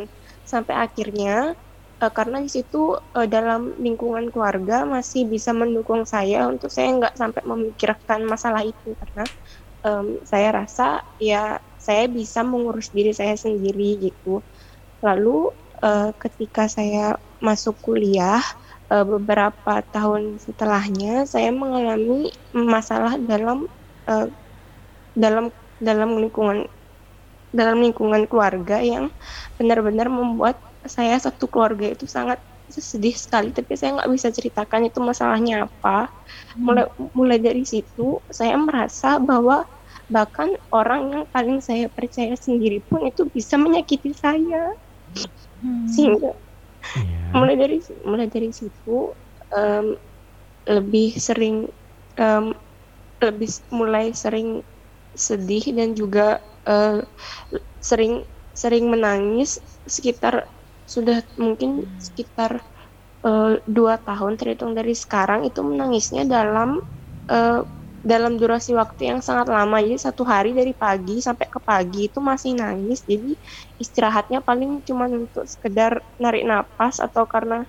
Sampai akhirnya eh, karena di situ eh, dalam lingkungan keluarga masih bisa mendukung saya untuk saya nggak sampai memikirkan masalah itu. Karena em, saya rasa ya saya bisa mengurus diri saya sendiri gitu. Lalu eh, ketika saya masuk kuliah eh, beberapa tahun setelahnya saya mengalami masalah dalam eh, dalam dalam lingkungan dalam lingkungan keluarga yang benar-benar membuat saya satu keluarga itu sangat sedih sekali tapi saya nggak bisa ceritakan itu masalahnya apa. Mulai mulai dari situ saya merasa bahwa bahkan orang yang paling saya percaya sendiri pun itu bisa menyakiti saya. Sehingga Iya. mulai dari mulai dari situ em, lebih sering em, lebih mulai sering sedih dan juga eh, sering sering menangis sekitar sudah mungkin sekitar eh, dua tahun terhitung dari sekarang itu menangisnya dalam eh, dalam durasi waktu yang sangat lama. Jadi satu hari dari pagi sampai ke pagi itu masih nangis. Jadi istirahatnya paling cuma untuk sekedar narik napas atau karena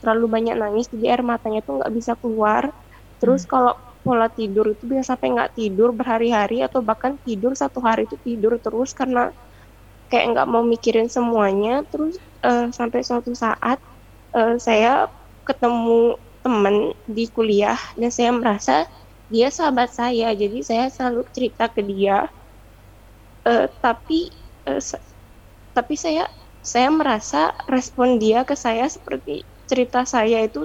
terlalu banyak nangis jadi air matanya tuh nggak bisa keluar. Terus kalau pola tidur itu bisa sampai nggak tidur berhari-hari atau bahkan tidur satu hari itu tidur terus karena kayak nggak mau mikirin semuanya. Terus eh, sampai suatu saat eh, saya ketemu temen di kuliah dan saya merasa dia sahabat saya jadi saya selalu cerita ke dia. Eh, tapi sa- tapi saya saya merasa respon dia ke saya seperti cerita saya itu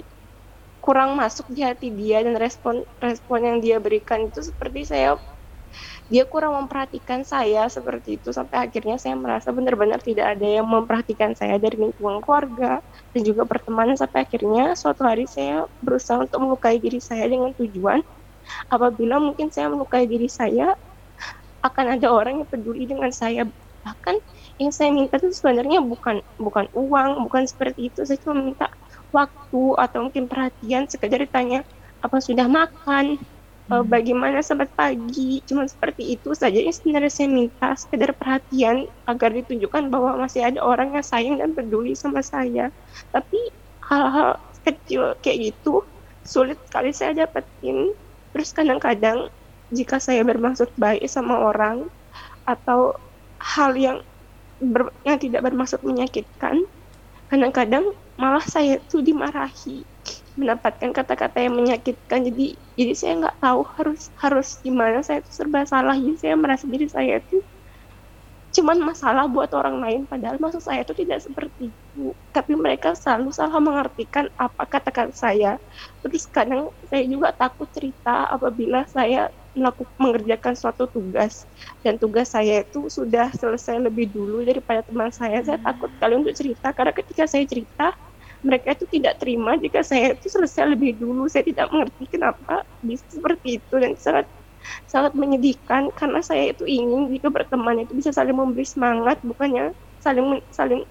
kurang masuk di hati dia dan respon respon yang dia berikan itu seperti saya dia kurang memperhatikan saya seperti itu sampai akhirnya saya merasa benar-benar tidak ada yang memperhatikan saya dari lingkungan keluarga dan juga pertemanan sampai akhirnya suatu hari saya berusaha untuk melukai diri saya dengan tujuan apabila mungkin saya melukai diri saya akan ada orang yang peduli dengan saya. Bahkan yang saya minta itu sebenarnya bukan bukan uang bukan seperti itu. Saya cuma minta waktu atau mungkin perhatian sekedar ditanya apa sudah makan Eh, bagaimana selamat pagi? Cuma seperti itu saja yang sebenarnya saya minta sekedar perhatian agar ditunjukkan bahwa masih ada orang yang sayang dan peduli sama saya. Tapi hal-hal kecil kayak gitu sulit sekali saya dapetin. Terus kadang-kadang jika saya bermaksud baik sama orang atau hal yang ber- yang tidak bermaksud menyakitkan kadang-kadang malah saya tuh dimarahi mendapatkan kata-kata yang menyakitkan. Jadi jadi saya nggak tahu harus harus gimana. Saya tuh serba salah. Jadi saya merasa diri saya itu cuman masalah buat orang lain. Padahal maksud saya itu tidak seperti itu. Tapi mereka selalu salah mengartikan apa kata-kata saya. Terus kadang saya juga takut cerita apabila saya melakukan mengerjakan suatu tugas. Dan tugas saya itu sudah selesai lebih dulu daripada teman saya. Saya takut sekali untuk cerita. Karena ketika saya cerita mereka itu tidak terima jika saya itu selesai lebih dulu. Saya tidak mengerti kenapa bisa seperti itu dan sangat sangat menyedihkan karena saya itu ingin jika berteman itu bisa saling memberi semangat bukannya saling saling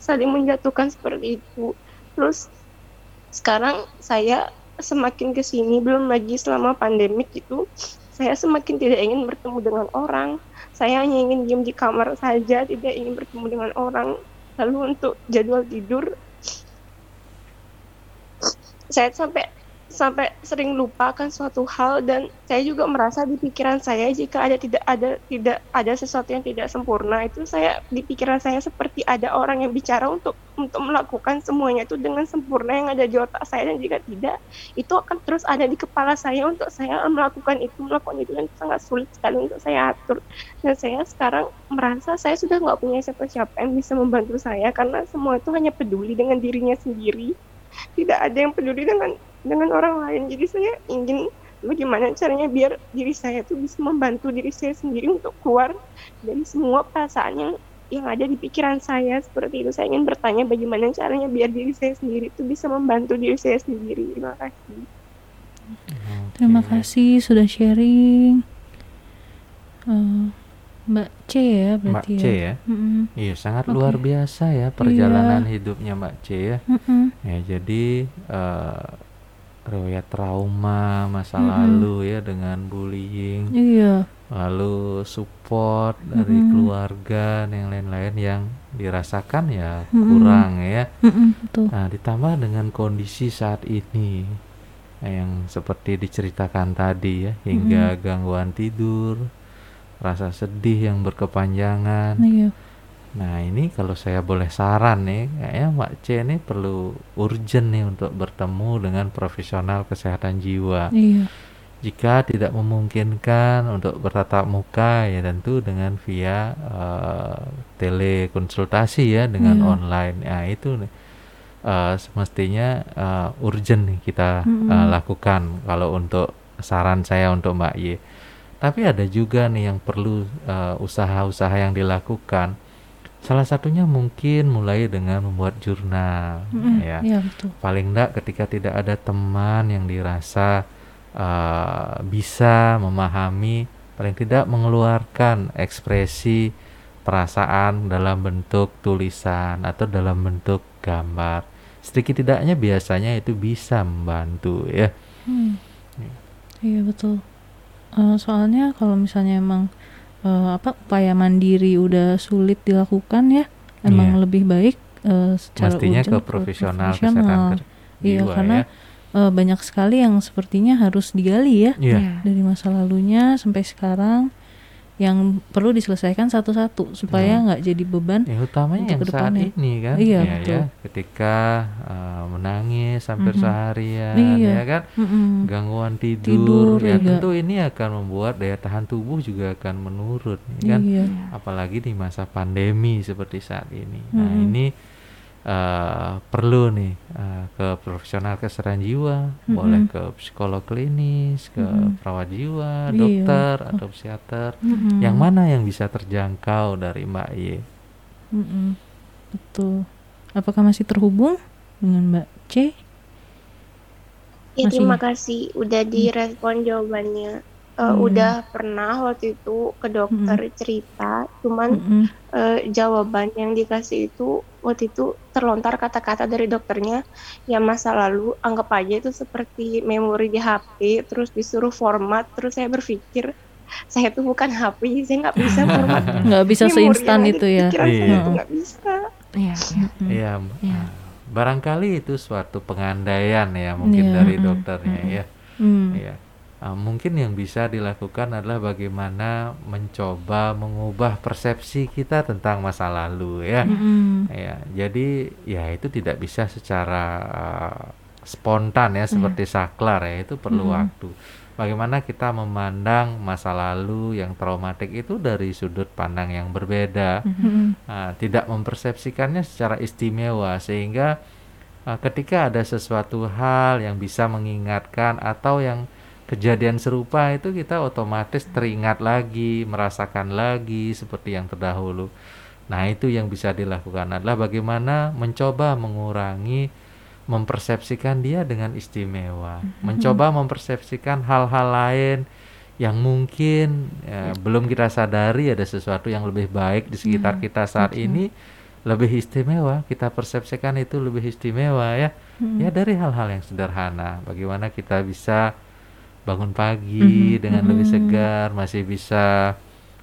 saling menjatuhkan seperti itu. Terus sekarang saya semakin ke sini belum lagi selama pandemik itu saya semakin tidak ingin bertemu dengan orang. Saya hanya ingin diam di kamar saja tidak ingin bertemu dengan orang. Lalu untuk jadwal tidur saya sampai sampai sering lupakan suatu hal dan saya juga merasa di pikiran saya jika ada tidak ada tidak ada sesuatu yang tidak sempurna itu saya di pikiran saya seperti ada orang yang bicara untuk untuk melakukan semuanya itu dengan sempurna yang ada di otak saya dan jika tidak itu akan terus ada di kepala saya untuk saya melakukan itu melakukan itu dan sangat sulit sekali untuk saya atur. Dan saya sekarang merasa saya sudah nggak punya siapa-siapa yang bisa membantu saya karena semua itu hanya peduli dengan dirinya sendiri tidak ada yang peduli dengan dengan orang lain. Jadi saya ingin bagaimana caranya biar diri saya itu bisa membantu diri saya sendiri untuk keluar dari semua perasaan yang yang ada di pikiran saya. Seperti itu saya ingin bertanya bagaimana caranya biar diri saya sendiri itu bisa membantu diri saya sendiri. Terima kasih. Terima kasih sudah sharing. Eh, Mbak C ya Mbak berarti C ya. ya Mm-mm. iya sangat Oke. luar biasa ya perjalanan hidupnya Mbak C ya Mm-mm. Ya, jadi eh, riwayat trauma masa Mm-mm. lalu ya dengan bullying Iya. lalu support dari Mm-mm. keluarga dan yang lain-lain yang dirasakan ya Mm-mm. kurang ya betul. Nah, ditambah dengan kondisi saat ini yang seperti diceritakan tadi ya, hingga gangguan tidur, rasa sedih yang berkepanjangan. Iya. Nah, ini kalau saya boleh saran nih, kayaknya Mbak C ini perlu urgent nih untuk bertemu dengan profesional kesehatan jiwa. Iya. Jika tidak memungkinkan untuk bertatap muka ya tentu dengan via eh, telekonsultasi ya dengan Iya. online. Nah, itu nih eh, semestinya eh, urgent nih kita Mm-mm. eh, lakukan kalau untuk saran saya untuk Mbak Y. Tapi ada juga nih yang perlu eh, usaha-usaha yang dilakukan. Salah satunya mungkin mulai dengan membuat jurnal Mm-mm, ya Iya, betul. paling enggak ketika tidak ada teman yang dirasa uh, bisa memahami paling tidak mengeluarkan ekspresi perasaan dalam bentuk tulisan atau dalam bentuk gambar sedikit tidaknya biasanya itu bisa membantu ya Hmm. Iya betul. Eh, soalnya kalau misalnya emang eh, apa upaya mandiri udah sulit dilakukan ya, emang Iya. lebih baik eh, secara mestinya ke urgent profesional profesional. Iya jiwa karena ya eh, banyak sekali yang sepertinya harus digali ya Iya. dari masa lalunya sampai sekarang yang perlu diselesaikan satu-satu supaya Iya. nggak jadi beban. yang utamanya yang saat ini kan Iya, ya, betul. ya ketika uh, menangis hampir Mhm. seharian Iya. ya kan Mm-mm. gangguan tidur, Tidur ya juga. tentu ini akan membuat daya tahan tubuh juga akan menurun ya kan Iya. apalagi di masa pandemi seperti saat ini nah Mm-mm. ini uh, perlu nih uh, ke profesional kesehatan jiwa Mm-mm. boleh ke psikolog klinis ke Mm-mm. perawat jiwa Iya. dokter atau psikiater Mm-mm. yang mana yang bisa terjangkau dari Mbak Y Mm-mm. Betul. Apakah masih terhubung dengan Mbak C? Ya, Masih. terima kasih udah direspon jawabannya. Eh, Hmm. Udah pernah waktu itu ke dokter cerita, cuman Mm-mm. eh, jawaban yang dikasih itu waktu itu terlontar kata-kata dari dokternya ya masa lalu anggap aja itu seperti memori di HP terus disuruh format terus saya berpikir saya tuh bukan HP saya nggak bisa <laughs> format Nggak bisa seinstan itu ya. pikiran saya Iya. nggak bisa Iya, iya. Mm. Iya. Iya. barangkali itu suatu pengandaian ya mungkin Iya, dari dokternya mm-mm. ya. Hmm. Iya. Ah, mungkin yang bisa dilakukan adalah bagaimana mencoba mengubah persepsi kita tentang masa lalu ya. Mm-mm. Ya, jadi ya itu tidak bisa secara ah, spontan ya seperti saklar ya, itu perlu Mm-mm. waktu. Bagaimana kita memandang masa lalu yang traumatik itu dari sudut pandang yang berbeda. Mm-mm. Nah, tidak mempersepsikannya secara istimewa sehingga uh, ketika ada sesuatu hal yang bisa mengingatkan atau yang kejadian serupa itu kita otomatis teringat lagi, merasakan lagi seperti yang terdahulu. Nah, itu yang bisa dilakukan adalah bagaimana mencoba mengurangi mempersepsikan dia dengan istimewa, mencoba mempersepsikan hal-hal lain yang mungkin ya, belum kita sadari ada sesuatu yang lebih baik di sekitar kita saat ini lebih istimewa. Kita persepsikan itu lebih istimewa ya. Mm-mm. ya dari hal-hal yang sederhana. Bagaimana kita bisa bangun pagi dengan lebih Mhm. segar masih bisa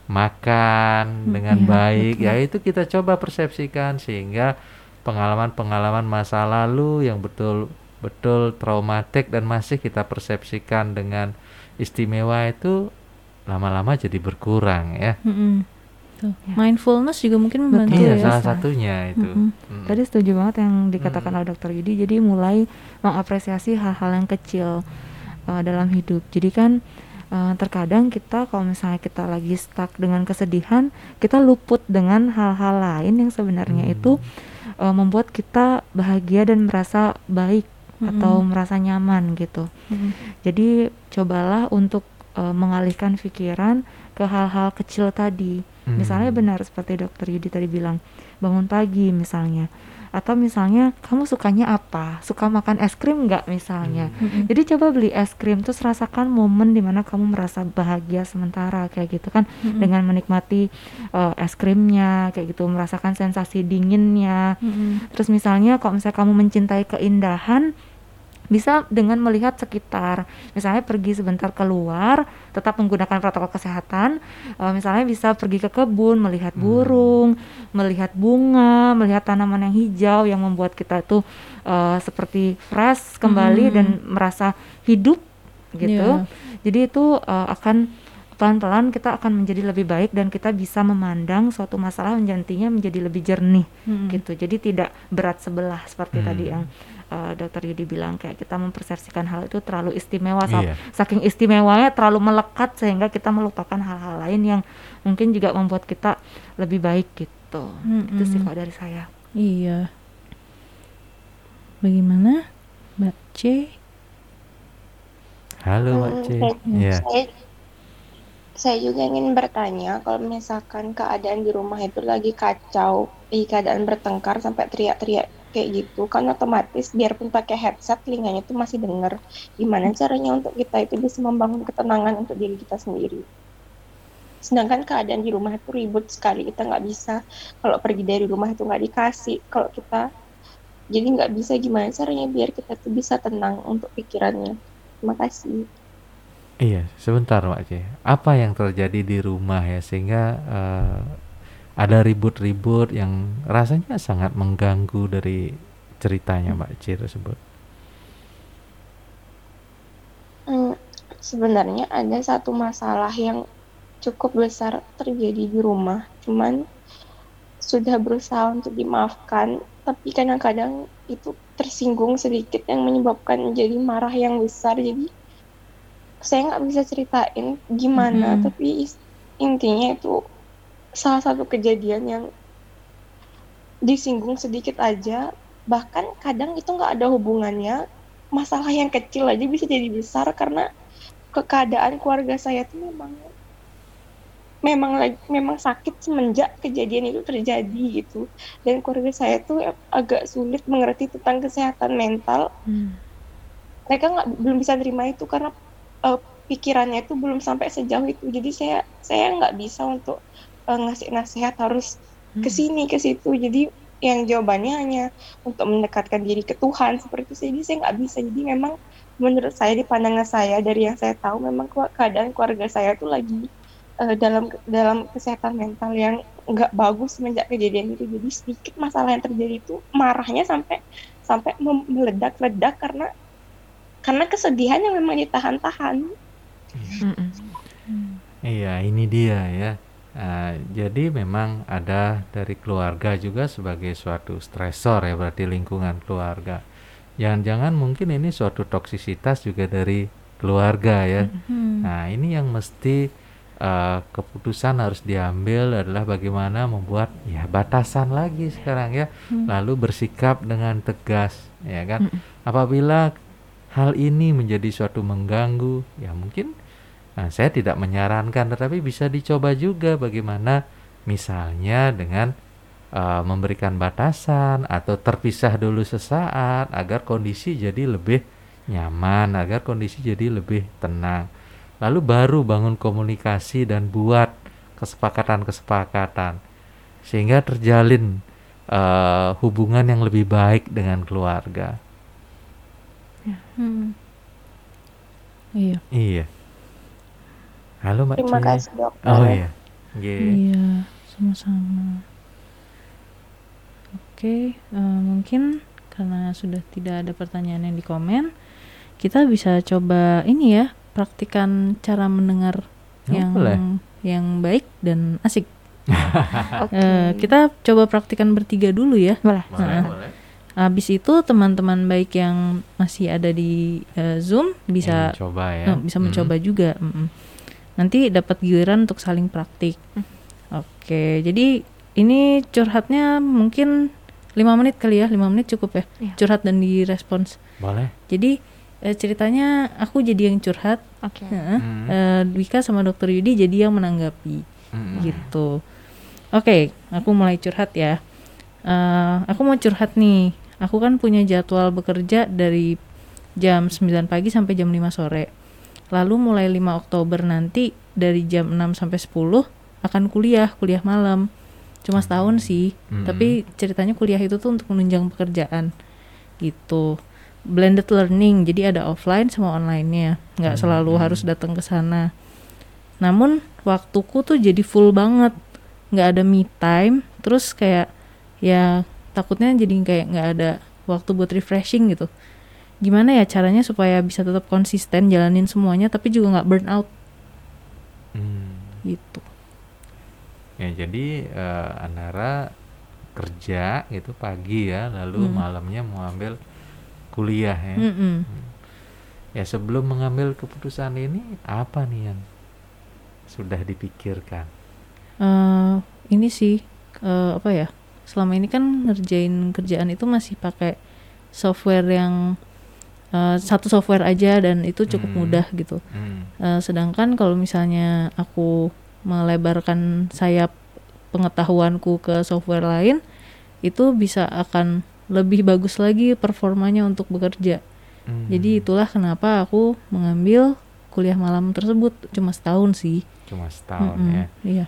makan dengan iya, baik betul. ya itu kita coba persepsikan sehingga pengalaman-pengalaman masa lalu yang betul betul traumatik dan masih kita persepsikan dengan istimewa itu lama-lama jadi berkurang ya. Tuh. Ya. Mindfulness juga mungkin membantu iya ya. salah satunya itu Mm-mm. Mm. Tadi setuju banget yang dikatakan Hmm. oleh dokter Yudi. Jadi mulai mengapresiasi hal-hal yang kecil uh, dalam hidup. Jadi kan uh, terkadang kita kalau misalnya kita lagi stuck dengan kesedihan, kita luput dengan hal-hal lain yang sebenarnya Hmm. itu uh, membuat kita bahagia dan merasa baik atau Mm-mm. merasa nyaman gitu. Mm-mm. Jadi cobalah untuk uh, mengalihkan pikiran ke hal-hal kecil tadi. Hmm. Misalnya benar seperti dokter Yudi tadi bilang, bangun pagi misalnya. Atau misalnya kamu sukanya apa? Suka makan es krim nggak misalnya? Mm-mm. Jadi coba beli es krim terus rasakan momen di mana kamu merasa bahagia sementara kayak gitu kan Mm-mm. dengan menikmati uh, es krimnya kayak gitu merasakan sensasi dinginnya Mm-mm. Terus misalnya kalau misalnya kamu mencintai keindahan, bisa dengan melihat sekitar misalnya pergi sebentar keluar tetap menggunakan protokol kesehatan Eh, misalnya bisa pergi ke kebun melihat burung melihat bunga melihat tanaman yang hijau yang membuat kita itu eh, seperti fresh kembali Hmm. dan merasa hidup gitu Iya. jadi itu eh, akan pelan-pelan kita akan menjadi lebih baik dan kita bisa memandang suatu masalah menjadinya menjadi lebih jernih Mm-mm. gitu jadi tidak berat sebelah seperti Hmm. tadi yang uh, dokter Yudi bilang kayak kita mempersepsikan hal itu terlalu istimewa Iya. saking istimewanya terlalu melekat sehingga kita melupakan hal-hal lain yang mungkin juga membuat kita lebih baik gitu itu sih kalau dari saya Iya. Bagaimana, Mbak C? Halo Mbak Hmm, C. saya- Iya. saya, saya juga ingin bertanya kalau misalkan keadaan di rumah itu lagi kacau, di keadaan bertengkar sampai teriak-teriak kayak gitu, kan otomatis biarpun pakai headset telinganya itu masih dengar. Gimana caranya untuk kita itu bisa membangun ketenangan untuk diri kita sendiri? Sedangkan keadaan di rumah itu ribut sekali, kita nggak bisa. Kalau pergi dari rumah itu nggak dikasih. Kalau kita jadi nggak bisa gimana caranya biar kita tuh bisa tenang untuk pikirannya. Terima kasih. Iya, sebentar Mbak C. Apa yang terjadi di rumah ya sehingga eh, ada ribut-ribut yang rasanya sangat mengganggu dari ceritanya Mbak C tersebut. Hmm, sebenarnya ada satu masalah yang cukup besar terjadi di rumah, cuman sudah berusaha untuk dimaafkan, tapi kadang-kadang itu tersinggung sedikit yang menyebabkan jadi marah yang besar. Jadi saya nggak bisa ceritain gimana, Mhm. tapi intinya itu salah satu kejadian yang disinggung sedikit aja, bahkan kadang itu nggak ada hubungannya. Masalah yang kecil aja bisa jadi besar karena ke- keadaan keluarga saya tuh memang memang lagi memang sakit semenjak kejadian itu terjadi gitu. Dan keluarga saya tuh agak sulit mengerti tentang kesehatan mental. Hmm. mereka nggak belum bisa terima itu karena eh, pikirannya itu belum sampai sejauh itu. Jadi saya saya nggak bisa untuk eh, ngasih nasihat harus Hmm. ke sini ke situ jadi yang jawabannya hanya untuk mendekatkan diri ke Tuhan. Seperti itu jadi saya nggak bisa. Jadi memang menurut saya di pandangan saya dari yang saya tahu memang keadaan keluarga saya tuh lagi eh, dalam dalam kesehatan mental yang nggak bagus semenjak kejadian itu. Jadi sedikit masalah yang terjadi itu marahnya sampai sampai meledak-ledak karena karena kesedihan yang memang ditahan-tahan. Mm-mm. Iya, ini dia ya. Ah, jadi memang ada dari keluarga juga sebagai suatu stresor ya berarti lingkungan keluarga. Jangan-jangan mungkin ini suatu toksisitas juga dari keluarga ya. Hmm. Nah, ini yang mesti eh, keputusan harus diambil adalah bagaimana membuat ya batasan lagi sekarang ya. Hmm. Lalu bersikap dengan tegas ya kan. Apabila hal ini menjadi suatu mengganggu, ya mungkin nah, saya tidak menyarankan tetapi bisa dicoba juga bagaimana misalnya dengan eh, memberikan batasan atau terpisah dulu sesaat agar kondisi jadi lebih nyaman, agar kondisi jadi lebih tenang. Lalu baru bangun komunikasi dan buat kesepakatan-kesepakatan sehingga terjalin eh, hubungan yang lebih baik dengan keluarga. Hmm. Iya. Iya. Halo Mbak terima Ci. kasih dokter Oh iya. Nggih. Iya, sama-sama. Oke, eh, mungkin karena sudah tidak ada pertanyaan yang di komen, kita bisa coba ini ya, praktikan cara mendengar Oh, yang boleh. yang baik dan asik. <laughs> Oke. Eh, kita coba praktikan bertiga dulu ya. boleh Boleh, Nah. boleh. Habis itu teman-teman baik yang masih ada di eh, Zoom bisa Ingin coba ya. Eh, bisa Mm. mencoba juga. mm-mm. Nanti dapat giliran untuk saling praktik. Oke, jadi ini curhatnya mungkin lima menit kali ya, lima menit cukup ya. Iya. Curhat dan direspons. Boleh. Jadi eh, ceritanya aku jadi yang curhat, oke heeh. Mm. Eh, Dwika sama Dokter Yudi jadi yang menanggapi Mm-mm. gitu. Oke, aku mulai curhat ya. Eh, aku mau curhat nih. Aku kan punya jadwal bekerja dari jam 9 pagi sampai jam 5 sore. Lalu mulai 5 Oktober nanti dari jam 6 sampai 10 akan kuliah, kuliah malam. Cuma setahun sih, Mm-mm. tapi ceritanya kuliah itu tuh untuk menunjang pekerjaan. Gitu. blended learning jadi ada offline sama online-nya nggak Hmm, selalu hmm. harus datang ke sana namun waktuku tuh jadi full banget nggak ada me time terus kayak ya takutnya jadi kayak nggak ada waktu buat refreshing gitu gimana ya caranya supaya bisa tetap konsisten jalanin semuanya tapi juga nggak burn out Hmm. gitu Ya jadi eh, Andara kerja gitu pagi ya, lalu Hmm. malamnya mau ambil kuliah ya. Mm-mm. Ya sebelum mengambil keputusan ini apa nih yang sudah dipikirkan? Eh, ini sih eh, apa ya selama ini kan ngerjain kerjaan itu masih pakai software yang eh, satu software aja dan itu cukup Hmm. mudah gitu Hmm. Eh, sedangkan kalau misalnya aku melebarkan sayap pengetahuanku ke software lain itu bisa akan lebih bagus lagi performanya untuk bekerja Hmm. jadi itulah kenapa aku mengambil kuliah malam tersebut cuma setahun sih cuma setahun Mm-mm, ya. iya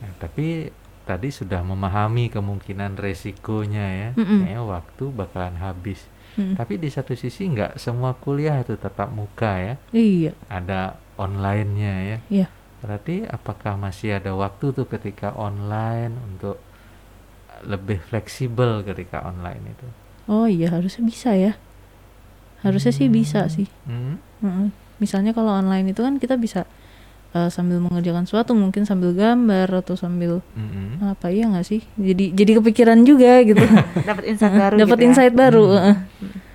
Nah, tapi tadi sudah memahami kemungkinan resikonya ya, Mm-mm. kayaknya waktu bakalan habis. Mm. Tapi di satu sisi nggak semua kuliah itu tetap muka ya, iya ada online-nya ya. Iya. Berarti apakah masih ada waktu tuh ketika online untuk lebih fleksibel ketika online itu? Oh iya harusnya bisa ya. Harusnya sih bisa sih. Hmm? Heeh. Misalnya kalau online itu kan kita bisa eh, sambil mengerjakan sesuatu mungkin sambil gambar atau sambil Mm-mm. apa iya nggak sih? Jadi jadi kepikiran juga gitu. <laughs> dapat insight baru Dapat gitu ya. insight baru. Hmm. heeh.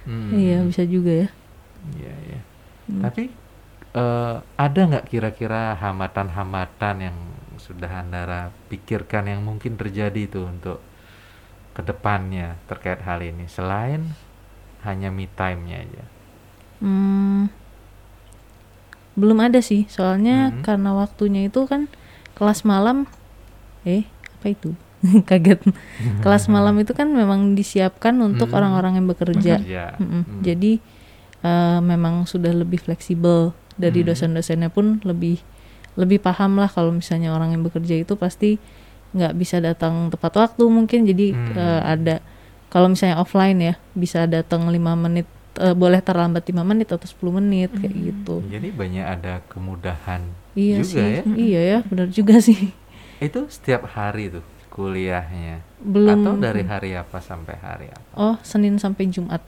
Hmm. Iya bisa juga ya. Iya, iya. Hmm. Tapi eh, ada nggak kira-kira hambatan-hambatan yang sudah Andara pikirkan yang mungkin terjadi itu untuk ke depannya terkait hal ini selain hanya me time-nya aja? Hmm, belum ada sih, soalnya Mhm. karena waktunya itu kan kelas malam, eh apa itu? <laughs> Kaget. kelas <laughs> malam itu kan memang disiapkan untuk Hmm. orang-orang yang bekerja. Bekerja. Mm-mm. Hmm. Jadi eh, memang sudah lebih fleksibel dari Hmm. dosen-dosennya pun lebih lebih paham lah kalau misalnya orang yang bekerja itu pasti nggak bisa datang tepat waktu mungkin jadi Hmm. eh, ada kalau misalnya offline ya bisa datang lima menit eh, boleh terlambat lima menit atau 10 menit kayak Hmm. gitu Jadi banyak ada kemudahan iya juga sih ya. iya ya benar juga <laughs> sih Itu setiap hari tuh kuliahnya belum atau dari hari apa sampai hari apa? oh Senin sampai Jumat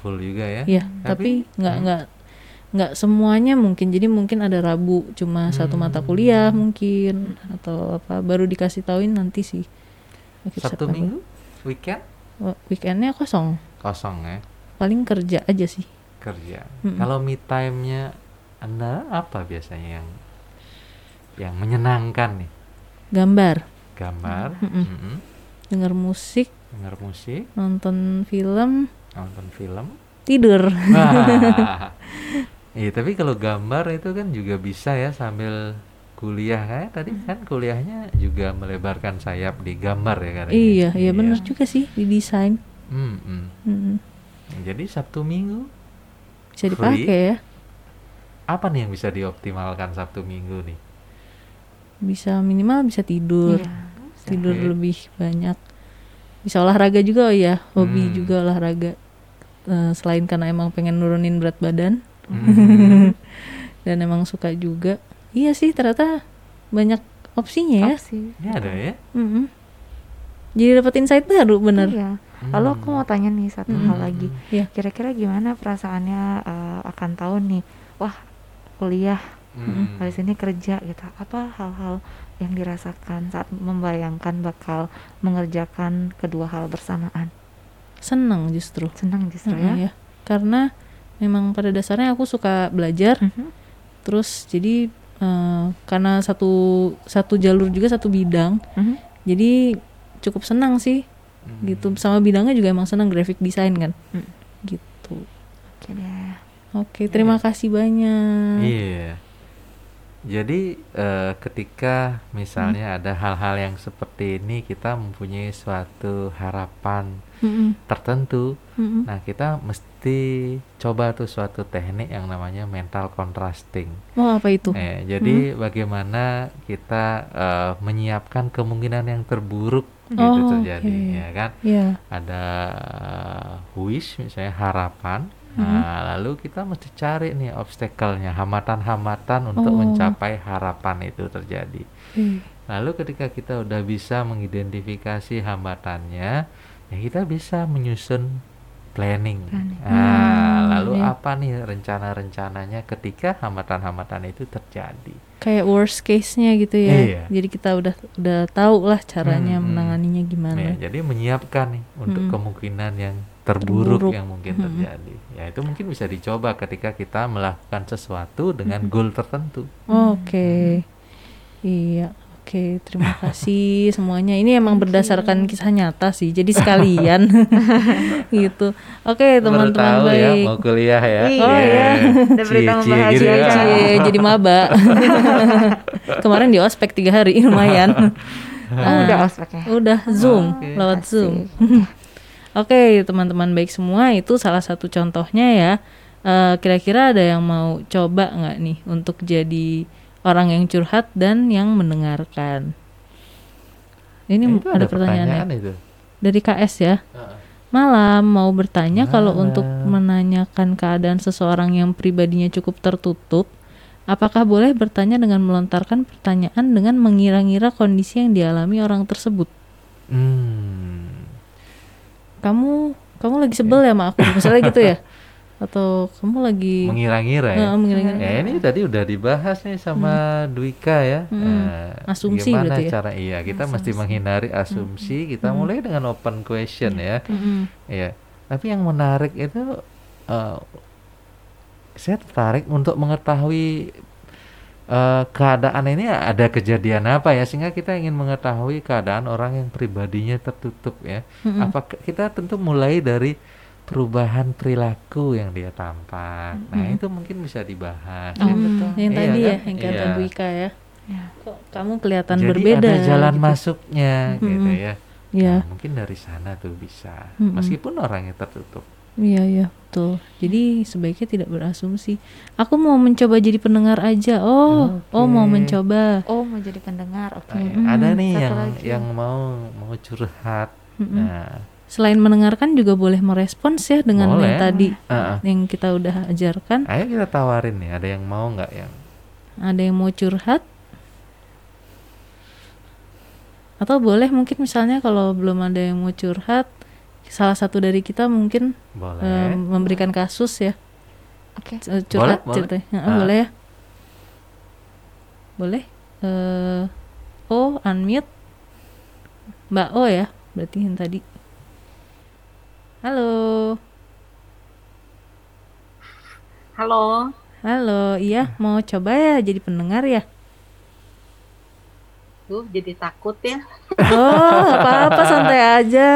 Full juga ya? Iya, tapi nggak hmm. nggak nggak semuanya mungkin. Jadi mungkin ada Rabu cuma satu mata Hmm. kuliah mungkin atau apa baru dikasih tauin nanti sih. akhir Sabtu September. Minggu weekend Oh, Weekendnya kosong, kosong ya paling kerja aja sih. kerja. Mm-mm. Kalau me time-nya Anda apa biasanya yang yang menyenangkan nih? Gambar, Gambar, Mm-mm. mm-mm, denger musik, dengar musik, nonton film, nonton film. tidur. <laughs> Iya, tapi kalau gambar itu kan juga bisa ya sambil kuliah kayak tadi kan kuliahnya juga melebarkan sayap di gambar ya kan? iya, iya bener juga sih di desain. Mm-mm. Mm-mm. Jadi Sabtu Minggu Bisa Free. dipakai ya. apa nih yang bisa dioptimalkan Sabtu Minggu nih? Bisa minimal bisa tidur. Iya. tidur Oke. lebih banyak bisa olahraga juga oh ya hobi Hmm. juga olahraga Eh, selain karena emang pengen nurunin berat badan Hmm. <laughs> dan emang suka juga iya sih ternyata banyak opsinya ya Opsi. Ini ada ya? Mm-mm. jadi dapat insight baru bener Iya. Lalu aku mau tanya nih satu Hmm. hal lagi. Iya. Kira-kira gimana perasaannya eh, akan tahun nih? Wah, kuliah Hmm. habis ini kerja gitu. Apa hal-hal yang dirasakan saat membayangkan bakal mengerjakan kedua hal bersamaan? seneng justru Senang justru Mm-mm, ya. ya karena memang pada dasarnya aku suka belajar Mhm. terus jadi eh, karena satu satu jalur juga satu bidang Mhm. jadi cukup senang sih Hmm. gitu sama bidangnya juga emang senang graphic design kan Hmm. gitu Oke deh. oke terima kasih banyak Iya. Jadi eh, ketika misalnya Hmm. ada hal-hal yang seperti ini kita mempunyai suatu harapan Mm-mm, tertentu, mm-mm. nah kita mesti coba tuh suatu teknik yang namanya mental contrasting. oh apa itu Eh, jadi bagaimana kita eh, menyiapkan kemungkinan yang terburuk gitu Oh, terjadi, oke. ya kan? ya Ada eh, wish misalnya harapan, Nah, lalu kita mesti cari nih obstacle-nya, hambatan-hambatan untuk Oh. mencapai harapan itu terjadi. Oke. Lalu ketika kita udah bisa mengidentifikasi hambatannya, ya kita bisa menyusun planning. Nah, Hmm, lalu iya. apa nih rencana-rencananya ketika hambatan-hambatan itu terjadi? Kayak worst case-nya gitu ya. Iya. Jadi kita udah udah tahu lah caranya Hmm, hmm. menanganinya gimana. Ya, jadi menyiapkan nih untuk Mm-mm. kemungkinan yang terburuk, Terburuk. yang mungkin Mm-mm. terjadi. Ya itu mungkin bisa dicoba ketika kita melakukan sesuatu dengan goal tertentu. Oke. Iya. Oke, terima <laughs> kasih semuanya. Ini emang berdasarkan kisah nyata sih. Jadi <laughs> sekalian <laughs> gitu. Oke, teman-teman tahu ya baik. mau kuliah ya. Iya. Oh, iya. Berita gitu ya. Cie, jadi maba. Kemarin di ospek tiga hari lumayan. Oh, udah ospeknya. Udah Zoom, Oke. lewat Asik. Zoom. Oke, teman-teman baik semua, itu salah satu contohnya ya. Eh, Kira-kira ada yang mau coba nggak nih untuk jadi orang yang curhat dan yang mendengarkan? Ini Itu ada, pertanyaan, ya? itu. dari KS ya. Malam mau bertanya kalau untuk menanyakan keadaan seseorang yang pribadinya cukup tertutup, apakah boleh bertanya dengan melontarkan pertanyaan dengan mengira-ngira kondisi yang dialami orang tersebut? Hmm. Kamu kamu lagi sebel ya sama aku, misalnya gitu ya? <laughs> Atau kamu lagi Mengira-ngira ya. Eh, mengira-ngira. Ya ini tadi udah dibahas nih sama Dwika ya. Hmm. Eh, Asumsi gimana berarti ya? cara iya kita mesti menghindari asumsi. Kita mulai dengan open question ya. Mm-mm. Iya. Tapi yang menarik itu eh, saya tertarik untuk mengetahui eh, keadaan ini ada kejadian apa ya sehingga kita ingin mengetahui keadaan orang yang pribadinya tertutup ya. Mm-mm. Apa kita tentu mulai dari perubahan perilaku yang dia tampak. Nah, itu mungkin bisa dibahas. Oh, ya. betul. yang Iya tadi ya, kan? yang kata Iya. Bu Ika ya. Ya. Kok kamu kelihatan Jadi berbeda ada jalan gitu. masuknya gitu Mm-mm. ya. Iya. Nah, mungkin dari sana tuh bisa. Mm-mm. Meskipun orangnya tertutup. Iya iya betul. Jadi sebaiknya tidak berasumsi. Aku mau mencoba jadi pendengar aja. Oh, oh mau mencoba. Oh, mau jadi pendengar. Oke. Nah, ya, Mm-mm. ada nih Satu yang lagi. yang mau mau curhat. Mm-mm. Nah, Selain mendengarkan juga boleh merespons ya dengan Boleh. yang tadi ah. yang kita udah ajarkan. ayo kita tawarin nih. Ada yang mau nggak yang? Ada yang mau curhat? Atau boleh mungkin misalnya kalau belum ada yang mau curhat, salah satu dari kita mungkin Boleh. eh, memberikan kasus ya. Oke. C- curhat boleh. ceritanya. Heeh, Ah. boleh ya? Boleh? Eh oh, unmute. Mbak O ya, berarti yang tadi. Halo. Halo. Halo, iya mau coba ya jadi pendengar ya? Duh, jadi takut ya. Oh, <laughs> apa-apa santai aja.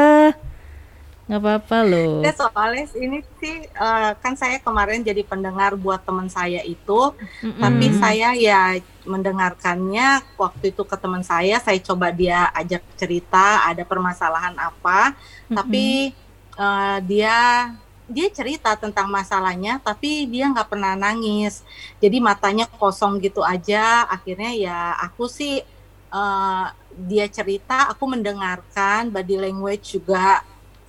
Nggak apa-apa loh. Ya soalnya ini sih eh, kan saya kemarin jadi pendengar buat teman saya itu, Mm-mm. tapi saya ya mendengarkannya waktu itu ke teman saya, saya coba dia ajak cerita ada permasalahan apa, tapi eh, dia dia cerita tentang masalahnya, tapi dia nggak pernah nangis, jadi matanya kosong gitu aja. Akhirnya ya aku sih eh, dia cerita, aku mendengarkan body language juga.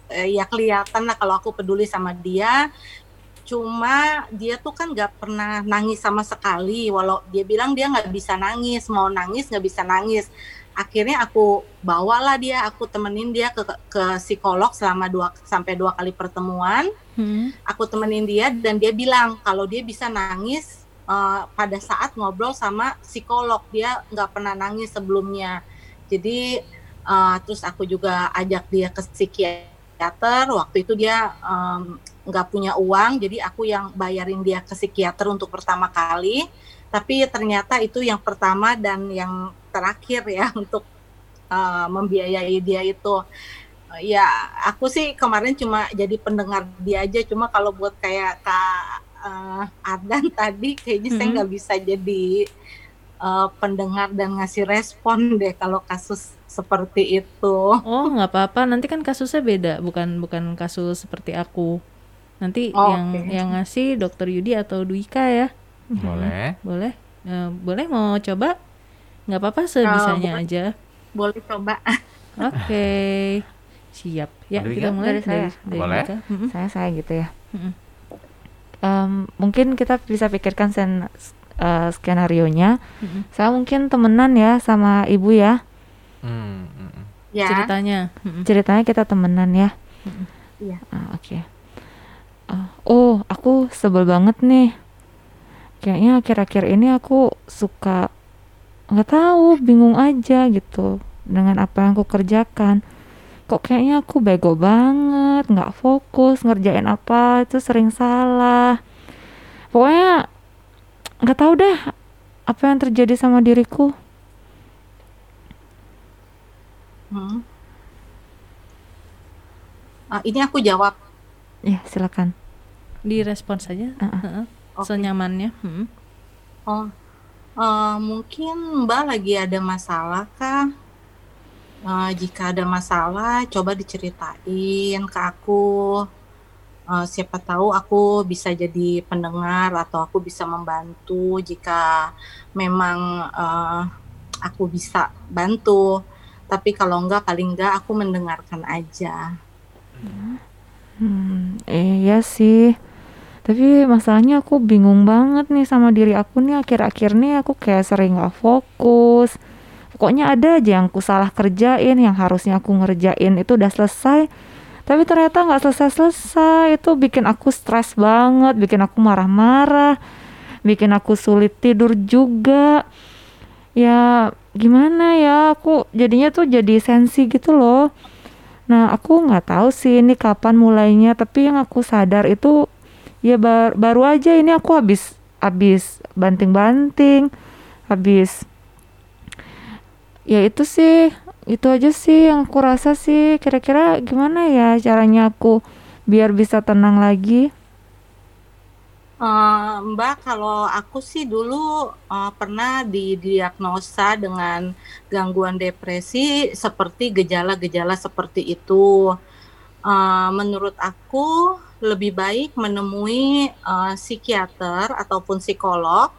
Eh, ya kelihatan lah kalau aku peduli sama dia. Cuma dia tuh kan nggak pernah nangis sama sekali. Walau dia bilang dia nggak bisa nangis mau nangis nggak bisa nangis akhirnya aku bawalah dia aku temenin dia ke ke psikolog selama dua sampai dua kali pertemuan. Mm-mm. aku temenin dia dan dia bilang kalau dia bisa nangis eh, pada saat ngobrol sama psikolog. Dia nggak pernah nangis sebelumnya. Jadi eh, terus aku juga ajak dia ke psikiater. Waktu itu dia nggak punya uang jadi aku yang bayarin dia ke psikiater untuk pertama kali. Tapi ternyata itu yang pertama dan yang terakhir ya <laughs> untuk eh, membiayai dia itu ya aku sih kemarin cuma jadi pendengar dia aja cuma kalau buat kayak kak eh, Ardan <laughs> tadi kayaknya saya Mhm. nggak bisa jadi eh, pendengar dan ngasih respon deh kalau kasus seperti itu Oh, nggak apa-apa. Nanti kan kasusnya beda, bukan bukan kasus seperti aku. Nanti Oh, yang oke. yang ngasih Dokter Yudi atau Dwika ya. Boleh. Boleh? Eh, boleh mau coba? Nggak apa-apa sebisanya boleh. aja. boleh coba Oke. Siap. Ya, Dari kita mulai Dari saya. dari Boleh. Mm-mm. Saya saya gitu ya. Em, mungkin kita bisa pikirkan sen, eh, skenario nya. Saya mungkin temenan ya sama ibu ya. Hmm, hmm, hmm. Ya. Ceritanya. Ceritanya kita temenan ya. Iya. Ah, Oke. Ah, oh, aku sebel banget nih. Kayaknya akhir-akhir ini aku suka nggak tahu, bingung aja gitu dengan apa yang aku kerjakan. Kok kayaknya aku bego banget, nggak fokus ngerjain apa itu sering salah. Pokoknya nggak tahu deh apa yang terjadi sama diriku. Hmm. Ah, ini aku jawab. Ya, silakan. Direspon saja. Uh-uh. Heeh. Oke. Senyamannya. Mm. Oh, eh, mungkin Mbak lagi ada masalah kah? Eh, jika ada masalah, coba diceritain ke aku. Eh, siapa tahu aku bisa jadi pendengar atau aku bisa membantu jika memang eh, aku bisa bantu. Tapi kalau enggak, paling enggak aku mendengarkan aja. Hmm, iya sih. Tapi masalahnya aku bingung banget nih sama diri aku nih akhir-akhir nih aku kayak sering gak fokus. Pokoknya ada aja yang aku salah kerjain, yang harusnya aku ngerjain itu udah selesai. Tapi ternyata nggak selesai-selesai. Itu bikin aku stres banget, bikin aku marah-marah, bikin aku sulit tidur juga. Ya gimana ya, aku jadinya tuh jadi sensi gitu loh. Nah, aku nggak tahu sih ini kapan mulainya, tapi yang aku sadar itu ya bar- baru aja ini aku habis habis banting-banting, habis ya itu sih, itu aja sih yang aku rasa sih. Kira-kira gimana ya caranya aku biar bisa tenang lagi? Eh, Mbak, kalau aku sih dulu eh, pernah didiagnosa dengan gangguan depresi seperti gejala-gejala seperti itu. Eh, menurut aku lebih baik menemui eh, psikiater ataupun psikolog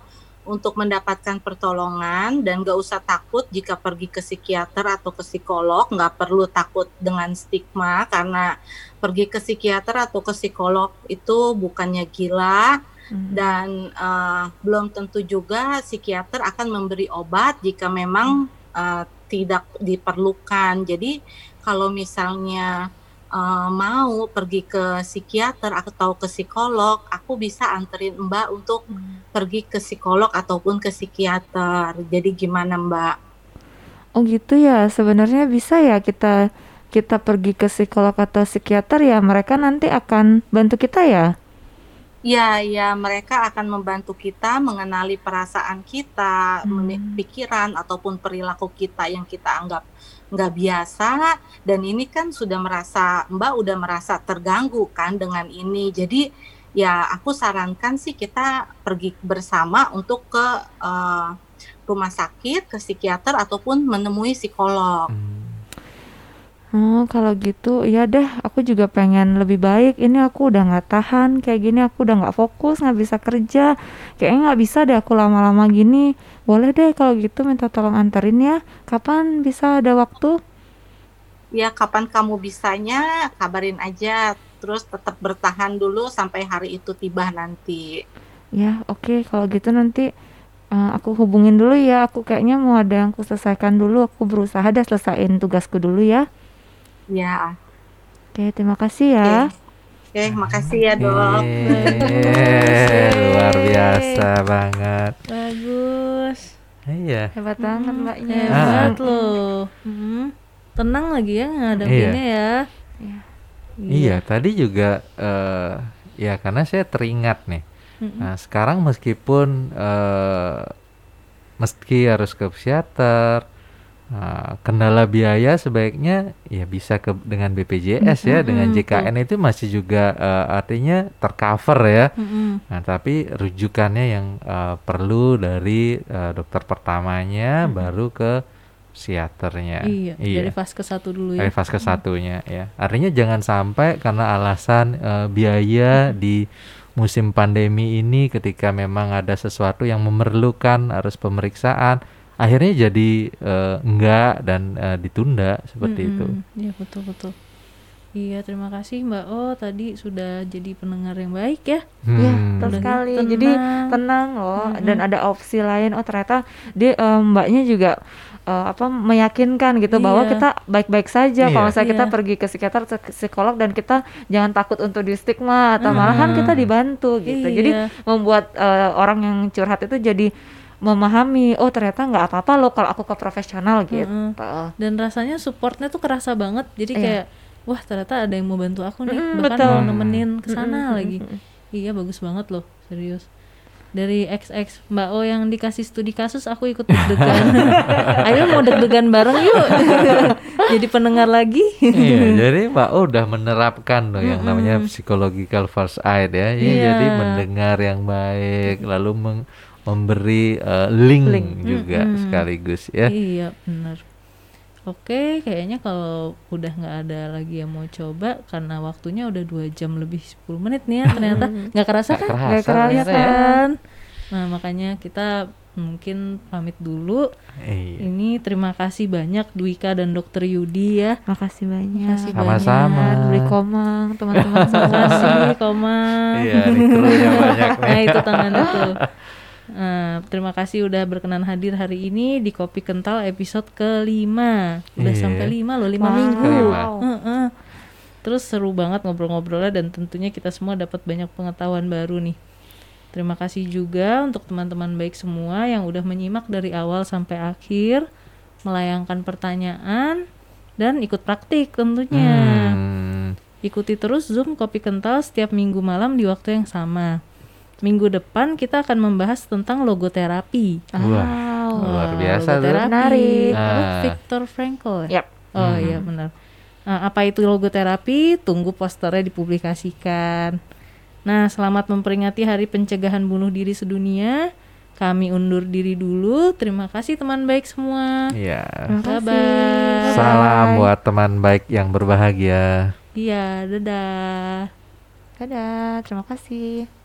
untuk mendapatkan pertolongan dan gak usah takut jika pergi ke psikiater atau ke psikolog nggak perlu takut dengan stigma karena pergi ke psikiater atau ke psikolog itu bukannya gila Hmm. dan eh, belum tentu juga psikiater akan memberi obat jika memang eh, tidak diperlukan. Jadi kalau misalnya eh, mau pergi ke psikiater atau ke psikolog, aku bisa anterin Mbak untuk pergi ke psikolog ataupun ke psikiater. Jadi gimana Mbak? Oh gitu ya, sebenarnya bisa ya kita kita pergi ke psikolog atau psikiater ya mereka nanti akan bantu kita ya. Ya, ya mereka akan membantu kita mengenali perasaan kita, Hmm. pikiran ataupun perilaku kita yang kita anggap nggak biasa. Dan ini kan sudah merasa Mbak udah merasa terganggu kan dengan ini. Jadi ya aku sarankan sih kita pergi bersama untuk ke eh, rumah sakit, ke psikiater ataupun menemui psikolog. Hmm. Oh kalau gitu ya deh aku juga pengen lebih baik. Ini aku udah nggak tahan kayak gini aku udah nggak fokus nggak bisa kerja. Kayaknya nggak bisa deh aku lama-lama gini. Boleh deh kalau gitu minta tolong anterin ya. Kapan bisa ada waktu? Ya kapan kamu bisanya kabarin aja. Terus tetap bertahan dulu sampai hari itu tiba nanti. ya oke. Kalau gitu nanti eh, aku hubungin dulu ya. Aku kayaknya mau ada yang aku selesaikan dulu. Aku berusaha dah selesaiin tugasku dulu ya Ya. oke terima kasih ya Oke, makasih ya dok. Eh, luar biasa banget. Bagus. Iya. hebat banget mbaknya Hebat loh. Hmm. Tenang lagi ya ngadepinnya ya. Iya, tadi juga eh ya karena saya teringat nih. Mm-mm. Nah, sekarang meskipun eh meski harus ke psikiater, eh, kendala biaya sebaiknya ya bisa ke dengan BPJS ya, dengan JKN itu masih juga eh, artinya tercover ya. Mm-mm. Nah, tapi rujukannya yang eh, perlu dari eh, dokter pertamanya baru ke psikiaternya. Iya, dari fase ke satu dulu Dari ya. fase satunya ya. Artinya jangan sampai karena alasan eh, biaya di musim pandemi ini ketika memang ada sesuatu yang memerlukan harus pemeriksaan, akhirnya jadi eh, enggak dan eh, ditunda seperti itu. Mm-mm. Iya betul betul. Iya, terima kasih Mbak O tadi sudah jadi pendengar yang baik ya. Iya, Hmm. betul Udah sekali. tenang. Jadi tenang loh Mm-mm. dan ada opsi lain. Oh, ternyata dia eh, mbaknya juga eh, apa meyakinkan gitu bahwa Iya. kita baik-baik saja Iya. kalau misalnya kita Iya. pergi ke psikiater psikolog dan kita jangan takut untuk di stigma atau malahan Mm. kita dibantu gitu. Jadi Iya. membuat eh, orang yang curhat itu jadi memahami oh ternyata nggak apa-apa loh kalau aku ke profesional gitu. Dan rasanya supportnya tuh kerasa banget. Jadi Iya. kayak wah ternyata ada yang mau bantu aku nih, Mm-mm, bahkan betul. mau nemenin ke sana Mm-mm, lagi. Iya bagus banget loh, serius. Dari XX Mbak O yang dikasih studi kasus aku ikut <laughs> deg-degan. Ayo mau deg-degan bareng yuk. <laughs> Jadi pendengar lagi. iya, jadi Mbak O udah menerapkan loh yang namanya psychological first aid ya. Iya, Iya. Jadi mendengar yang baik, lalu meng- memberi eh, link, Link. juga Mm-mm. sekaligus ya. Iya benar. Oke, kayaknya kalau udah nggak ada lagi yang mau coba karena waktunya udah dua jam lebih 10 menit nih ya <laughs> ternyata nggak kerasa kan? kerasa Nggak kerasa ternyata ya. kan? Nah makanya kita mungkin pamit dulu. Iya. Ini terima kasih banyak Dwika dan Dokter Yudi ya. Makasih banyak. Makasih Sama-sama. banyak. Beli komang teman-teman Terima <laughs> semua. kasih Komang. Iya, banyak <laughs> nih. Nah itu tangannya tuh. Nah, terima kasih udah berkenan hadir hari ini di Kopi Kental episode kelima. Udah Iya. sampai lima loh, lima Wow. minggu. Kelima. Heeh. Terus seru banget ngobrol-ngobrolnya dan tentunya kita semua dapat banyak pengetahuan baru nih. Terima kasih juga untuk teman-teman baik semua yang udah menyimak dari awal sampai akhir, melayangkan pertanyaan dan ikut praktik tentunya. Hmm. Ikuti terus Zoom Kopi Kental setiap minggu malam di waktu yang sama. Minggu depan kita akan membahas tentang logoterapi. Wah, luar Wah, biasa tuh. logoterapi. Menarik. Apa, Ah. Viktor Frankl ya? Yap. Oh Hmm. iya benar. Nah, apa itu logoterapi? Tunggu posternya dipublikasikan. Nah, selamat memperingati Hari Pencegahan Bunuh Diri Sedunia. Kami undur diri dulu. Terima kasih teman baik semua. Iya. Terima kasih. Bye-bye. Salam buat teman baik yang berbahagia. Iya, dadah. Dadah, terima kasih.